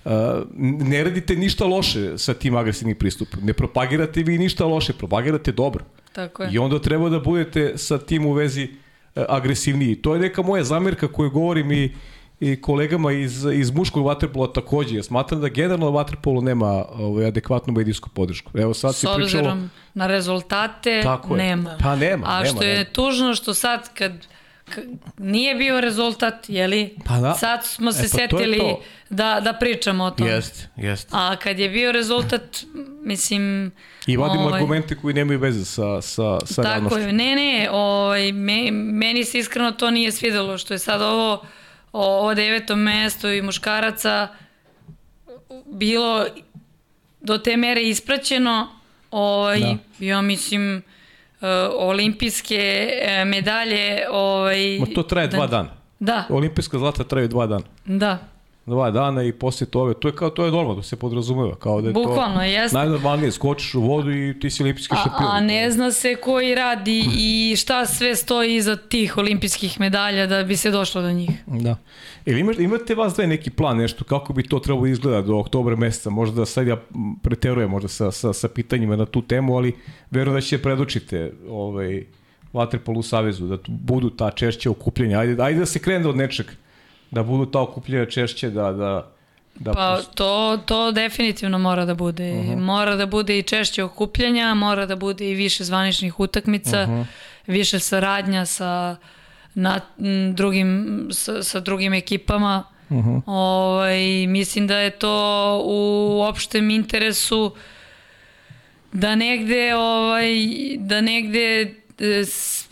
uh, ne radite ništa loše sa tim agresivnim pristupom. Ne propagirate vi ništa loše, propagirate dobro. Tako je. I onda treba da budete sa tim u vezi uh, agresivniji. To je neka moja zamerka koju govorim i, i kolegama iz, iz muškog vaterpola takođe. Ja smatram da generalno vaterpolo nema ovaj, adekvatnu medijsku podršku. Evo sad S se pričalo... na rezultate Tako je. nema. Pa nema, A nema, što je nema. tužno što sad kad nije bio rezultat, jeli? Pa da. Sad smo se E, pa to je setili to. da, da pričamo o tome. Jeste, jeste. A kad je bio rezultat, mislim... I vadimo ovaj, argumente koji nemaju veze sa, sa, sa Tako realnošću. je, ne, ne, ovaj, me, meni se iskreno to nije svidelo, što je sad ovo, ovo deveto mesto i muškaraca bilo do te mere ispraćeno, ovaj, Da. ja mislim, olimpijske eh, medalje, ovaj, Ma to traje dva dana. Da, Olimpijska zlata traju dva dana. da, Dva dana i posle toga, to je kao to je normalno, da se podrazumeva, kao da je Bukvalno, to jeste. najnormalnije, skočiš u vodu i ti si olimpijski a, šampion. a ne zna se koji radi i šta sve stoji iza tih olimpijskih medalja da bi se došlo do njih. Da. Ili imate, imate vas dve neki plan, nešto, kako bi to trebalo izgleda do oktobra meseca, možda da sad ja preterujem možda sa, sa, sa pitanjima na tu temu, ali verujem da će predočite ovaj, Vaterpolu Savezu, da tu budu ta češća okupljenja. Ajde, ajde da se krene od nečeg, da budu ta okupljenja češće, da, da, da Pa to, to definitivno mora da bude. Uh -huh. Mora da bude i češće okupljanja, mora da bude i više zvaničnih utakmica, uh -huh. više saradnja sa na, m, drugim, sa, sa drugim ekipama. Uh -huh. ovaj, mislim da je to u opštem interesu da negde ovaj da negde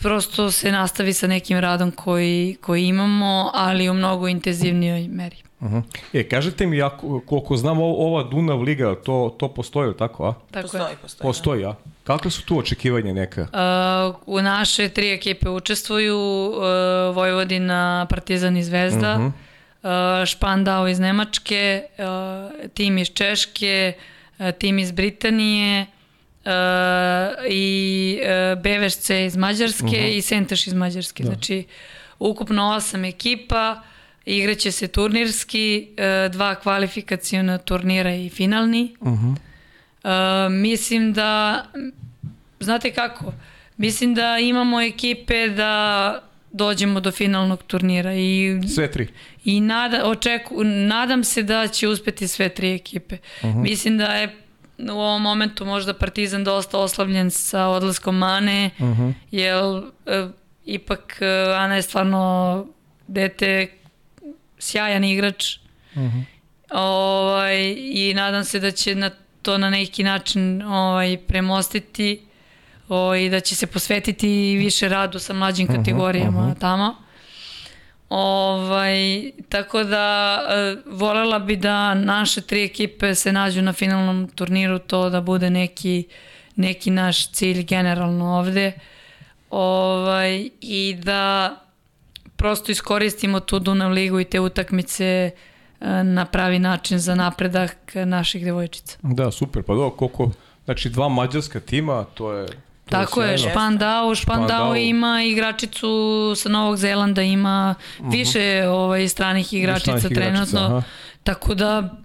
prosto se nastavi sa nekim radom koji, koji imamo, ali u mnogo intenzivnijoj meri. Uh -huh. E, kažete mi, ja, koliko znam, ova Dunav Liga, to, to postoji, tako, a? Tako je. Postoji, postoji. Postoji, a? Kakve su tu očekivanja neka? Uh, u naše tri ekipe učestvuju uh, Vojvodina, Partizan i Zvezda, uh -huh. uh, Špandao iz Nemačke, uh, tim iz Češke, uh, tim iz Britanije uh, i uh, BVSC iz Mađarske uh -huh. i Senteš iz Mađarske. Da. Znači, ukupno osam ekipa, igraće se turnirski, uh, dva kvalifikacijona turnira i finalni. Uh -huh. Uh, mislim da, znate kako, mislim da imamo ekipe da dođemo do finalnog turnira i, Sve tri. i nada, očeku, nadam se da će uspeti sve tri ekipe. Uh -huh. Mislim da je u ovom momentu možda Partizan dosta oslavljen sa odlaskom Mane, uh -huh. jer e, ipak e, Ana je stvarno dete sjajan igrač uh -huh. ovaj, i nadam se da će na to na neki način ovaj, premostiti ovaj, i da će se posvetiti više radu sa mlađim kategorijama uh -huh, uh -huh. tamo. Ovaj, tako da e, volela bi da naše tri ekipe se nađu na finalnom turniru, to da bude neki, neki naš cilj generalno ovde. Ovaj, I da prosto iskoristimo tu Dunav ligu i te utakmice e, na pravi način za napredak naših devojčica. Da, super, pa dobro, koliko, znači dva mađarska tima, to je... To Tako je. Špandao, Špandao. Ima igračicu sa Novog Zelanda, ima više ovaj, stranih igračica Mhm. stranih igračica, trenutno. aha. Tako da,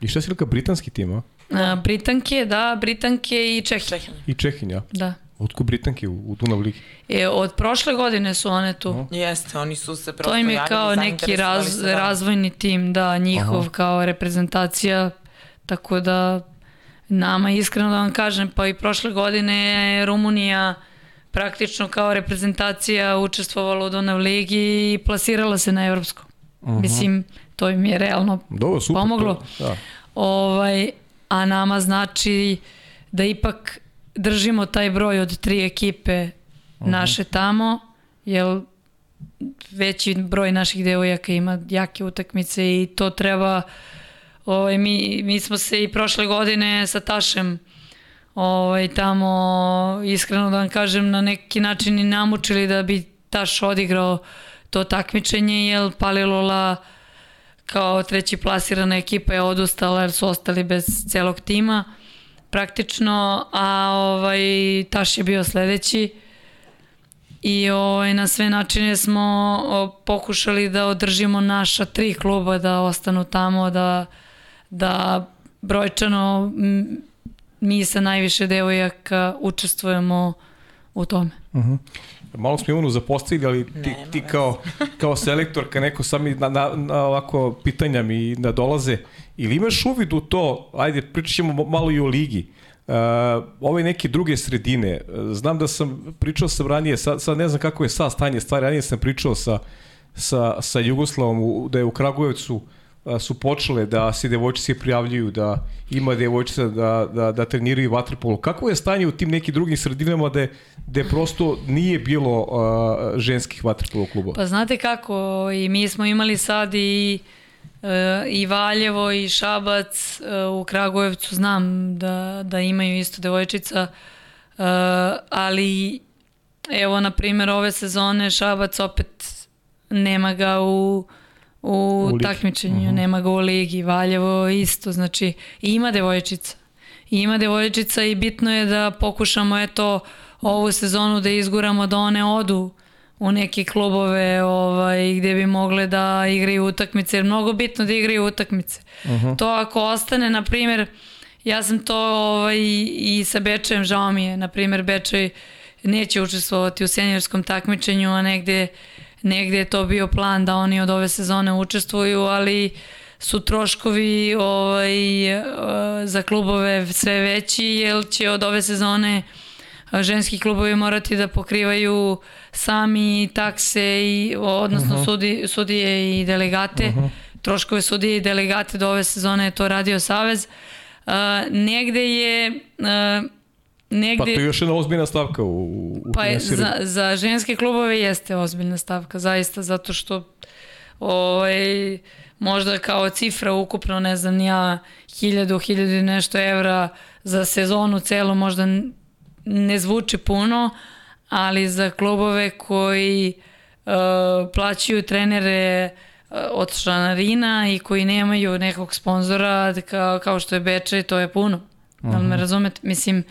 I šta si rekao, britanski tim, a? a, Britanke, da, Britanke i Čehi. Čehin. I Čehinja. Da. Otko Britanke u, u Dunav ligi? E, od prošle godine su one tu. Jeste, oni su se prosto To im je javili, kao neki raz, da. razvojni tim, da, njihov Aha. kao reprezentacija, tako da nama iskreno da vam kažem, pa i prošle godine je Rumunija praktično kao reprezentacija učestvovala u Dunav ligi i plasirala se na evropsko. Mislim, to im je realno Dobro, super. pomoglo. To, da. Ovaj, a nama znači da ipak držimo taj broj od tri ekipe naše tamo, jer veći broj naših devojaka ima jake utakmice i to treba ovaj, mi, mi smo se i prošle godine sa Tašem ovaj, tamo, iskreno da vam kažem, na neki način i namučili da bi Taš odigrao to takmičenje, jer Palilola kao treći plasirana ekipa je odustala jer su ostali bez celog tima. Praktično, a ovaj, Taš je bio sledeći. I ovaj, na sve načine smo pokušali da održimo naša tri kluba da ostanu tamo, da, da brojčano mi sa najviše devojaka učestvujemo u tome. Uh mhm. -huh. Malo smo Ivanu zapostavili, ali ti, ti kao, kao selektorka neko sam mi na, na, na ovako pitanja mi nadolaze. Ili imaš uvid u to, ajde pričat ćemo malo i o ligi, uh, ove neke druge sredine, znam da sam pričao sam ranije, sad, sad ne znam kako je sad stanje stvari, ranije sam pričao sa, sa, sa Jugoslavom, da je u Kragujevcu uh, su počele da se devojčice prijavljuju, da ima devojčica da, da, da treniraju vaterpolo. Kako je stanje u tim nekim drugim sredinama da, da prosto nije bilo uh, ženskih vaterpolo klubova? Pa znate kako, i mi smo imali sad i uh, i Valjevo i Šabac uh, u Kragujevcu znam da, da imaju isto devojčica, uh, ali evo na primjer ove sezone Šabac opet nema ga u u, u takmičenju, uh mhm. -huh. nema ga u ligi, Valjevo isto, znači ima devojčica. Ima devojčica i bitno je da pokušamo eto ovu sezonu da izguramo da one odu u neke klubove ovaj, gde bi mogle da igraju utakmice, jer mnogo bitno da igraju utakmice. Uh mhm. -huh. To ako ostane, na primjer, ja sam to ovaj, i sa Bečajem, žao mi je, na primjer, Bečaj neće učestvovati u seniorskom takmičenju, a negde negde je to bio plan da oni od ove sezone učestvuju, ali su troškovi ovaj, eh, za klubove sve veći, jer će od ove sezone eh, ženski klubovi morati da pokrivaju sami takse, i, odnosno uh mhm. -huh. sudi, sudije i delegate. Uh mhm. -huh. Troškove sudije i delegate do ove sezone je to radio Savez. Uh, negde je uh, negde... Pa to je još jedna ozbiljna stavka u, u Pa je, za, za ženske klubove jeste ozbiljna stavka, zaista, zato što ovaj, možda kao cifra ukupno, ne znam, ja, hiljadu, hiljadu i nešto evra za sezonu celo možda ne zvuči puno, ali za klubove koji uh, plaćaju trenere uh, od članarina i koji nemaju nekog sponzora kao, kao što je Bečaj, to je puno. Uh -huh. Da li me mhm. razumete? Mislim,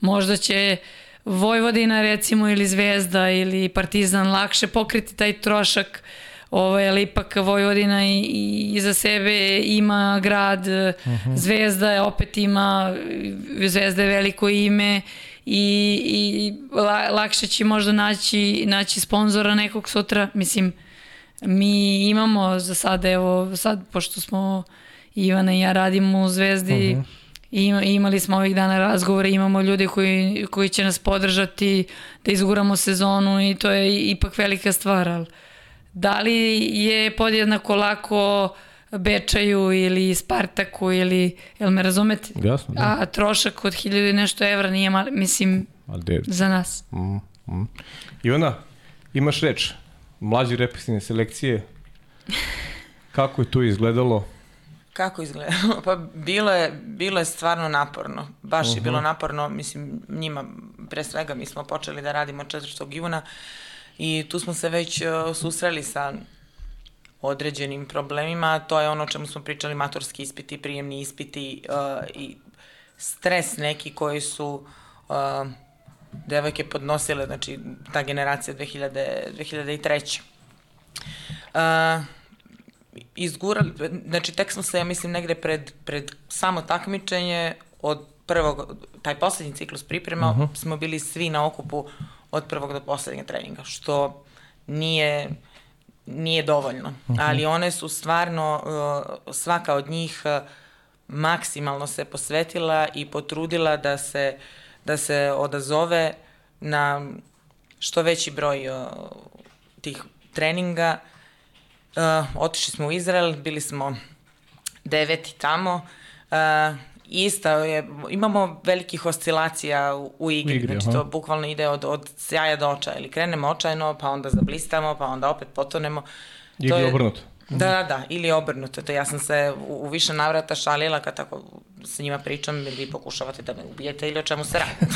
možda će Vojvodina recimo ili Zvezda ili Partizan lakše pokriti taj trošak ovaj, ali ipak Vojvodina i, i za sebe ima grad, uh mhm. -huh. Zvezda je opet ima, Zvezda je veliko ime i, i la, lakše će možda naći, naći sponzora nekog sutra, mislim, mi imamo za sad, evo, sad, pošto smo Ivana i ja radimo u Zvezdi, uh mhm. -huh I imali smo ovih dana razgovore, imamo ljude koji, koji će nas podržati da izguramo sezonu i to je ipak velika stvar, ali da li je podjednako lako Bečaju ili Spartaku ili, jel me razumete? Jasno, da. A trošak od hiljada i nešto evra nije mali, mislim, za nas. Mm, mm. Ivana, imaš reč, mlađi represivne selekcije, kako je to izgledalo? Kako izgleda? pa bilo je, bilo je stvarno naporno. Baš uh -huh. je bilo mhm. naporno, mislim, njima, pre svega, mi smo počeli da radimo 4. juna i tu smo se već uh, susreli sa određenim problemima, to je ono o čemu smo pričali, maturski ispiti, prijemni ispiti uh, i stres neki koji su uh, devojke podnosile, znači ta generacija 2000, 2003. Uh, izgurali, znači tek smo se, ja mislim, negde pred, pred samo takmičenje od prvog, taj poslednji ciklus priprema, uh mhm. -huh. smo bili svi na okupu od prvog do poslednjeg treninga, što nije, nije dovoljno. Uh mhm. -huh. Ali one su stvarno, uh, svaka od njih uh, maksimalno se posvetila i potrudila da se, da se odazove na što veći broj uh, tih treninga Uh, otišli smo u Izrael, bili smo deveti tamo. Uh, ista je, imamo velikih oscilacija u, u igri, igri znači aha. to bukvalno ide od, od sjaja do očaja, ili krenemo očajno, pa onda zablistamo, pa onda opet potonemo. Igri je, obrnuto. Da, da, da, ili obrnuto. To ja sam se u, u više navrata šalila kad tako sa njima pričam, vi pokušavate da me ubijete ili o čemu se radi.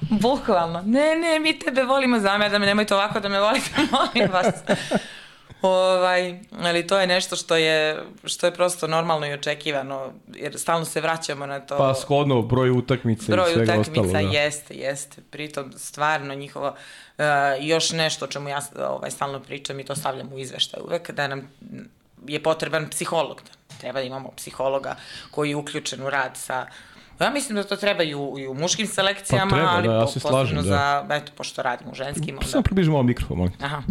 Bukvalno. Ne, ne, mi tebe volimo zamer, da me nemojte ovako da me volite, molim vas. Ovaj, ali to je nešto što je, što je prosto normalno i očekivano, jer stalno se vraćamo na to. Pa shodno broj utakmica broj i svega utakmica ostalo. Da. jeste, jeste. Pritom stvarno njihovo, uh, još nešto o čemu ja ovaj, stalno pričam i to stavljam u izveštaj uvek, da nam je potreban psiholog. Da treba da imamo psihologa koji je uključen u rad sa Ja mislim da to treba i u, i u muškim selekcijama, Pa treba, ali da, ja po- se posebno slažem, da. za, eto, pošto radim u ženskim, onda... Samo približi malo mikrofon, molim. Aha,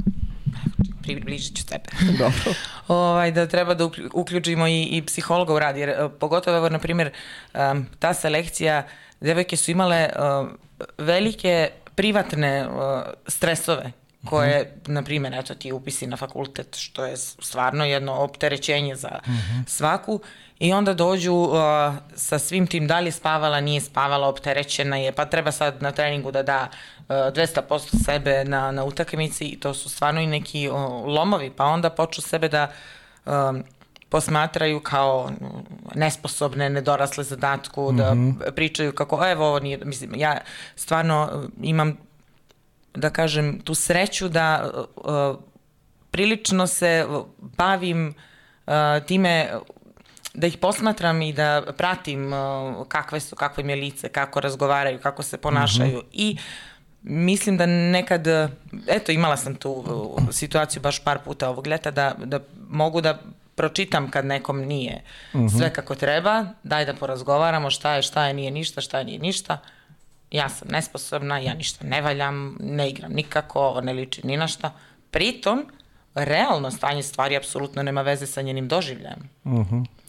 približit ću tebe. Dobro. ovaj, da treba da uklju- uključimo i, i psihologa u rad, jer e, pogotovo, evo, na primjer, um, ta selekcija, devojke su imale um, velike privatne uh, stresove koje, na primjer, eto ti upisi na fakultet, što je stvarno jedno opterećenje za svaku, i onda dođu uh, sa svim tim da li je spavala, nije spavala, opterećena je, pa treba sad na treningu da da 200% sebe na, na utakmici i to su stvarno i neki uh, lomovi, pa onda počnu sebe da um, posmatraju kao mm, nesposobne, nedorasle zadatku, da pričaju kako, evo ovo nije, mislim, ja stvarno uh, imam da kažem, tu sreću da uh, prilično se uh, bavim uh, time da ih posmatram i da pratim uh, kakve su, kakvo im je lice, kako razgovaraju, kako se ponašaju i mislim da nekad, uh, eto imala sam tu uh, situaciju baš par puta ovog ljeta da, da mogu da pročitam kad nekom nije sve kako treba, daj da porazgovaramo šta je, šta je, nije ništa, šta je, nije ništa ja sam nesposobna, ja ništa ne valjam, ne igram nikako, ne liči ni na šta. Pritom, realno stanje stvari apsolutno nema veze sa njenim doživljajem.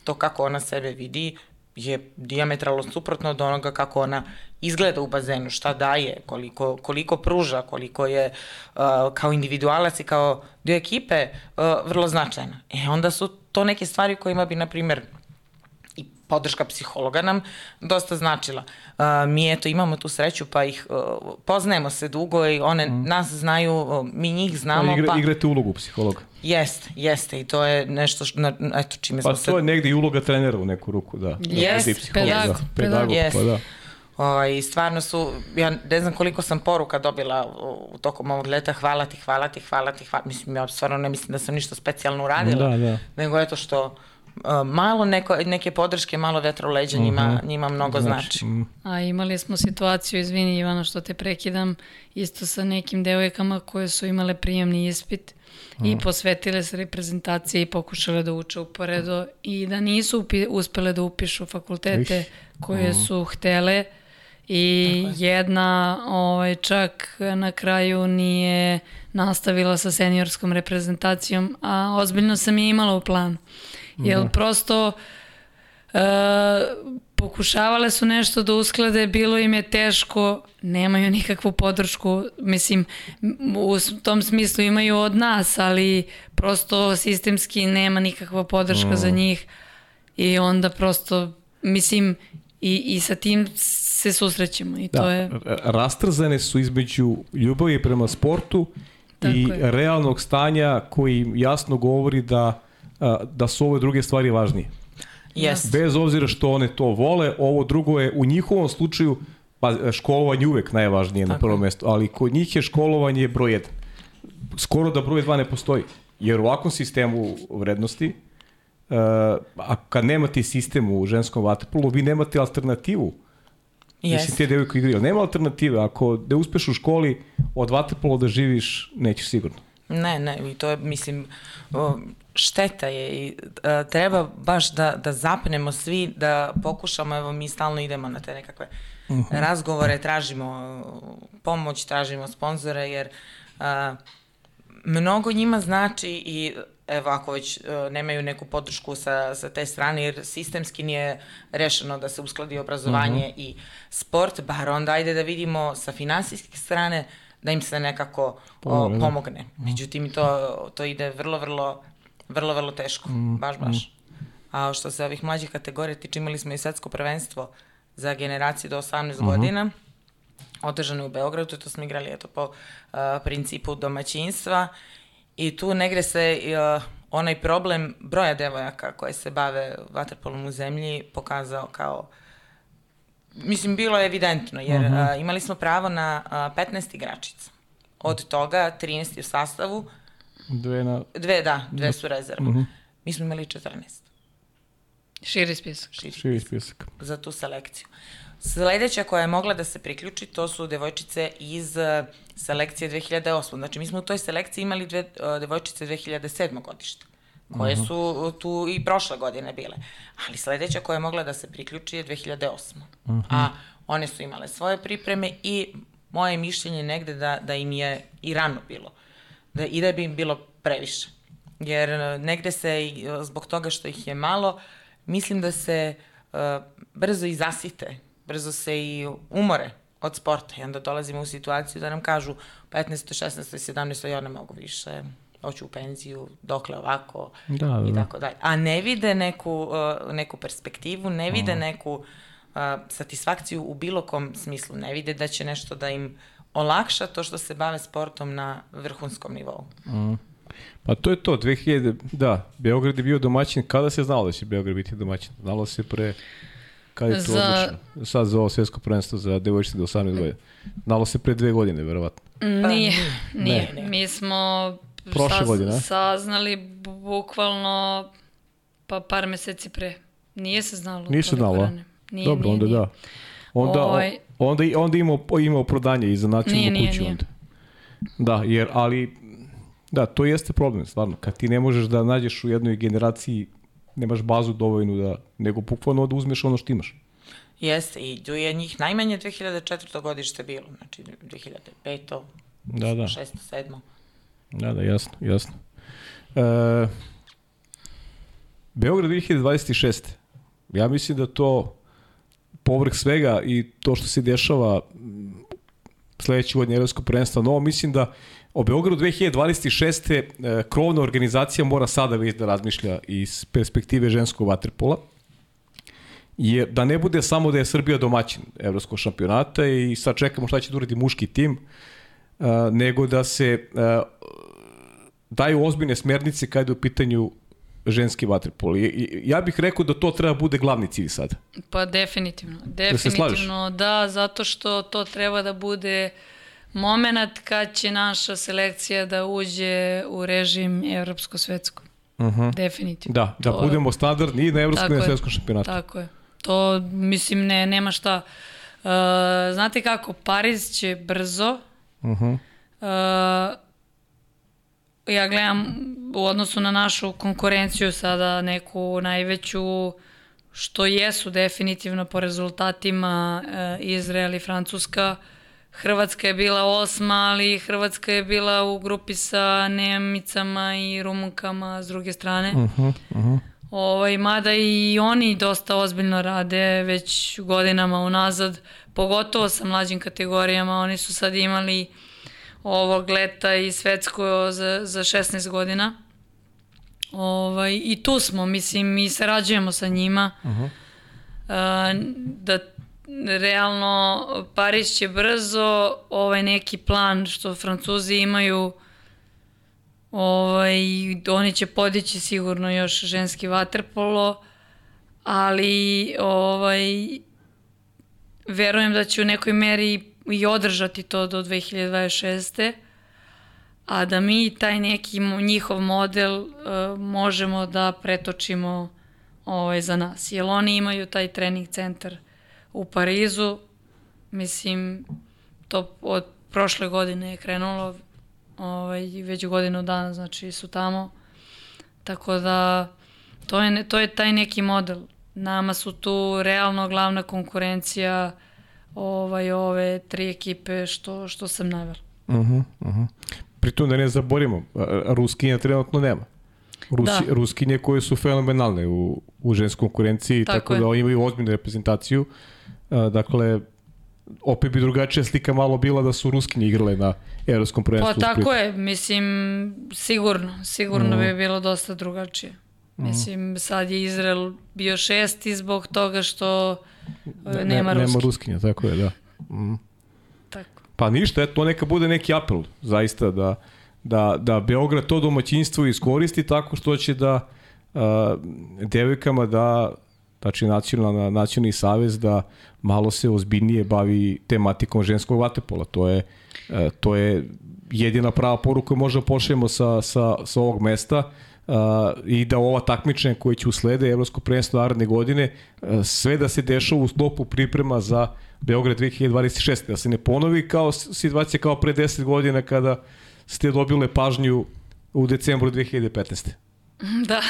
To kako ona sebe vidi je diametralno suprotno od onoga kako ona izgleda u bazenu, šta daje, koliko, koliko pruža, koliko je uh, kao individualac i kao dio ekipe uh, vrlo značajna. E onda su to neke stvari kojima bi, na primjer, podrška psihologa nam dosta značila. Uh, mi eto imamo tu sreću pa ih uh, poznajemo se dugo i one nas znaju, uh, mi njih znamo Igre, pa Igrate ulogu psihologa. jeste, jeste i to je nešto što, na, eto čime Pa smo se to je negde i uloga trenera u neku ruku, da. Jest, Da pedagog, da. Pedagog, Jest. pa da. Ovaj, stvarno su, ja ne znam koliko sam poruka dobila u, tokom ovog leta, hvala ti, hvala ti, hvala ti, hvala. Mislim, ja stvarno ne mislim da sam ništa specijalno uradila, Da, da. nego eto što malo neko, neke podrške, malo vetra u leđa njima, njima mnogo znači. mm, A imali smo situaciju, izvini Ivana što te prekidam, isto sa nekim devojkama koje su imale prijemni ispit i posvetile se reprezentaciji i pokušale da uče uporedo i da nisu upi, uspele da upišu fakultete Ih. koje su htele i jedna ovaj, čak na kraju nije nastavila sa seniorskom reprezentacijom, a ozbiljno sam je imala u planu. Jer prosto e, pokušavale su nešto da usklade, bilo im je teško, nemaju nikakvu podršku, mislim, u tom smislu imaju od nas, ali prosto sistemski nema nikakva podrška za njih i onda prosto, mislim, i, i sa tim se susrećemo i to Da, je... r- rastrzane su između ljubavi prema sportu i Tako je. realnog stanja koji jasno govori da, da su ove druge stvari važnije. Yes. Bez obzira što one to vole, ovo drugo je u njihovom slučaju pa školovanje uvek najvažnije na prvom mestu, ali kod njih je školovanje broj 1. Skoro da broj 2 ne postoji. Jer u ovakvom sistemu vrednosti, uh, a kad nemate sistem u ženskom vaterpolu, vi nemate alternativu Yes. Mislim, te devojke ali nema alternative. Ako ne uspeš u školi od vaterpola da živiš, nećeš sigurno. Ne, ne, i to je, mislim, šteta je i a, treba baš da, da zapnemo svi, da pokušamo, evo mi stalno idemo na te nekakve razgovore, tražimo pomoć, tražimo sponzore, jer a, mnogo njima znači i evo ako već e, nemaju neku podršku sa, sa te strane, jer sistemski nije rešeno da se uskladi obrazovanje i sport, bar onda ajde da vidimo sa finansijske strane da im se nekako o, Pomogne, pomogne. Međutim, to, to ide vrlo, vrlo, vrlo, vrlo teško. Baš, baš. A što se ovih mlađih kategorija tiče, imali smo i svetsko prvenstvo za generacije do 18 godina održano je u Beogradu, to smo igrali eto, po uh, principu domaćinstva i tu negde se uh, onaj problem broja devojaka koje se bave vaterpolom u zemlji pokazao kao Mislim, bilo je evidentno, jer uh -huh. a, imali smo pravo na a, 15 igračica. Od toga 13 u sastavu. Dve na... Dve, da, dve su rezerve. Uh -huh. Mi smo imali 14. Širi spisak. Širi, Širi spisak. Za tu selekciju. Sledeća koja je mogla da se priključi, to su devojčice iz uh, selekcije 2008. Znači, mi smo u toj selekciji imali dve uh, devojčice 2007. godište koje mhm. su tu i prošle godine bile. Ali sledeća koja je mogla da se priključi je 2008. Uh -huh. A one su imale svoje pripreme i moje mišljenje negde da, da im je i rano bilo. Da, I da bi im bilo previše. Jer uh, negde se, uh, zbog toga što ih je malo, mislim da se uh, brzo i zasite, brzo se i umore od sporta i onda dolazimo u situaciju da nam kažu 15. 16. 17. ja ne mogu više hoću u penziju, dokle ovako da, da. i da. tako dalje. A ne vide neku, uh, neku perspektivu, ne vide neku uh, satisfakciju u bilo kom smislu, ne vide da će nešto da im olakša to što se bave sportom na vrhunskom nivou. Mm. Pa to je to, 2000, da, Beograd je bio domaćin, kada se znalo da će Beograd biti domaćin? Znalo se pre, kada je to za... odlučeno? Sad za ovo svjetsko prvenstvo za devojčice do 18 godina. Znalo se pre dve godine, verovatno. Nije, nije. Ne. Mi smo Prošle saz, godine? Saznali bukvalno pa par meseci pre. Nije se znalo. Nije se znalo? Nije, Dobro, nije, onda nije. da. Onda, ovaj... onda, onda imao, imao prodanje i za nacionalnu kuću. Nije. Onda. Da, jer, ali, da, to jeste problem, stvarno. Kad ti ne možeš da nađeš u jednoj generaciji, nemaš bazu dovoljnu da, nego bukvalno da uzmeš ono što imaš. Jeste, i tu je njih najmanje 2004. godište bilo, znači 2005. Da, da. 6. 7. Da, da, jasno, jasno. E, Beograd 2026. Ja mislim da to povrh svega i to što se dešava sledeće godine Evropsko prvenstvo novo, mislim da o Beogradu 2026. E, krovna organizacija mora sada već da razmišlja iz perspektive ženskog vaterpola. Je, da ne bude samo da je Srbija domaćin evropskog šampionata i sad čekamo šta će da uradi muški tim, uh, nego da se uh, daju ozbiljne smernice kada je u pitanju ženski vaterpol. Ja bih rekao da to treba bude glavni cilj sada. Pa definitivno. Definitivno da, da, zato što to treba da bude moment kad će naša selekcija da uđe u režim evropsko-svetsko. Uh mhm. -huh. Definitivno. Da, da to, budemo standardni i na evropskom i na svetskom šampionatu. Tako je. To, mislim, ne, nema šta. Uh, znate kako, Pariz će brzo, uh -huh. uh, ja gledam u odnosu na našu konkurenciju sada neku najveću što jesu definitivno po rezultatima e, Izrael i Francuska. Hrvatska je bila osma, ali Hrvatska je bila u grupi sa Nemicama i Rumunkama s druge strane. Uh -huh, uh -huh. Ovaj, mada i oni dosta ozbiljno rade već godinama unazad, pogotovo sa mlađim kategorijama. Oni su sad imali uh, ovog leta i svetsko za, za 16 godina. Ovaj, I tu smo, mislim, mi sarađujemo sa njima. Uh -huh. uh, da realno Pariz će brzo ovaj neki plan što Francuzi imaju ovaj, oni će podići sigurno još ženski vaterpolo ali ovaj verujem da će u nekoj meri i održati to do 2026. A da mi taj neki njihov model uh, možemo da pretočimo ovaj, za nas. Jer oni imaju taj trening centar u Parizu. Mislim, to od prošle godine je krenulo ovaj, već godinu dana, znači su tamo. Tako da to je, to je taj neki model. Nama su tu realno glavna konkurencija ovaj, ove tri ekipe što, što sam navela. Uh -huh, uh -huh. Pritom da ne zaborimo, Ruskinja trenutno nema. Rusi, da. Ruskinje koje su fenomenalne u, u ženskoj konkurenciji, tako, tako da imaju ozbiljnu reprezentaciju. dakle, opet bi drugačija slika malo bila da su Ruskinje igrale na evropskom prvenstvu. Pa tako je, mislim, sigurno, sigurno -huh. bi bilo dosta drugačije. Mislim, sad je Izrael bio šesti zbog toga što ne, nema, nema ruskinja, tako je, da. Mm. Tako. Pa ništa, eto, to neka bude neki apel, zaista, da, da, da Beograd to domaćinstvo iskoristi tako što će da a, devojkama da znači nacionalna, nacionalni savez da malo se ozbiljnije bavi tematikom ženskog vaterpola. To je, a, to je jedina prava poruka koju možemo pošljemo sa, sa, sa ovog mesta uh, i da ova takmičenja koje će uslede Evropsko prvenstvo naredne godine uh, sve da se dešava u sklopu priprema za Beograd 2026. Da se ne ponovi kao situacija kao pre 10 godina kada ste dobile pažnju u decembru 2015. Da.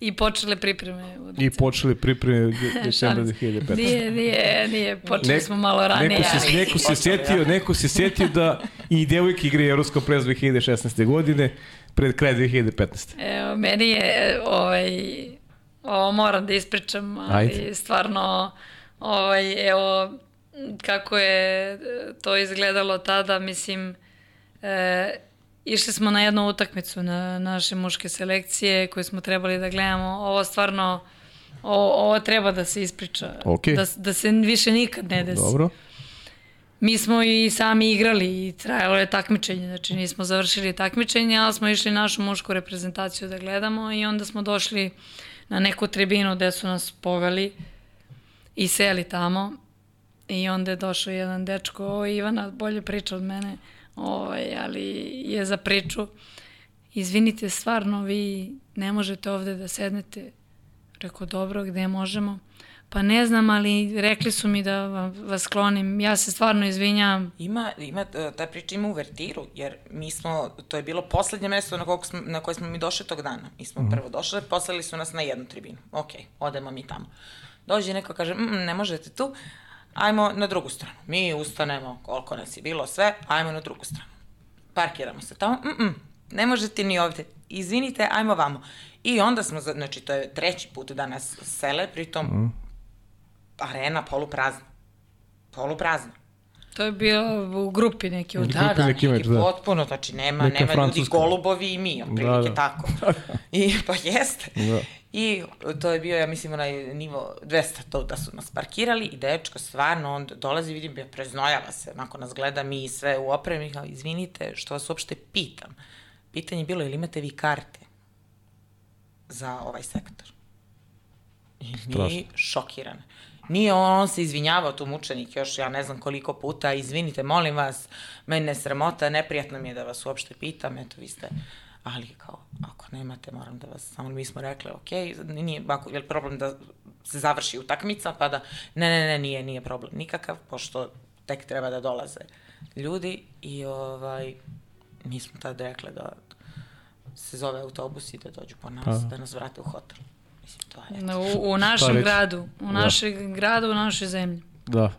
I počele pripreme. I počele pripreme u decembru 2015. Nije, nije, nije. Počeli Nek, smo malo ranije. Neko se, neko se setio, neko se setio da i devojke igre Evropsko prez 2016. godine pred kraj 2015. Evo, meni je, ovaj, ovo moram da ispričam, ali Ajde. stvarno, ovaj, evo, kako je to izgledalo tada, mislim, e, išli smo na jednu utakmicu na naše muške selekcije koje smo trebali da gledamo. Ovo stvarno, ovo, ovo treba da se ispriča. Okay. Da, da se više nikad ne desi. Dobro. Mi smo i sami igrali i trajalo je takmičenje, znači nismo završili takmičenje, ali smo išli našu mušku reprezentaciju da gledamo i onda smo došli na neku tribinu gde su nas poveli i seli tamo i onda je došao jedan dečko, o Ivana bolje priča od mene, ovaj, ali je za priču. Izvinite, stvarno, vi ne možete ovde da sednete. Rekao, dobro, gde možemo? Pa ne znam, ali rekli su mi da vas klonim. Ja se stvarno izvinjam. Ima, ima, ta priča ima uvertiru, jer mi smo, to je bilo poslednje mesto na, smo, na koje smo mi došli tog dana. Mi smo mm. prvo došli, poslali su nas na jednu tribinu. Ok, odemo mi tamo. Dođe neko, kaže, mm, ne možete tu, ajmo na drugu stranu. Mi ustanemo, koliko nas je bilo sve, ajmo na drugu stranu. Parkiramo se tamo, mm, mm, ne možete ni ovde. Izvinite, ajmo vamo. I onda smo, znači, to je treći put da nas sele, pritom mm. Arena poluprazna. Poluprazna. To je bio u grupi neki u Da, da, neki, neki da. potpuno, znači nema, Neka nema francuska. ljudi golubovi i mi, otprilike da, da. tako. I pa jeste. Da. I to je bio, ja mislim, onaj nivo 200 to da su nas parkirali i dečko stvarno, on dolazi, vidim, ja preznojava se, onako nas gleda mi sve u opremi, kao, izvinite, što vas uopšte pitam. Pitanje je bilo, ili imate vi karte za ovaj sektor? I mi šokirane. Nije on, on se izvinjavao tu mučenik još ja ne znam koliko puta, izvinite, molim vas, mene sramota, neprijatno mi je da vas uopšte pitam, eto vi ste, ali kao, ako nemate, moram da vas, samo mi smo rekli, ok, nije, ako, je problem da se završi utakmica, pa da, ne, ne, ne, nije, nije problem nikakav, pošto tek treba da dolaze ljudi i ovaj, mi smo tad rekli da se zove autobus i da dođu po nas, pa. da nas vrate u hotel. Mislim, to je u, u našem gradu, u da. našem gradu, u našoj zemlji. Da.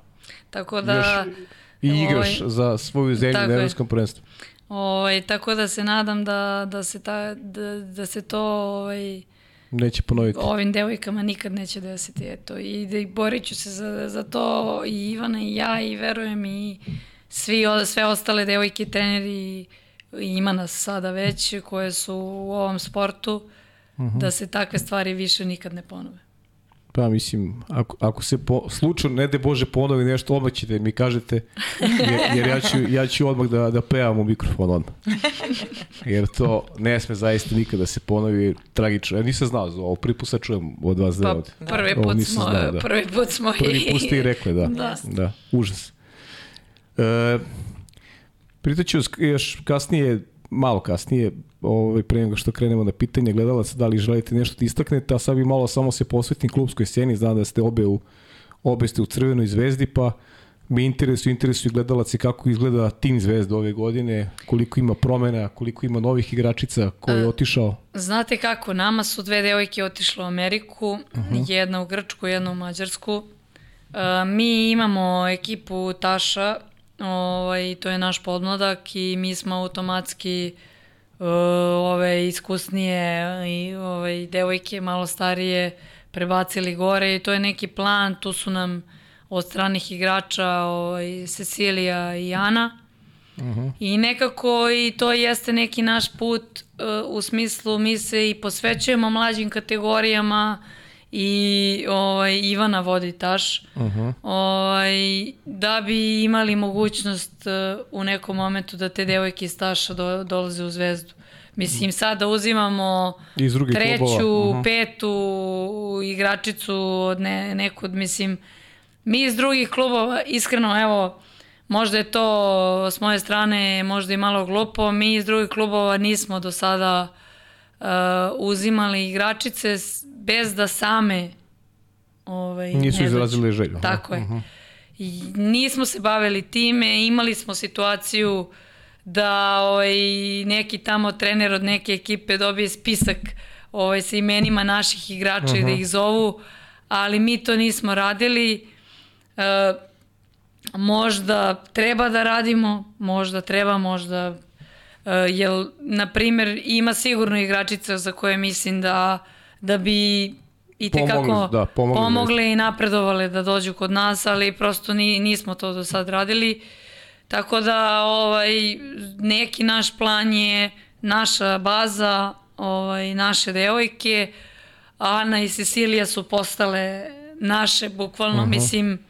Tako da... Još I igraš ovaj, za svoju zemlju na evropskom prvenstvu. Ovaj, tako da se nadam da, da, se, ta, da, da se to ovaj, neće ponoviti. Ovim devojkama nikad neće desiti. Eto. I da borit ću se za, za to i Ivana i ja i verujem i svi, sve ostale devojke, treneri i ima nas sada već koje su u ovom sportu. Uh, -huh. da se takve stvari više nikad ne ponove. Pa mislim, ako, ako se po, slučajno, ne de Bože, ponovi nešto, odmah ćete mi kažete, jer, jer ja, ću, ja ću odmah da, da pevam u mikrofon odmah. Jer to ne sme zaista nikada da se ponovi tragično. Ja nisam znao za ovo, prvi put sad čujem od vas pa, da Prvi put, smo, znao, da. prvi put smo Prvi put ste i rekli, da. da. da užas. E, Pritaću još kasnije, malo kasnije, ovaj, pre nego što krenemo na pitanje gledalaca, da li želite nešto da istaknete, a sad bi malo samo se posvetim klubskoj sceni, znam da ste obe u, obe ste u Crvenoj zvezdi, pa me interesuju, interesuju gledalaci kako izgleda tim Zvezda ove godine, koliko ima promena, koliko ima novih igračica, ko je otišao? Znate kako, nama su dve devojke otišle u Ameriku, uh. -huh. jedna u Grčku, jedna u Mađarsku. Mi imamo ekipu Taša, ovaj, to je naš podmladak i mi smo automatski uh, Uh, ove iskusnije i ove devojke malo starije prebacili gore i to je neki plan, tu su nam od stranih igrača ovaj, Cecilija i Ana. Uh mhm. -huh. I nekako i to jeste neki naš put uh, u smislu mi se i posvećujemo mlađim kategorijama i ovaj, Ivana vodi taš, uh -huh. ovaj, da bi imali mogućnost uh, u nekom momentu da te devojke iz taša do, dolaze u zvezdu. Mislim, sad da uzimamo Iz treću, klubova. Mhm. petu igračicu od ne, nekud, mislim, mi iz drugih klubova, iskreno, evo, možda je to s moje strane možda i malo glupo, mi iz drugih klubova nismo do sada uh, uzimali igračice bez da same ovaj, Nisu izrazile dođu. želju. Tako je. I nismo se bavili time, imali smo situaciju da ovaj, neki tamo trener od neke ekipe dobije spisak ovaj, sa imenima naših igrača i da ih zovu, ali mi to nismo radili. E, možda treba da radimo, možda treba, možda e, jel, na primjer, ima sigurno igračica za koje mislim da, da bi i tekako Pomogli, da, pomogli pomogle i napredovale da dođu kod nas, ali prosto ni, nismo to do sad radili. Tako da ovaj, neki naš plan je naša baza, ovaj, naše devojke, Ana i Cecilija su postale naše, bukvalno, mislim,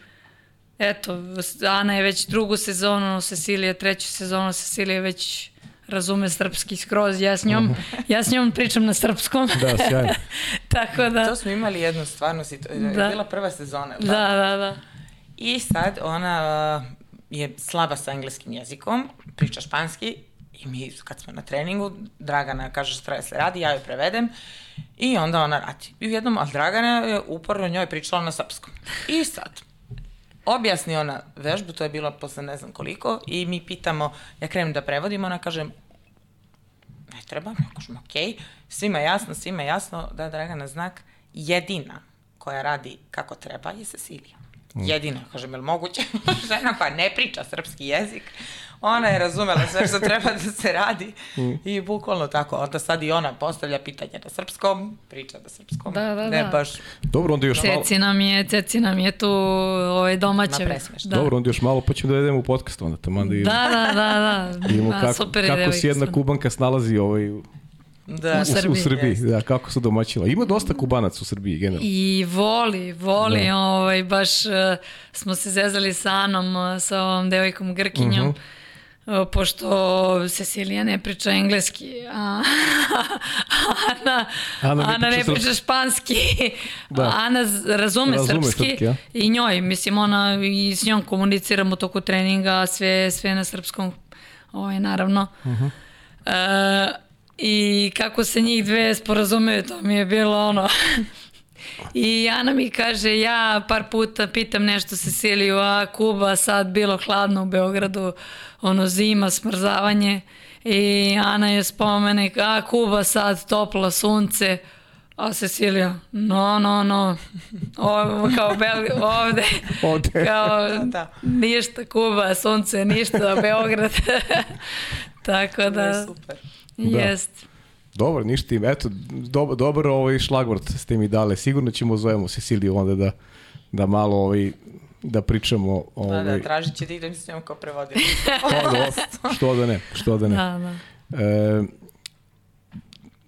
eto, Ana je već drugu sezonu, Cecilija treću sezonu, Cecilija već razume srpski skroz, ja s njom, ja s njom pričam na srpskom. Da, sjajno. Tako da, To smo imali jednu situaciju, Da. je bila prva sezona. da, tako? da, da. I sad ona uh, je slaba sa engleskim jezikom, priča španski i mi kad smo na treningu, Dragana kaže što da se radi, ja joj prevedem i onda ona radi. I u jednom, ali Dragana je uporno njoj pričala na srpskom. I sad, objasni ona vežbu, to je bilo posle ne znam koliko, i mi pitamo, ja krenem da prevodim, ona kaže, ne treba, ja kažem, ok, svima je jasno, svima je jasno da je Dragana znak jedina koja radi kako treba je Cecilija. Jedina, kažem, je li moguće? Žena koja ne priča srpski jezik, ona je razumela sve što treba da se radi i bukvalno tako. Onda sad i ona postavlja pitanje na srpskom, priča na srpskom. Da, da, ne da. baš Dobro, onda još malo. Ceci nam je, Ceci nam je tu ovaj, presmešno. Da. Dobro, onda još malo pa ćemo da vedemo u podcast onda tamo da Da, da, da, da. vidimo Da, kako, super kako se jedna kubanka snalazi ovaj, da, U Srbiji. u Srbiji. Da, kako su domaćila. Ima dosta kubanaca u Srbiji, generalno. I voli, voli, Da. ovaj, baš uh, smo se zezali sa Anom, uh, sa ovom devojkom Grkinjom, Mhm. uh, pošto Cecilija ne priča engleski, a Ana, Ana Ana, ne ne, priča priča španski, Da. Ana razume, Razume srpski, srpski, a? i njoj, mislim, ona i s njom komuniciramo toku treninga, sve, sve na srpskom, ovaj, naravno. Mhm. E, I kako se njih dve sporazumeju, to mi je bilo ono... I Ana mi kaže, ja par puta pitam nešto Ceciliju, a Kuba sad bilo hladno u Beogradu, ono zima, smrzavanje. I Ana je spomene, a Kuba sad toplo sunce, a Cecilija, no, no, no, o, kao Bel, ovde, Ovde. kao Da. ništa Kuba, sunce, ništa Beograd. Tako je da, super. Da. jest. Dobro, ništa im. Eto, dobar, dobar ovaj šlagvort ste mi dale. Sigurno ćemo zovemo Ceciliju onda da, da malo ovaj, da pričamo. Da, Ovaj, da, tražit će da mi s njom kao prevodila. Pa, dobro, što da ne, što da ne. Da, da. E,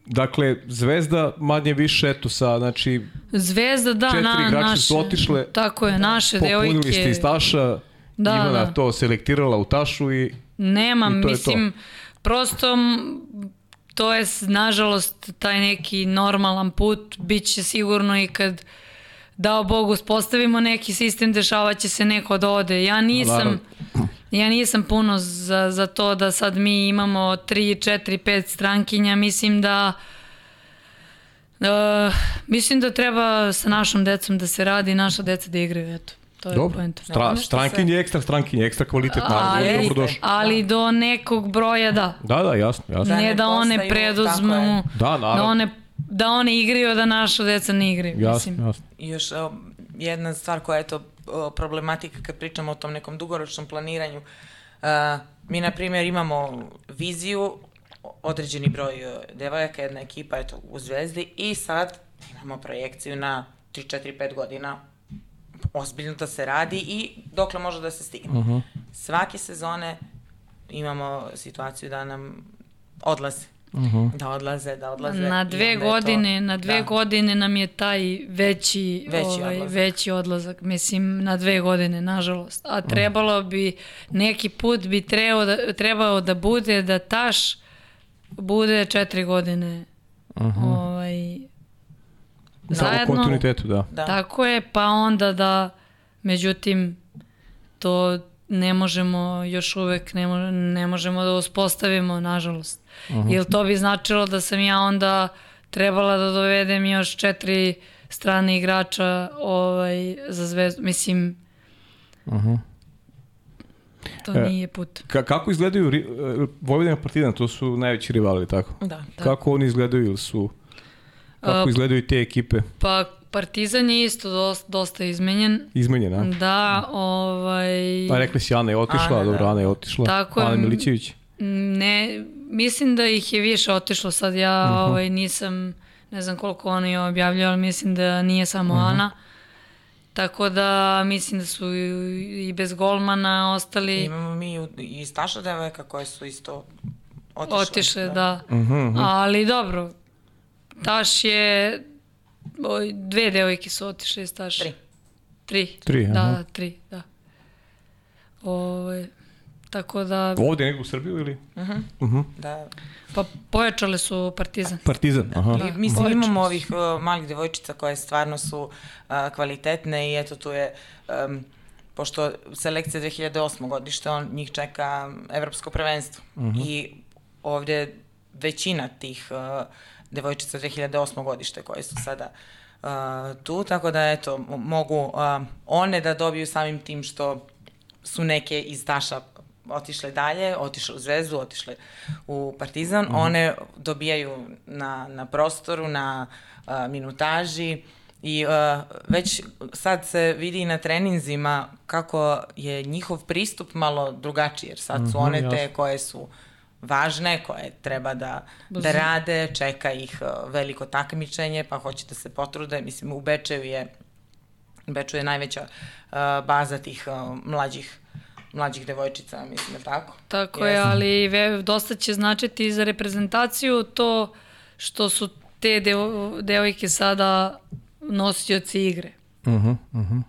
dakle, Zvezda manje više, eto sa, znači, Zvezda, da, Četiri na, naše, su otišle. Tako je, naše popunili devojke. ste iz Taša, Da, Ivana da. to selektirala u Tašu i Nemam, I to je mislim, prosto to je, nažalost, taj neki normalan put, bit će sigurno i kad dao Bog uspostavimo neki sistem, dešavat će se neko da ode. Ja nisam, ja nisam puno za, za to da sad mi imamo 3, 4, 5 strankinja, mislim da Uh, mislim da treba sa našom decom da se radi i naša deca da igraju, eto. To je dobro, poenta. stra, strankinje, ekstra strankinje, ekstra kvalitet, naravno, Ali, dobro došlo. ali do nekog broja da. Da, da, jasno, jasno. Da ne ne da one preduzmu. Da, naravno. da one, da one igraju, da naša deca ne igraju. Jasno, mislim. jasno. I još jedna stvar koja je to o, problematika kad pričamo o tom nekom dugoročnom planiranju. Uh, mi, na primjer, imamo viziju, određeni broj e, devojaka, jedna ekipa eto, u Zvezdi i sad imamo projekciju na 3, 4, 5 godina ozbiljno da se radi i dokle može da se stigne. Svake sezone imamo situaciju da nam odlaze. da odlaze, da odlaze. Na dve godine, to- na dve da. godine nam je taj veći, Veći ovaj, odlazak. veći odlazak. Mislim, na dve godine, nažalost. A trebalo bi, neki put bi trebao da, trebao da bude da taš bude četiri godine ovaj, Samo zajedno. kontinuitetu, da. Da. Tako je, pa onda da, međutim, to ne možemo još uvek, ne, mo- ne možemo da uspostavimo, nažalost. Jer to bi značilo da sam ja onda trebala da dovedem još četiri strane igrača ovaj, za zvezdu. Mislim, to E, nije put. Ka kako izgledaju e, Vojvodina Partizan, to su najveći rivali, tako? Da. Kako oni izgledaju ili su... Kako izgledaju te ekipe? Pa Partizan je isto dosta, dosta izmenjen. Izmenjena? a? Da, ovaj... Pa rekli si Ana je otišla, Ana, dobro, da. Ana je otišla. Tako je. Ana Milićević. Ne, mislim da ih je više otišlo sad. Ja Mhm. ovaj, nisam, ne znam koliko oni objavljaju, ali mislim da nije samo Mhm. Ana. Tako da mislim da su i bez golmana ostali Imamo mi i Staša devojka koje su isto otišle. otišle, da. Mhm, Ali dobro, Taš je, oj, dve devojke su otišle iz Taša. Tri. Tri. Tri, Da, aha. da, tri, da. Ovaj, tako da, Ovdje negdje u Srbiju ili? Da. pa pojačale su Partizan. Partizan, aha. I, mislim, imamo ovih uh, malih devojčica koje stvarno su uh, kvalitetne i eto tu je, um, pošto selekcija 2008. godište, on, njih čeka evropsko prvenstvo. I ovdje većina tih uh, devojčica 2008. godište koje su sada uh, tu, tako da eto, mo- mogu uh, one da dobiju samim tim što su neke iz Taša otišle dalje, otišle u Zvezdu, otišle u Partizan, one dobijaju na, na prostoru, na a, minutaži i a, već sad se vidi i na treninzima kako je njihov pristup malo drugačiji, jer sad su one te koje su važne, koje treba da, da rade, čeka ih a, veliko takmičenje, pa hoće da se potrude. Mislim, u Bečeju je Beču je najveća uh, baza tih uh, mlađih mlađih devojčica, mislim, je tako? Tako je, ali ve, dosta će značiti za reprezentaciju to što su te deo, devojke sada nosioci igre. Mhm, mhm.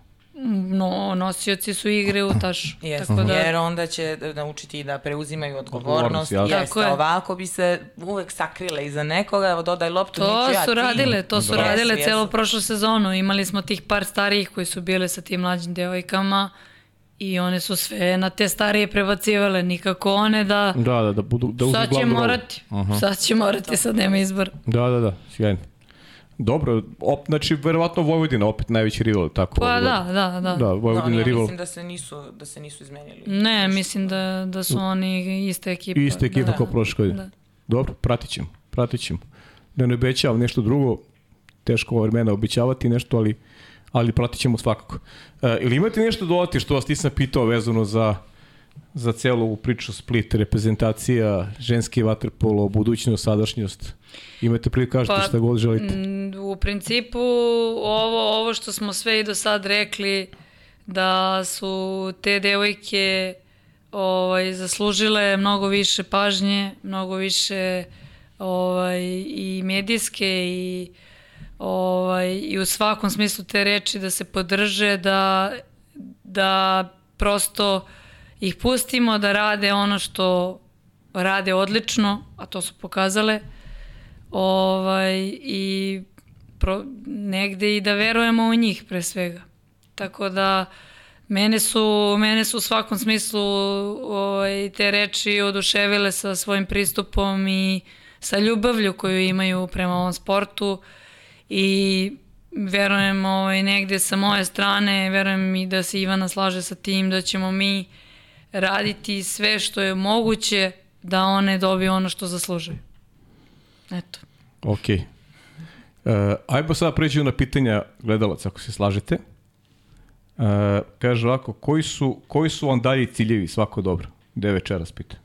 No, nosioci su igre u tašu. Jeste, Tako da, jer onda će da- naučiti da preuzimaju Odgovornost, odgovornost. jasno. Jeste, je. ovako bi se uvek sakrile iza nekoga, evo dodaj loptu, to neću ja, su ti. radile, to su Jesu, radile jesu. celo prošlu sezonu. Imali smo tih par starijih koji su bile sa tim mlađim devojkama i one su sve na te starije prebacivale, nikako one da Da, da, da budu, da sad će morati, sad će morati, sad nema izbora. Da, da, da, sjajno. Dobro, op, znači, verovatno Vojvodina opet najveći rival, tako? Pa ovaj, da, da, da. Da, Da, Vojvodina ja rival. mislim da se nisu, da se nisu izmenili. Ne, mislim da, da su oni ista ekipa. Ista ekipa da. kao prošle godine. Da. Dobro, pratit ćemo, pratit ćemo. Da ne obećavam nešto drugo, teško ova vremena obećavati nešto, ali, ali pratit ćemo svakako. E, ili imate nešto dodati što vas nisam pitao vezano za, za celu ovu priču Split, reprezentacija, ženski vaterpolo, budućnost, sadašnjost? Imate priliku kažete Pa, šta god želite. U principu ovo, ovo što smo sve i do sad rekli da su te devojke ovaj, zaslužile mnogo više pažnje, mnogo više ovaj, i medijske i ovaj, i u svakom smislu te reči da se podrže, da, da prosto ih pustimo da rade ono što rade odlično, a to su pokazale ovaj, i pro, negde i da verujemo u njih pre svega. Tako da mene su, mene su u svakom smislu ovaj, te reči oduševile sa svojim pristupom i sa ljubavlju koju imaju prema ovom sportu i verujem ovaj, negde sa moje strane, verujem i da se Ivana slaže sa tim da ćemo mi raditi sve što je moguće da one dobiju ono što zaslužuju. Eto. Ok. Uh, ajmo sada pređemo na pitanja gledalaca, ako se slažete. Uh, kaže ovako, koji su, koji su vam dalji ciljevi svako dobro? Gde večeras pita?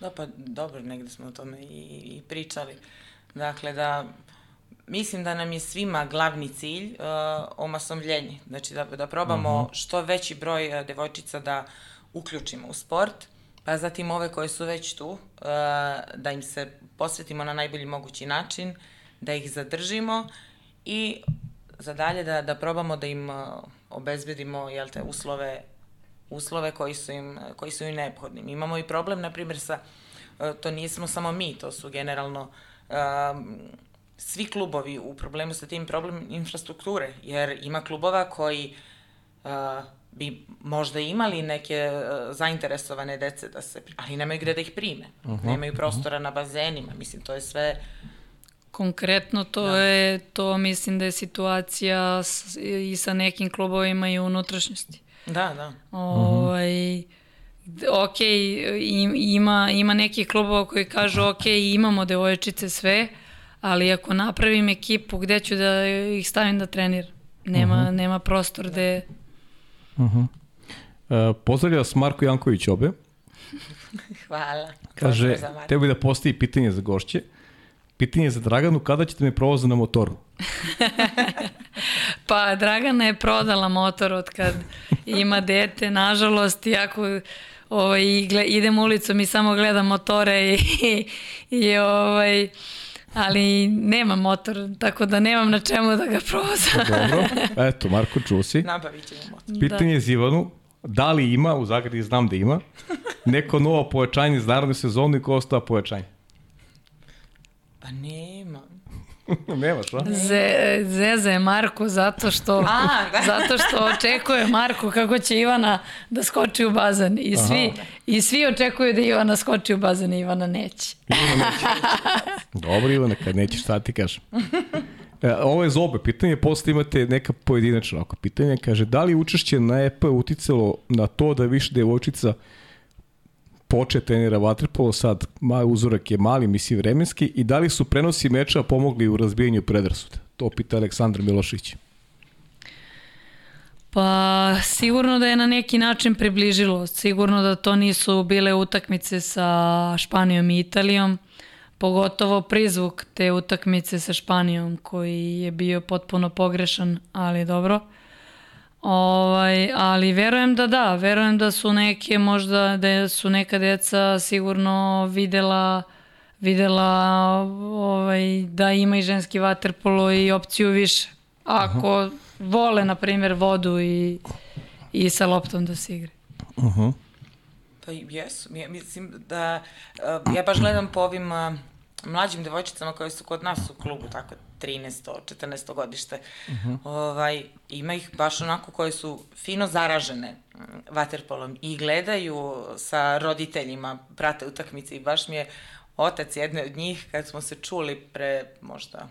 Da, pa dobro, negde smo o tome i, i pričali. Dakle, da mislim da nam je svima glavni cilj uh, omasovljenje. Znači da, da probamo što veći broj uh, devojčica da uključimo u sport Pa zatim ove koje su već tu, uh, da im se posvetimo na najbolji mogući način, da ih zadržimo i za dalje da, da probamo da im uh, obezbedimo jel te, uslove, uslove koji su im, koji su im neophodni. Mi imamo i problem, na primjer, sa, uh, to nismo samo mi, to su generalno um, svi klubovi u problemu sa tim problem infrastrukture, jer ima klubova koji uh, bi možda imali neke uh, zainteresovane dece da se, ali nemaju gde da ih prime. Uh -huh. Nemaju prostora uh -huh. na bazenima, mislim, to je sve Konkretno to da. je, to mislim da je situacija s, i sa nekim klubovima i unutrašnjosti. Da, da. Ovaj, ok, ima, ima nekih klubova koji kažu ok, imamo devojčice sve, ali ako napravim ekipu gde ću da ih stavim da trenir, nema, uh -huh. nema prostor gde... Uh -huh. Uh, pozdravlja vas Marko Janković obe. Hvala. Kaže, tebi da postavi pitanje za gošće. Pitanje za Draganu, kada ćete me provozati na motoru? pa Dragana je prodala motor od kad ima dete, nažalost, iako ovaj, idem ulicom i samo gledam motore i, i ovaj, ali nema motor, tako da nemam na čemu da ga provozam. Dobro, eto, Marko Čusi. Nabavit ćemo motor. Pitanje da. za Ivanu, da li ima, u Zagradi znam da ima, neko novo pojačanje za narodnu sezonu i ko ostao pojačanje? Pa nema. Nemaš, a? Ze, zeze je Marko zato što, a, da. zato što očekuje Marko kako će Ivana da skoči u bazen. I svi, i svi očekuju da Ivana skoči u bazen i Ivana neće. Ivana neće. Dobro Ivana, kad nećeš šta ti kažem. E, ovo je za obe pitanje, posle imate neka pojedinačna oko pitanja. Kaže, da li učešće na EP uticalo na to da više devojčica poče trenira Vatrpolo, sad mali uzorak je mali, misli vremenski, i da li su prenosi meča pomogli u razbijanju predrasuda? To pita Aleksandar Milošić. Pa sigurno da je na neki način približilo. Sigurno da to nisu bile utakmice sa Španijom i Italijom. Pogotovo prizvuk te utakmice sa Španijom koji je bio potpuno pogrešan, ali dobro. Ovaj, ali verujem da da, verujem da su neke možda, da su neka deca sigurno videla videla ovaj, da ima i ženski vaterpolo i opciju više. Ako -huh. vole, na primjer, vodu i, i sa loptom da se igre. Uh -huh. Pa jesu, ja, mislim da, ja baš gledam po ovim mlađim devojčicama koje su kod nas u klubu, tako 13. 14. godište. Uh -huh. ovaj, ima ih baš onako koje su fino zaražene mm, vaterpolom i gledaju sa roditeljima, prate utakmice i baš mi je otac jedne od njih, kad smo se čuli pre možda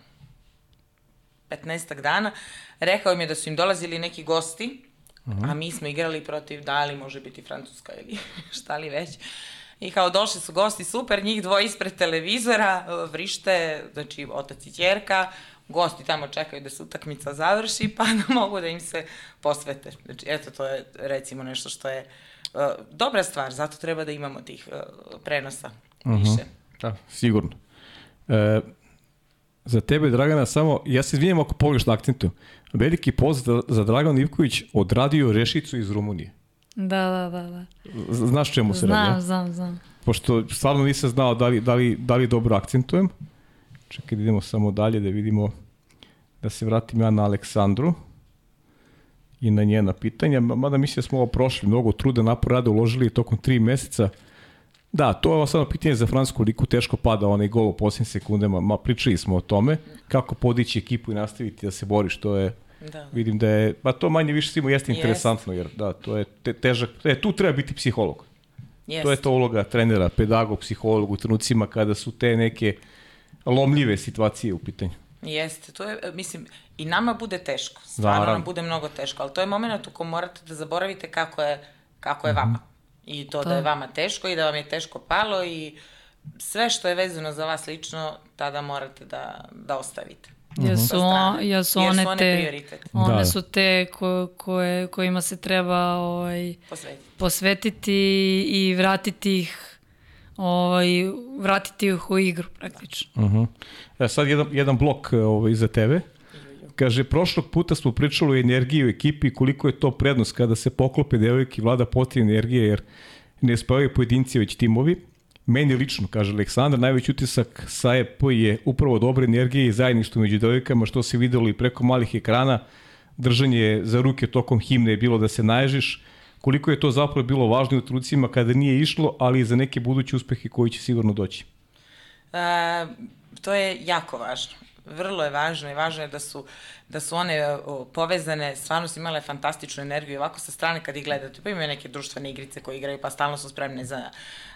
15 dana, rekao mi je da su im dolazili neki gosti, uh -huh. a mi smo igrali protiv, da li može biti Francuska ili šta li već, I kao došli su gosti, super, njih dvoje ispred televizora, vrište, znači otac i ćerka, gosti tamo čekaju da se utakmica završi, pa da mogu da im se posvete. Znači, eto, to je recimo nešto što je uh, dobra stvar, zato treba da imamo tih uh, prenosa uh mhm. -huh. više. Da, sigurno. E, za tebe, Dragana, samo, ja se izvinjam ako pogledaš na akcentu, veliki pozdrav za Dragan Ivković odradio rešicu iz Rumunije. Da, da, da. da. Znaš čemu se radi? Znam, znam, znam. Pošto stvarno nisam znao da li, da li, da li dobro akcentujem. Čekaj idemo samo dalje da vidimo, da se vratim ja na Aleksandru i na njena pitanja. Mada mislim da smo ovo prošli, mnogo truda, napor rada uložili tokom tri meseca. Da, to je samo pitanje za Fransku liku, teško pada onaj gol u posljednjim sekundama. Ma, pričali smo o tome, kako podići ekipu i nastaviti da se boriš, to je Da. Vidim da je, pa to manje više svima jeste interesantno, jer da, to je te, težak, e, tu treba biti psiholog. Jest. To je to uloga trenera, pedagog, psiholog u trenucima kada su te neke lomljive situacije u pitanju. Jeste, to je, mislim, i nama bude teško, stvarno Naravno. nam bude mnogo teško, ali to je moment u kom morate da zaboravite kako je, kako je mm -hmm. vama. I to, to da je vama teško i da vam je teško palo i sve što je vezano za vas lično, tada morate da, da ostavite. Jer su, on, jer su one, one te, one da, da. su te ko, koje, kojima se treba ovaj, posvetiti. posvetiti i vratiti ih ovaj, vratiti ih u igru praktično. Uh -huh. E, sad jedan, jedan blok ovaj, za tebe. Kaže, prošlog puta smo pričali o energiji u ekipi koliko je to prednost kada se poklope devojke i vlada potrebna energije, jer ne spavaju pojedinci, već timovi. Meni lično, kaže Aleksandar, najveći utisak sa EP je upravo dobre energije i zajedništvo među devojkama, što se videlo i preko malih ekrana. Držanje za ruke tokom himne je bilo da se naježiš. Koliko je to zapravo bilo važno u trucima kada nije išlo, ali i za neke buduće uspehe koji će sigurno doći. E, to je jako važno. Vrlo je važno i važno je da su, da su one o, povezane, stvarno su imale fantastičnu energiju. Ovako sa strane kad ih gledate, pa imaju neke društvene igrice koje igraju, pa stalno su spremne za,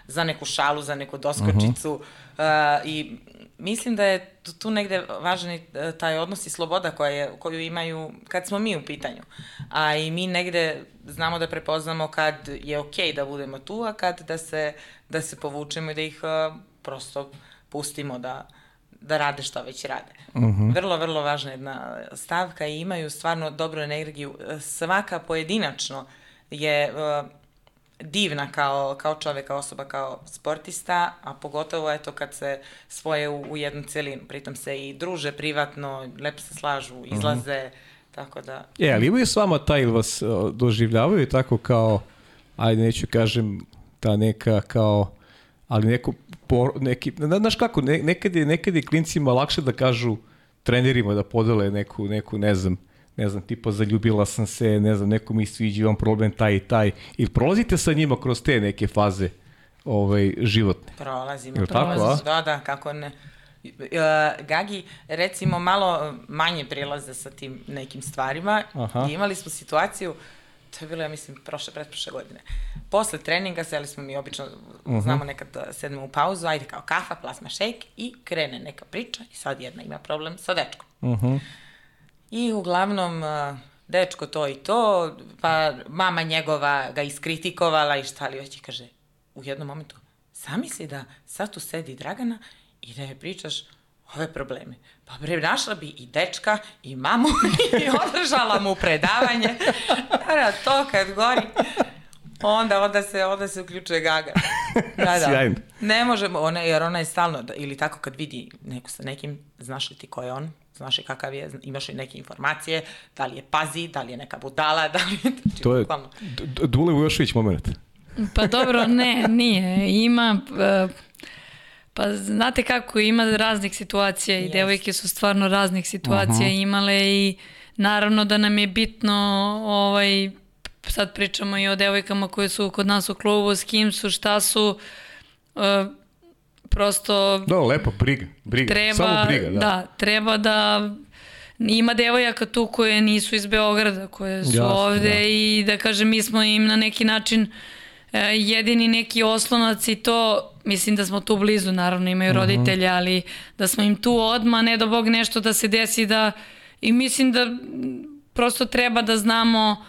za neku šalu, za neku doskočicu. Uh -huh. uh, I mislim da je tu, tu negde važan i taj odnos i sloboda koja je, koju imaju kad smo mi u pitanju. A i mi negde znamo da prepoznamo kad je okej okay da budemo tu, a kad da se, da se povučemo i da ih uh, prosto pustimo da, da rade šta već rade. Uh -huh. Vrlo, vrlo važna jedna stavka i imaju stvarno dobru energiju. Svaka pojedinačno je uh, divna kao, kao čovek, kao osoba, kao sportista, a pogotovo eto kad se svoje u, u jednu celinu. Pritom se i druže privatno, lepo se slažu, izlaze, uh -huh. tako da... E, ali imaju s vama taj ili vas doživljavaju tako kao, ajde neću kažem, ta neka kao ali neko, po, neki, znaš kako, ne, nekad, je, nekad je klincima lakše da kažu trenerima da podele neku, neku ne znam, ne znam, tipa zaljubila sam se, ne znam, neko mi sviđa, imam problem taj i taj. I prolazite sa njima kroz te neke faze ovaj, životne? Prolazimo, prolazimo, tako, da, da, kako ne. Uh, Gagi, recimo, malo manje prilaze sa tim nekim stvarima. Aha. I imali smo situaciju, to je bilo, ja mislim, prošle, pretprošle godine. Posle treninga, seli smo mi obično, uh mhm. -huh. znamo nekad da sedemo u pauzu, ajde kao kafa, plasma šejk i krene neka priča i sad jedna ima problem sa dečkom. Uh mhm. -huh. I uglavnom, dečko to i to, pa mama njegova ga iskritikovala i šta li već i kaže, u jednom momentu, zamisli da sad tu sedi Dragana i da je pričaš ove probleme. Pa bre, našla bi i dečka i mamu i održala mu predavanje. Naravno, to kad gori, onda, onda, se, onda se uključuje Gaga. Da, da. Sjajno. Ne možemo, ona, jer ona je stalno, ili tako kad vidi neko sa nekim, znaš li ti ko je on? Znaš li kakav je, imaš li neke informacije, da li je pazi, da li je neka budala, da li je... Znači, to je Dule Vujošević moment. Pa dobro, ne, nije. Ima... Uh, Pa znate kako, ima raznih situacija i yes. devojke su stvarno raznih situacija uh -huh. imale i naravno da nam je bitno ovaj, sad pričamo i o devojkama koje su kod nas u klubu, s kim su, šta su, uh, prosto... Da, lepo, briga, briga, treba, samo briga, da. Da, treba da ima devojaka tu koje nisu iz Beograda, koje su Jasne, ovde da. i da kažem mi smo im na neki način uh, jedini neki oslonac i to mislim da smo tu blizu, naravno imaju mhm. roditelje, ali da smo im tu odma, ne do Bog nešto da se desi da i mislim da prosto treba da znamo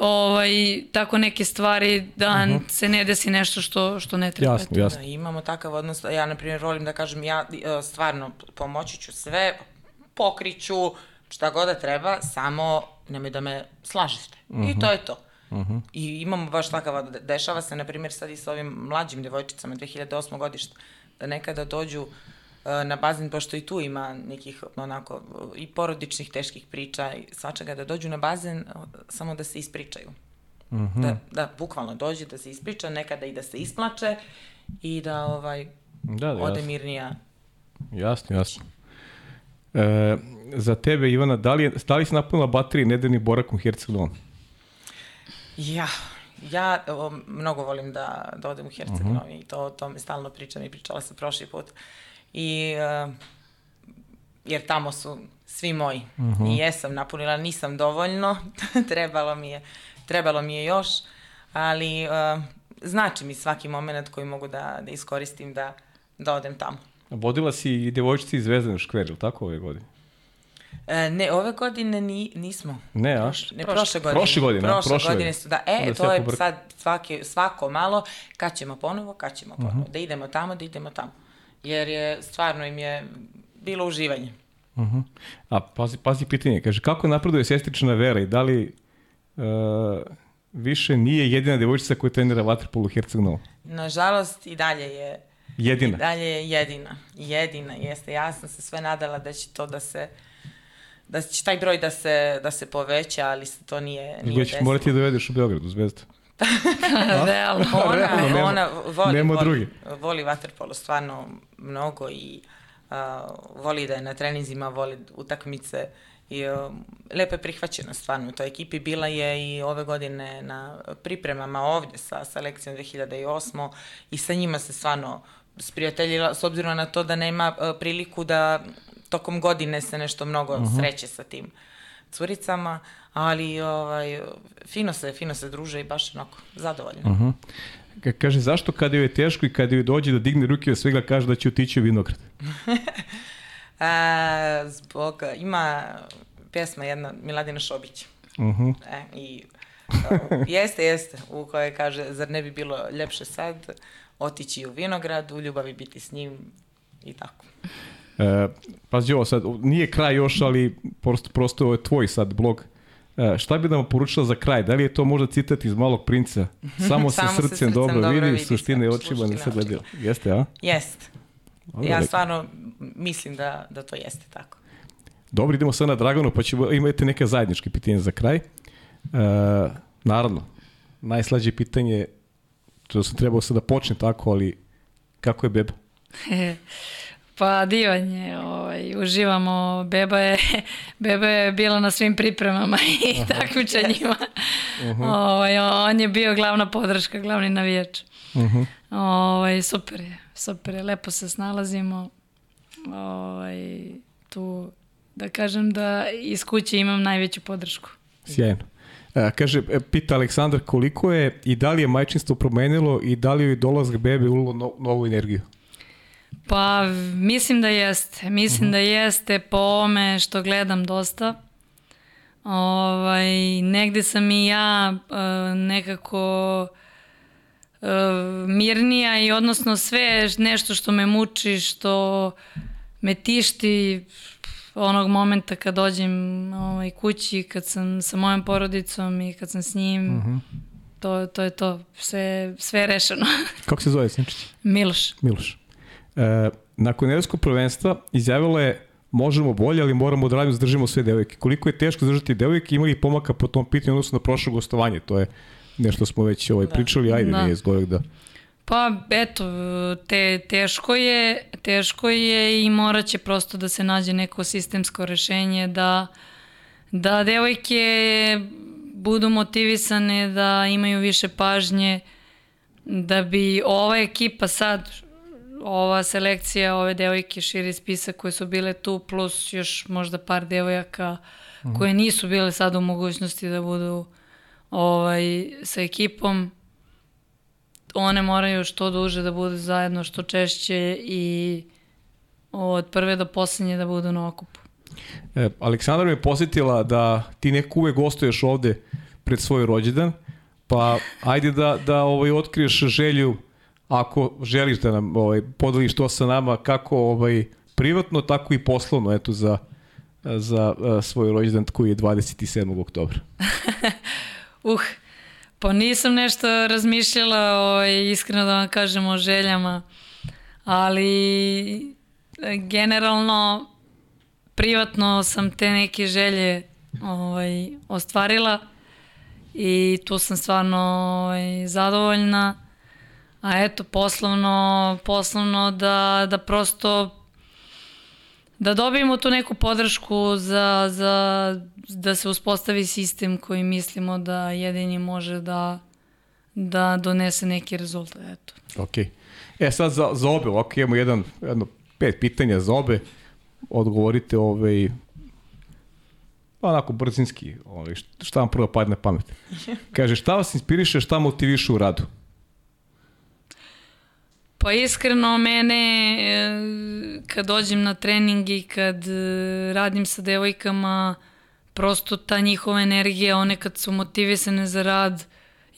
ovaj, tako neke stvari da uh mhm. -huh. se ne desi nešto što, što ne treba. Jasno, jasno. Da, imamo takav odnos, ja na primjer volim da kažem, ja e, stvarno pomoći ću sve, pokriću, šta god da treba, samo nemoj da me slažete. Uh -huh. I to mhm. je to. Uh -huh. I imamo baš takav, dešava se, na primjer, sad i sa ovim mlađim devojčicama 2008. godišta, da nekada dođu e, na bazen, pošto i tu ima nekih onako i porodičnih teških priča i svačega, da dođu na bazen samo da se ispričaju. Uh -huh. da, da, bukvalno dođe da se ispriča, nekada i da se isplače i da ovaj da, da, ode jasno. mirnija. Jasno, jasno. E, za tebe, Ivana, da li, je, da li si napunila baterije nedeljni borak u Hercegovini? Ja, ja o, mnogo volim da, da odem u Hercegovini uh -huh. i to, o tome stalno pričam i pričala sam prošli put. I, uh, jer tamo su svi moji. Uh -huh. I jesam napunila, nisam dovoljno, trebalo mi je, trebalo mi je još, ali uh, znači mi svaki moment koji mogu da, da iskoristim da, da odem tamo. Vodila si i devojčici iz Zvezdana škver, ili tako ove godine? E, ne, ove godine ni, nismo. Ne, a? Ne, prošle godine. Prošle godine, prošle, prošle godine su, da. E, to je sad svaki, svako malo, kad ćemo ponovo, kad ćemo ponovo. Uh -huh. Da idemo tamo, da idemo tamo. Jer je, stvarno im je bilo uživanje. Uh -huh. A pazi, pazi pitanje, kaže, kako napreduje sestrična vera i da li uh, više nije jedina devojčica koja trenira vaterpolu u Herceg-Novo? Nažalost, i dalje je Jedina? I dalje je jedina. Jedina, jeste. Ja sam se sve nadala da će to da se da će taj broj da se, da se poveća, ali se to nije, nije desilo. ćeš morati da dovedeš u Beogradu, Zvezda. Realno. Ona, Realno, nema- ona voli, nema voli, druge. voli vaterpolo stvarno mnogo i uh, voli da je na treninzima, voli utakmice i uh, lepo je prihvaćena stvarno u toj ekipi. Bila je i ove godine na pripremama ovdje sa selekcijom 2008. i sa njima se stvarno sprijateljila, s obzirom na to da nema uh, priliku da tokom godine se nešto mnogo sreće sa tim curicama, ali ovaj, fino se, fino se druže i baš onako zadovoljno. Ka- Kaže, zašto kada joj je teško i kada joj dođe da digne ruke od svega kaže da će otići u vinograd? E, zbog, ima pjesma jedna Miladina Šobić. Mhm. E, i, e, jeste, jeste, u kojoj kaže, zar ne bi bilo ljepše sad otići u vinograd, u ljubavi biti s njim i tako. E, pazi ovo sad, nije kraj još, ali prosto, prosto ovo je tvoj sad blog. E, šta bi nam poručila za kraj? Da li je to možda citat iz Malog princa? Samo se Samo se srcem, srcem dobro, dobro vidi, vidi, suštine očima ne se gledaju. Jeste, a? Jest. Dobro, Ja stvarno mislim da, da to jeste tako. Dobro, idemo sad na Draganu, pa ćemo, imate neke zajedničke pitanje za kraj. E, naravno, najslađe pitanje, to sam trebao sad da počne tako, ali kako je beba? Pa divan je, ovaj, uživamo, beba je, beba je bila na svim pripremama i takmičenjima. ovaj, on je bio glavna podrška, glavni navijač. ovaj, super je, super je, lepo se snalazimo. Ovaj, tu, da kažem da iz kuće imam najveću podršku. Sjajno. E, kaže, e, pita Aleksandar koliko je i da li je majčinstvo promenilo i da li joj dolazak bebe ulilo no, novu energiju? Pa mislim da jeste. Mislim da jeste po ovome što gledam dosta. Ovaj, negde sam i ja e, nekako e, mirnija i odnosno sve nešto što me muči, što me tišti onog momenta kad dođem ovaj, kući, kad sam sa mojom porodicom i kad sam s njim, to, to je to. Sve, sve je rešeno. Kako se zove Sinčić? Miloš. Miloš. E, nakon evropskog prvenstva izjavila je možemo bolje, ali moramo da radimo, zadržimo sve devojke. Koliko je teško zadržati devojke, imali pomaka po tom pitanju odnosno na prošlo gostovanje, to je nešto smo već ovaj, pričali, ajde, Da. nije zgorek da... Pa eto, te, teško je, teško je i morat će prosto da se nađe neko sistemsko rešenje da, da devojke budu motivisane, da imaju više pažnje, da bi ova ekipa sad, ova selekcija, ove devojke, širi spisak koje su bile tu, plus još možda par devojaka koje nisu bile sad u mogućnosti da budu ovaj, sa ekipom, one moraju što duže da budu zajedno, što češće i od prve do poslednje da budu na okupu. E, Aleksandra me posjetila da ti nekako uvek gostuješ ovde pred svoj rođendan, pa ajde da, da ovaj, otkriješ želju, ako želiš da nam ovaj, podeliš to sa nama, kako ovaj, privatno, tako i poslovno, eto, za, za uh, svoj rođendan koji je 27. oktobra. Uh, pa nisam nešto razmišljala ovaj, iskreno da vam kažem o željama, ali e, generalno privatno sam te neke želje ovaj, ostvarila i tu sam stvarno ovaj, zadovoljna. A eto, poslovno, poslovno da, da prosto da dobijemo tu neku podršku za, za, da se uspostavi sistem koji mislimo da jedini može da, da donese neki rezultat. Eto. Ok. E sad za, za obe, ovako imamo jedan, jedno pet pitanja za obe. Odgovorite ovaj, onako brzinski, ovaj, šta vam prvo padne na pamet. Kaže, šta vas inspiriše, šta motiviše u radu? Pa iskreno mene e, kad dođem na trening i kad e, radim sa devojkama prosto ta njihova energija, one kad su motivisane za rad,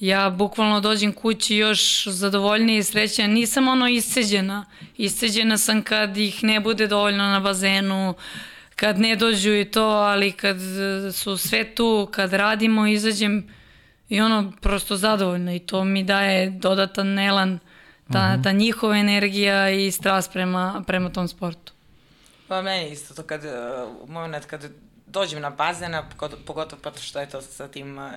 ja bukvalno dođem kući još zadovoljnija i srećena. Nisam ono isceđena. Isceđena sam kad ih ne bude dovoljno na bazenu, kad ne dođu i to, ali kad e, su sve tu, kad radimo, izađem i ono prosto zadovoljno i to mi daje dodatan elan ta, ta njihova energija i strast prema, prema tom sportu. Pa meni isto to kad, uh, moment kad dođem na bazen, pogotovo pa što je to sa tim uh,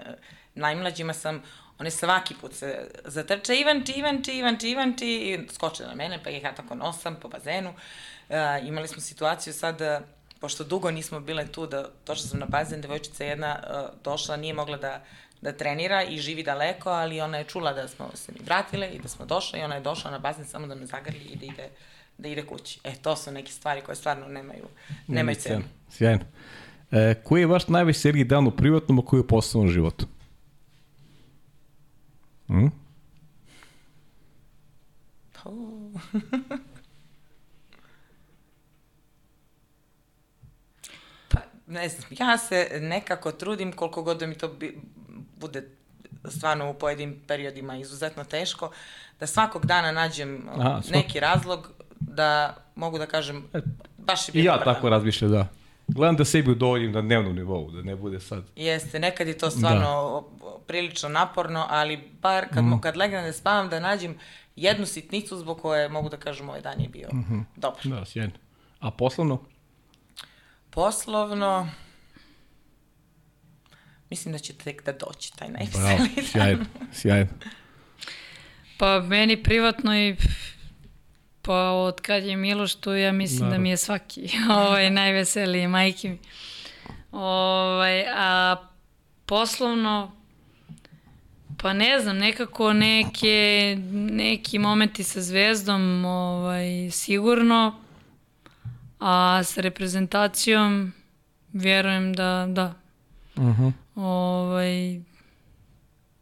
najmlađima sam, One svaki put se zatrče Ivanči, Ivanči, Ivanči, Ivanči i skoče na mene, pa ih ja tako nosam po bazenu. Uh, imali smo situaciju sad, uh, pošto dugo nismo bile tu, da došla sam na bazen, devojčica jedna uh, došla, nije mogla da da trenira i živi daleko, ali ona je čula da smo se mi vratile i da smo došle i ona je došla na bazen samo da me zagrli i da ide, da ide kući. E, to su neke stvari koje stvarno nemaju, nemaju cenu. Sjajno. E, koji je vaš najveći seriji dan u privatnom, a koji u poslovnom životu? Hm? Oh. pa, ne znam, ja se nekako trudim koliko god da mi to bi, bude stvarno u pojedinim periodima izuzetno teško, da svakog dana nađem Aha, neki razlog da mogu da kažem e, baš je bilo I ja tako razmišljam, da. Gledam da sebi udovoljim na dnevnom nivou, da ne bude sad. Jeste, nekad je to stvarno da. prilično naporno, ali bar kad, mm. kad legnem da spavam da nađem jednu sitnicu zbog koje mogu da kažem ovaj dan je bio mm -hmm. dobar. Da, sjajno. A poslovno? Poslovno, mislim da će tek da doći taj najveseliji dan. Sjajno, sjajno. Pa meni privatno i Pa od kad je Miloš tu, ja mislim Naravno. da mi je svaki ovaj, najveseliji majke mi. Ovaj, a poslovno, pa ne znam, nekako neke, neki momenti sa zvezdom ovaj, sigurno, a sa reprezentacijom vjerujem da, da. Uh. -huh. ovaj,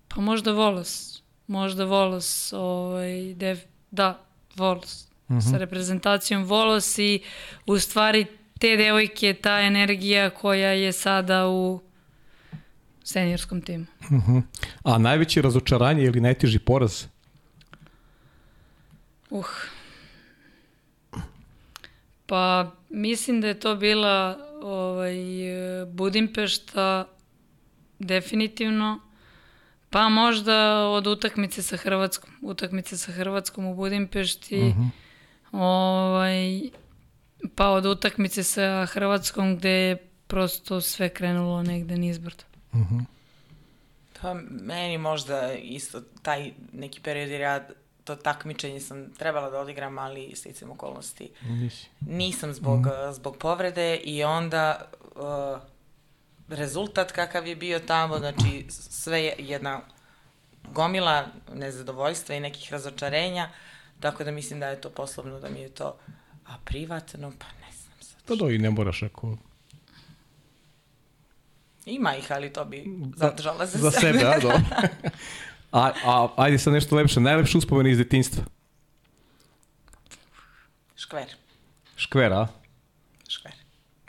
pa možda Volos, možda Volos, ovaj, dev, da, Volos uh -huh. sa reprezentacijom Volos i u stvari te devojke, ta energija koja je sada u seniorskom timu. Uh -huh. A najveće razočaranje ili najteži poraz? Uh. Pa mislim da je to bila ovaj, Budimpešta definitivno Pa možda od utakmice sa Hrvatskom. Utakmice sa Hrvatskom u Budimpešti. Uh mhm. -huh. ovaj, pa od utakmice sa Hrvatskom gde je prosto sve krenulo negde nizbrdo. Uh mhm. -huh. Pa meni možda isto taj neki period jer ja to takmičenje sam trebala da odigram, ali sticam okolnosti. Nisi. Nisam zbog, mm. zbog povrede i onda uh, rezultat kakav je bio tamo, znači sve je jedna gomila nezadovoljstva i nekih razočarenja, tako da mislim da je to poslovno, da mi je to, a privatno, pa ne znam sad. Pa do da, i ne moraš ako... Ima ih, ali to bi zadržala za, za sebe. Za sebe, a A, a ajde sad nešto lepše, najlepše uspomene iz detinjstva. Škver. Škver, a? Škver.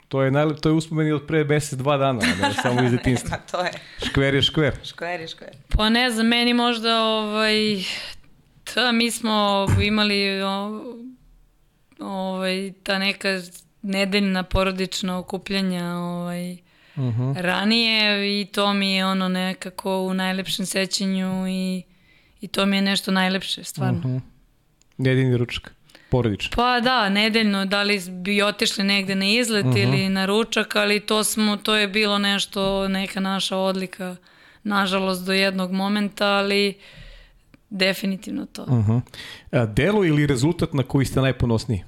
To je, najlep, to je uspomeni od pre mesec, dva dana, ne, samo iz detinstva. Ma, to je. Škver je škver. Škver je škver. Pa ne znam, meni možda, ovaj, ta, mi smo imali ovaj, ta neka nedeljna porodična okupljanja ovaj, uh. -huh. ranije i to mi je ono nekako u najlepšem sećanju i, i to mi je nešto najlepše, stvarno. Uh. -huh. Nedeljni ručak porodično? Pa da, nedeljno, da li bi otišli negde na izlet uh mhm. -huh. ili na ručak, ali to, smo, to je bilo nešto, neka naša odlika, nažalost, do jednog momenta, ali definitivno to. Uh -huh. A, delo ili rezultat na koji ste najponosniji?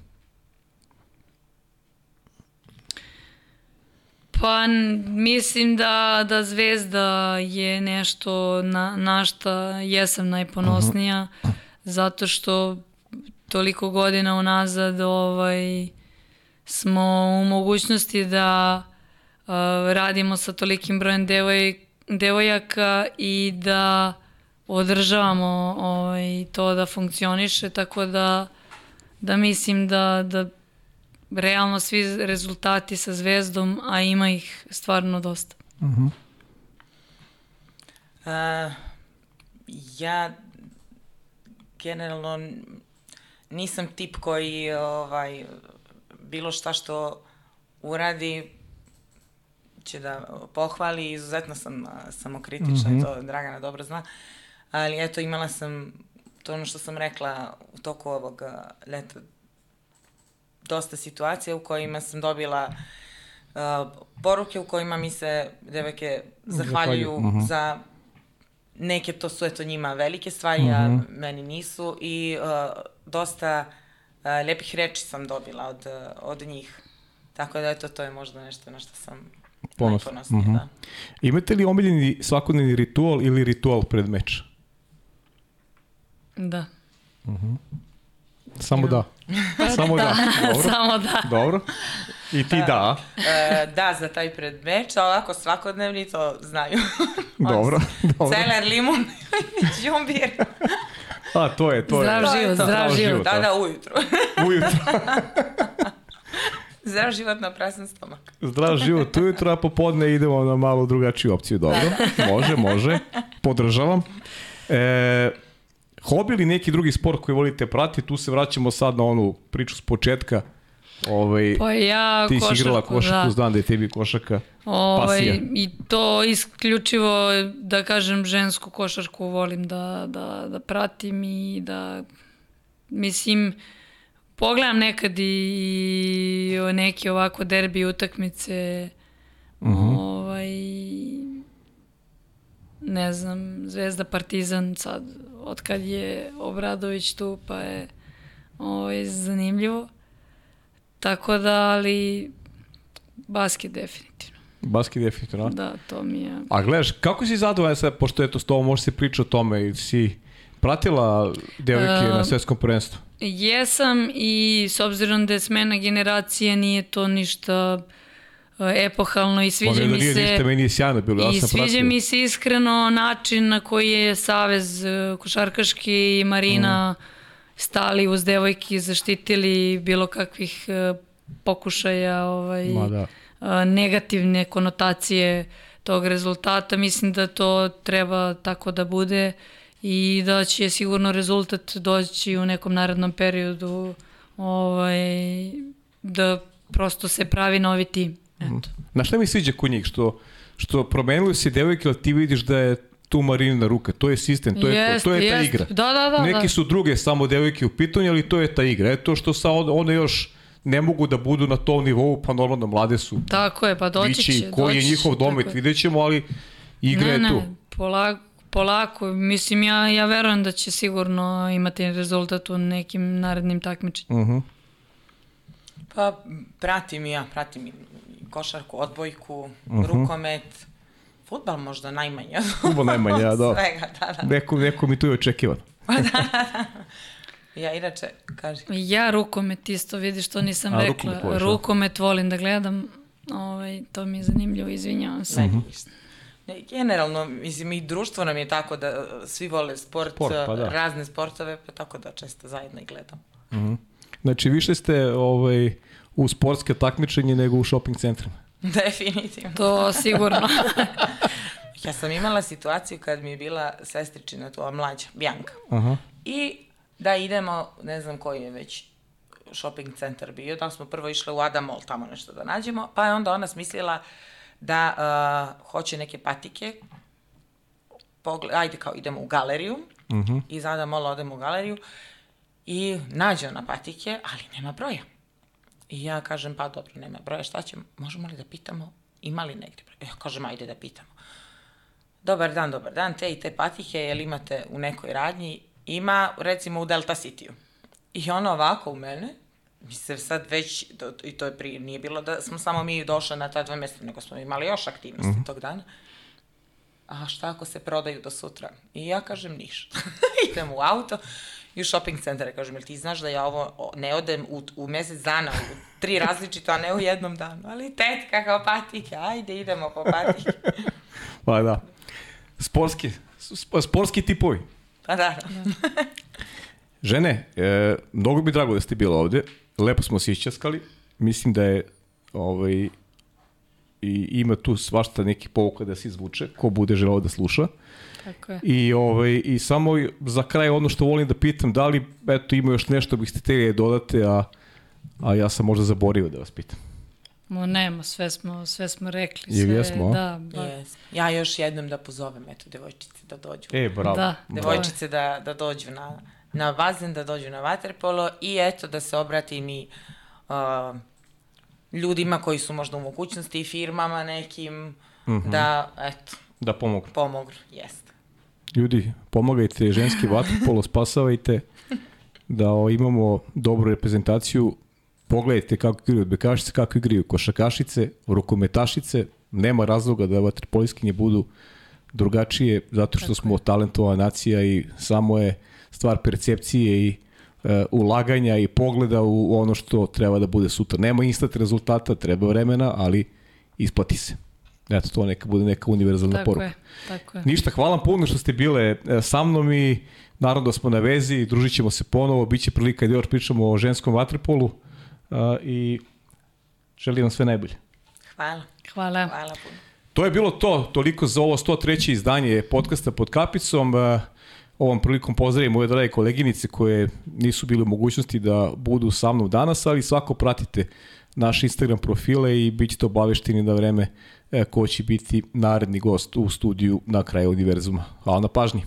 Pa mislim da, da Zvezda je nešto na, na šta jesam najponosnija, uh -huh. zato što toliko godina unazad ovaj, smo u mogućnosti da uh, radimo sa tolikim brojem devoj, devojaka i da održavamo ovaj, to da funkcioniše, tako da, da mislim da, da realno svi rezultati sa zvezdom, a ima ih stvarno dosta. Uh -huh. uh, ja generalno nisam tip koji ovaj, bilo šta što uradi će da pohvali, izuzetno sam samokritična, mm -hmm. to Dragana dobro zna, ali eto imala sam to ono što sam rekla u toku ovog leta dosta situacija u kojima sam dobila uh, poruke u kojima mi se devojke zahvaljuju mm -hmm. za neke to su eto njima velike stvari, mm -hmm. a meni nisu i uh, dosta uh, lepih reči sam dobila od, uh, od njih. Tako da eto, to je možda nešto na što sam Ponos. najponosnija. Mm -hmm. da. Imate li omiljeni svakodnevni ritual ili ritual pred meč? Da. Mm -hmm. Samo da. Samo da. da. Dobro. Samo da. Dobro. I ti da. E, da, za taj predmeč, a ovako svakodnevni to znaju. dobro, dobro. Celer, limun, džumbir. A, to je, to zdrav je. Život, zdrav, zdrav život, Da, da, ujutru. ujutru. Zdrav život na prasan stomak. Zdrav život ujutro, a popodne idemo na malo drugačiju opciju. Dobro, može, može. Podržavam. E, hobi ili neki drugi sport koji volite pratiti, tu se vraćamo sad na onu priču s početka. Ovaj, pa ja ti si igrala košarku, da. znam da je tebi košarka ovaj, pasija. I to isključivo, da kažem, žensku košarku volim da, da, da pratim i da, mislim, pogledam nekad i neke ovako derbi utakmice, uh mhm. -huh. ovaj, ne znam, Zvezda Partizan sad, od kad je Obradović tu, pa je ovaj, zanimljivo. Tako da, ali basket definitivno. Basket definitivno, Da, to mi je... A gledaš, kako si zadovoljan sad, pošto je to s tobom, može se priča o tome, ili si pratila devojke uh, na svetskom prvenstvu? Jesam i s obzirom da je smena generacije nije to ništa epohalno i sviđa mi se... Ništa, meni je sjajno bilo, ja I sam sviđa pratio. mi se iskreno način na koji je Savez e, košarkaški i Marina mm. stali uz devojke i zaštitili bilo kakvih e, pokušaja ovaj, da. negativne konotacije tog rezultata. Mislim da to treba tako da bude i da će sigurno rezultat doći u nekom narednom periodu ovaj, da prosto se pravi novi tim. Na šta mi sviđa kod njih? Što, što promenili se devojke, ali ti vidiš da je tu Marinina ruka, to je sistem, to je, jest, to je ta igra. Da, da, da. Neki da. su druge samo devojke u pitanju, ali to je ta igra. Eto što sa one još ne mogu da budu na tom nivou, pa normalno mlade su. Tako je, pa doći će. Vići, koji je njihov domet, vidjet ćemo, ali igra ne, je tu. Ne, polako, polako. Mislim, ja, ja verujem da će sigurno imati rezultat u nekim narednim takmičenjima. Uh -huh. Pa pratim i ja, pratim i košarku, odbojku, uh -huh. rukomet, futbal možda najmanje. Futbal najmanje, ja, da. Svega, da, da. Neko, neko mi tu je očekivan. Pa da, da. Ja inače, kaži. Ja rukomet isto, vidiš, to nisam A, rekla. Rukomet, rukomet volim da gledam, ovaj, to mi je zanimljivo, izvinjavam se. Uh -huh. Ne, generalno, mislim, i društvo nam je tako da svi vole sport, sport pa da. razne sportove, pa tako da često zajedno i gledam. Uh -huh. Znači, više ste ovaj, u sportske takmičenje nego u shopping centrima. Definitivno. To sigurno. ja sam imala situaciju kad mi je bila sestričina, to mlađa, Bjanka. Aha. I da idemo, ne znam koji je već shopping centar bio, da smo prvo išli u Adamol tamo nešto da nađemo, pa je onda ona smislila da uh, hoće neke patike, Pogled, ajde kao idemo u galeriju, uh mhm. -huh. iz Adamola odemo u galeriju i nađe ona patike, ali nema broja. I ja kažem, pa dobro, nema broja, šta ćemo, možemo li da pitamo, ima li negde broja? Ja kažem, ajde da pitamo. Dobar dan, dobar dan, te i te patike, jel imate u nekoj radnji? Ima, recimo, u Delta Cityu. I ona ovako u mene, mi se sad već, i to je prije, nije bilo da smo samo mi došli na ta dva mesta, nego smo imali još aktivnosti mm -hmm. tog dana. A šta ako se prodaju do sutra? I ja kažem ništa. Idem u auto, i u shopping centre. Kažem, jel ti znaš da ja ovo ne odem u, u mesec dana, u tri različito, a ne u jednom danu. Ali tetka kao patike, ajde idemo po patike. pa da. Sportski, sportski tipovi. Pa da. Žene, e, mnogo bi drago da ste bili ovde. Lepo smo se išćaskali. Mislim da je ovaj, i ima tu svašta neki povuka da se izvuče, ko bude želeo da sluša. Tako je. I, ovaj, I samo za kraj ono što volim da pitam, da li eto, ima još nešto bih ste hteli da dodate, a, a ja sam možda zaborio da vas pitam. Mo nema, sve smo, sve smo rekli. Sve, jesmo, da, ba. Yes. Ja još jednom da pozovem, eto, devojčice da dođu. E, bravo. Da, devojčice da, da dođu na, na bazen, da dođu na vaterpolo i eto da se obratim i uh, ljudima koji su možda u mogućnosti i firmama nekim, mm -hmm. da, eto, da pomognu. Pomognu, jeste. Ljudi, pomagajte ženski vaterpolo, spasavajte da o, imamo dobru reprezentaciju. Pogledajte kako igraju odbekašice, kako igraju košakašice, rukometašice. Nema razloga da vaterpoliskinje budu drugačije zato što smo talentovana nacija i samo je stvar percepcije i e, ulaganja i pogleda u ono što treba da bude sutra. Nema instant rezultata, treba vremena, ali isplati se. Eto, to neka bude neka univerzalna tako poruka. Je, tako je. Ništa, hvala vam puno što ste bile e, sa mnom i naravno da smo na vezi, družit ćemo se ponovo, bit će prilika da još pričamo o ženskom vaterpolu uh, i želim vam sve najbolje. Hvala. Hvala. Hvala puno. To je bilo to, toliko za ovo 103. izdanje podcasta pod kapicom. Uh, ovom prilikom pozdravim moje drage koleginice koje nisu bile u mogućnosti da budu sa mnom danas, ali svako pratite naše Instagram profile i bit ćete obavešteni da vreme e, ko će biti naredni gost u studiju na kraju univerzuma. Hvala na pažnji.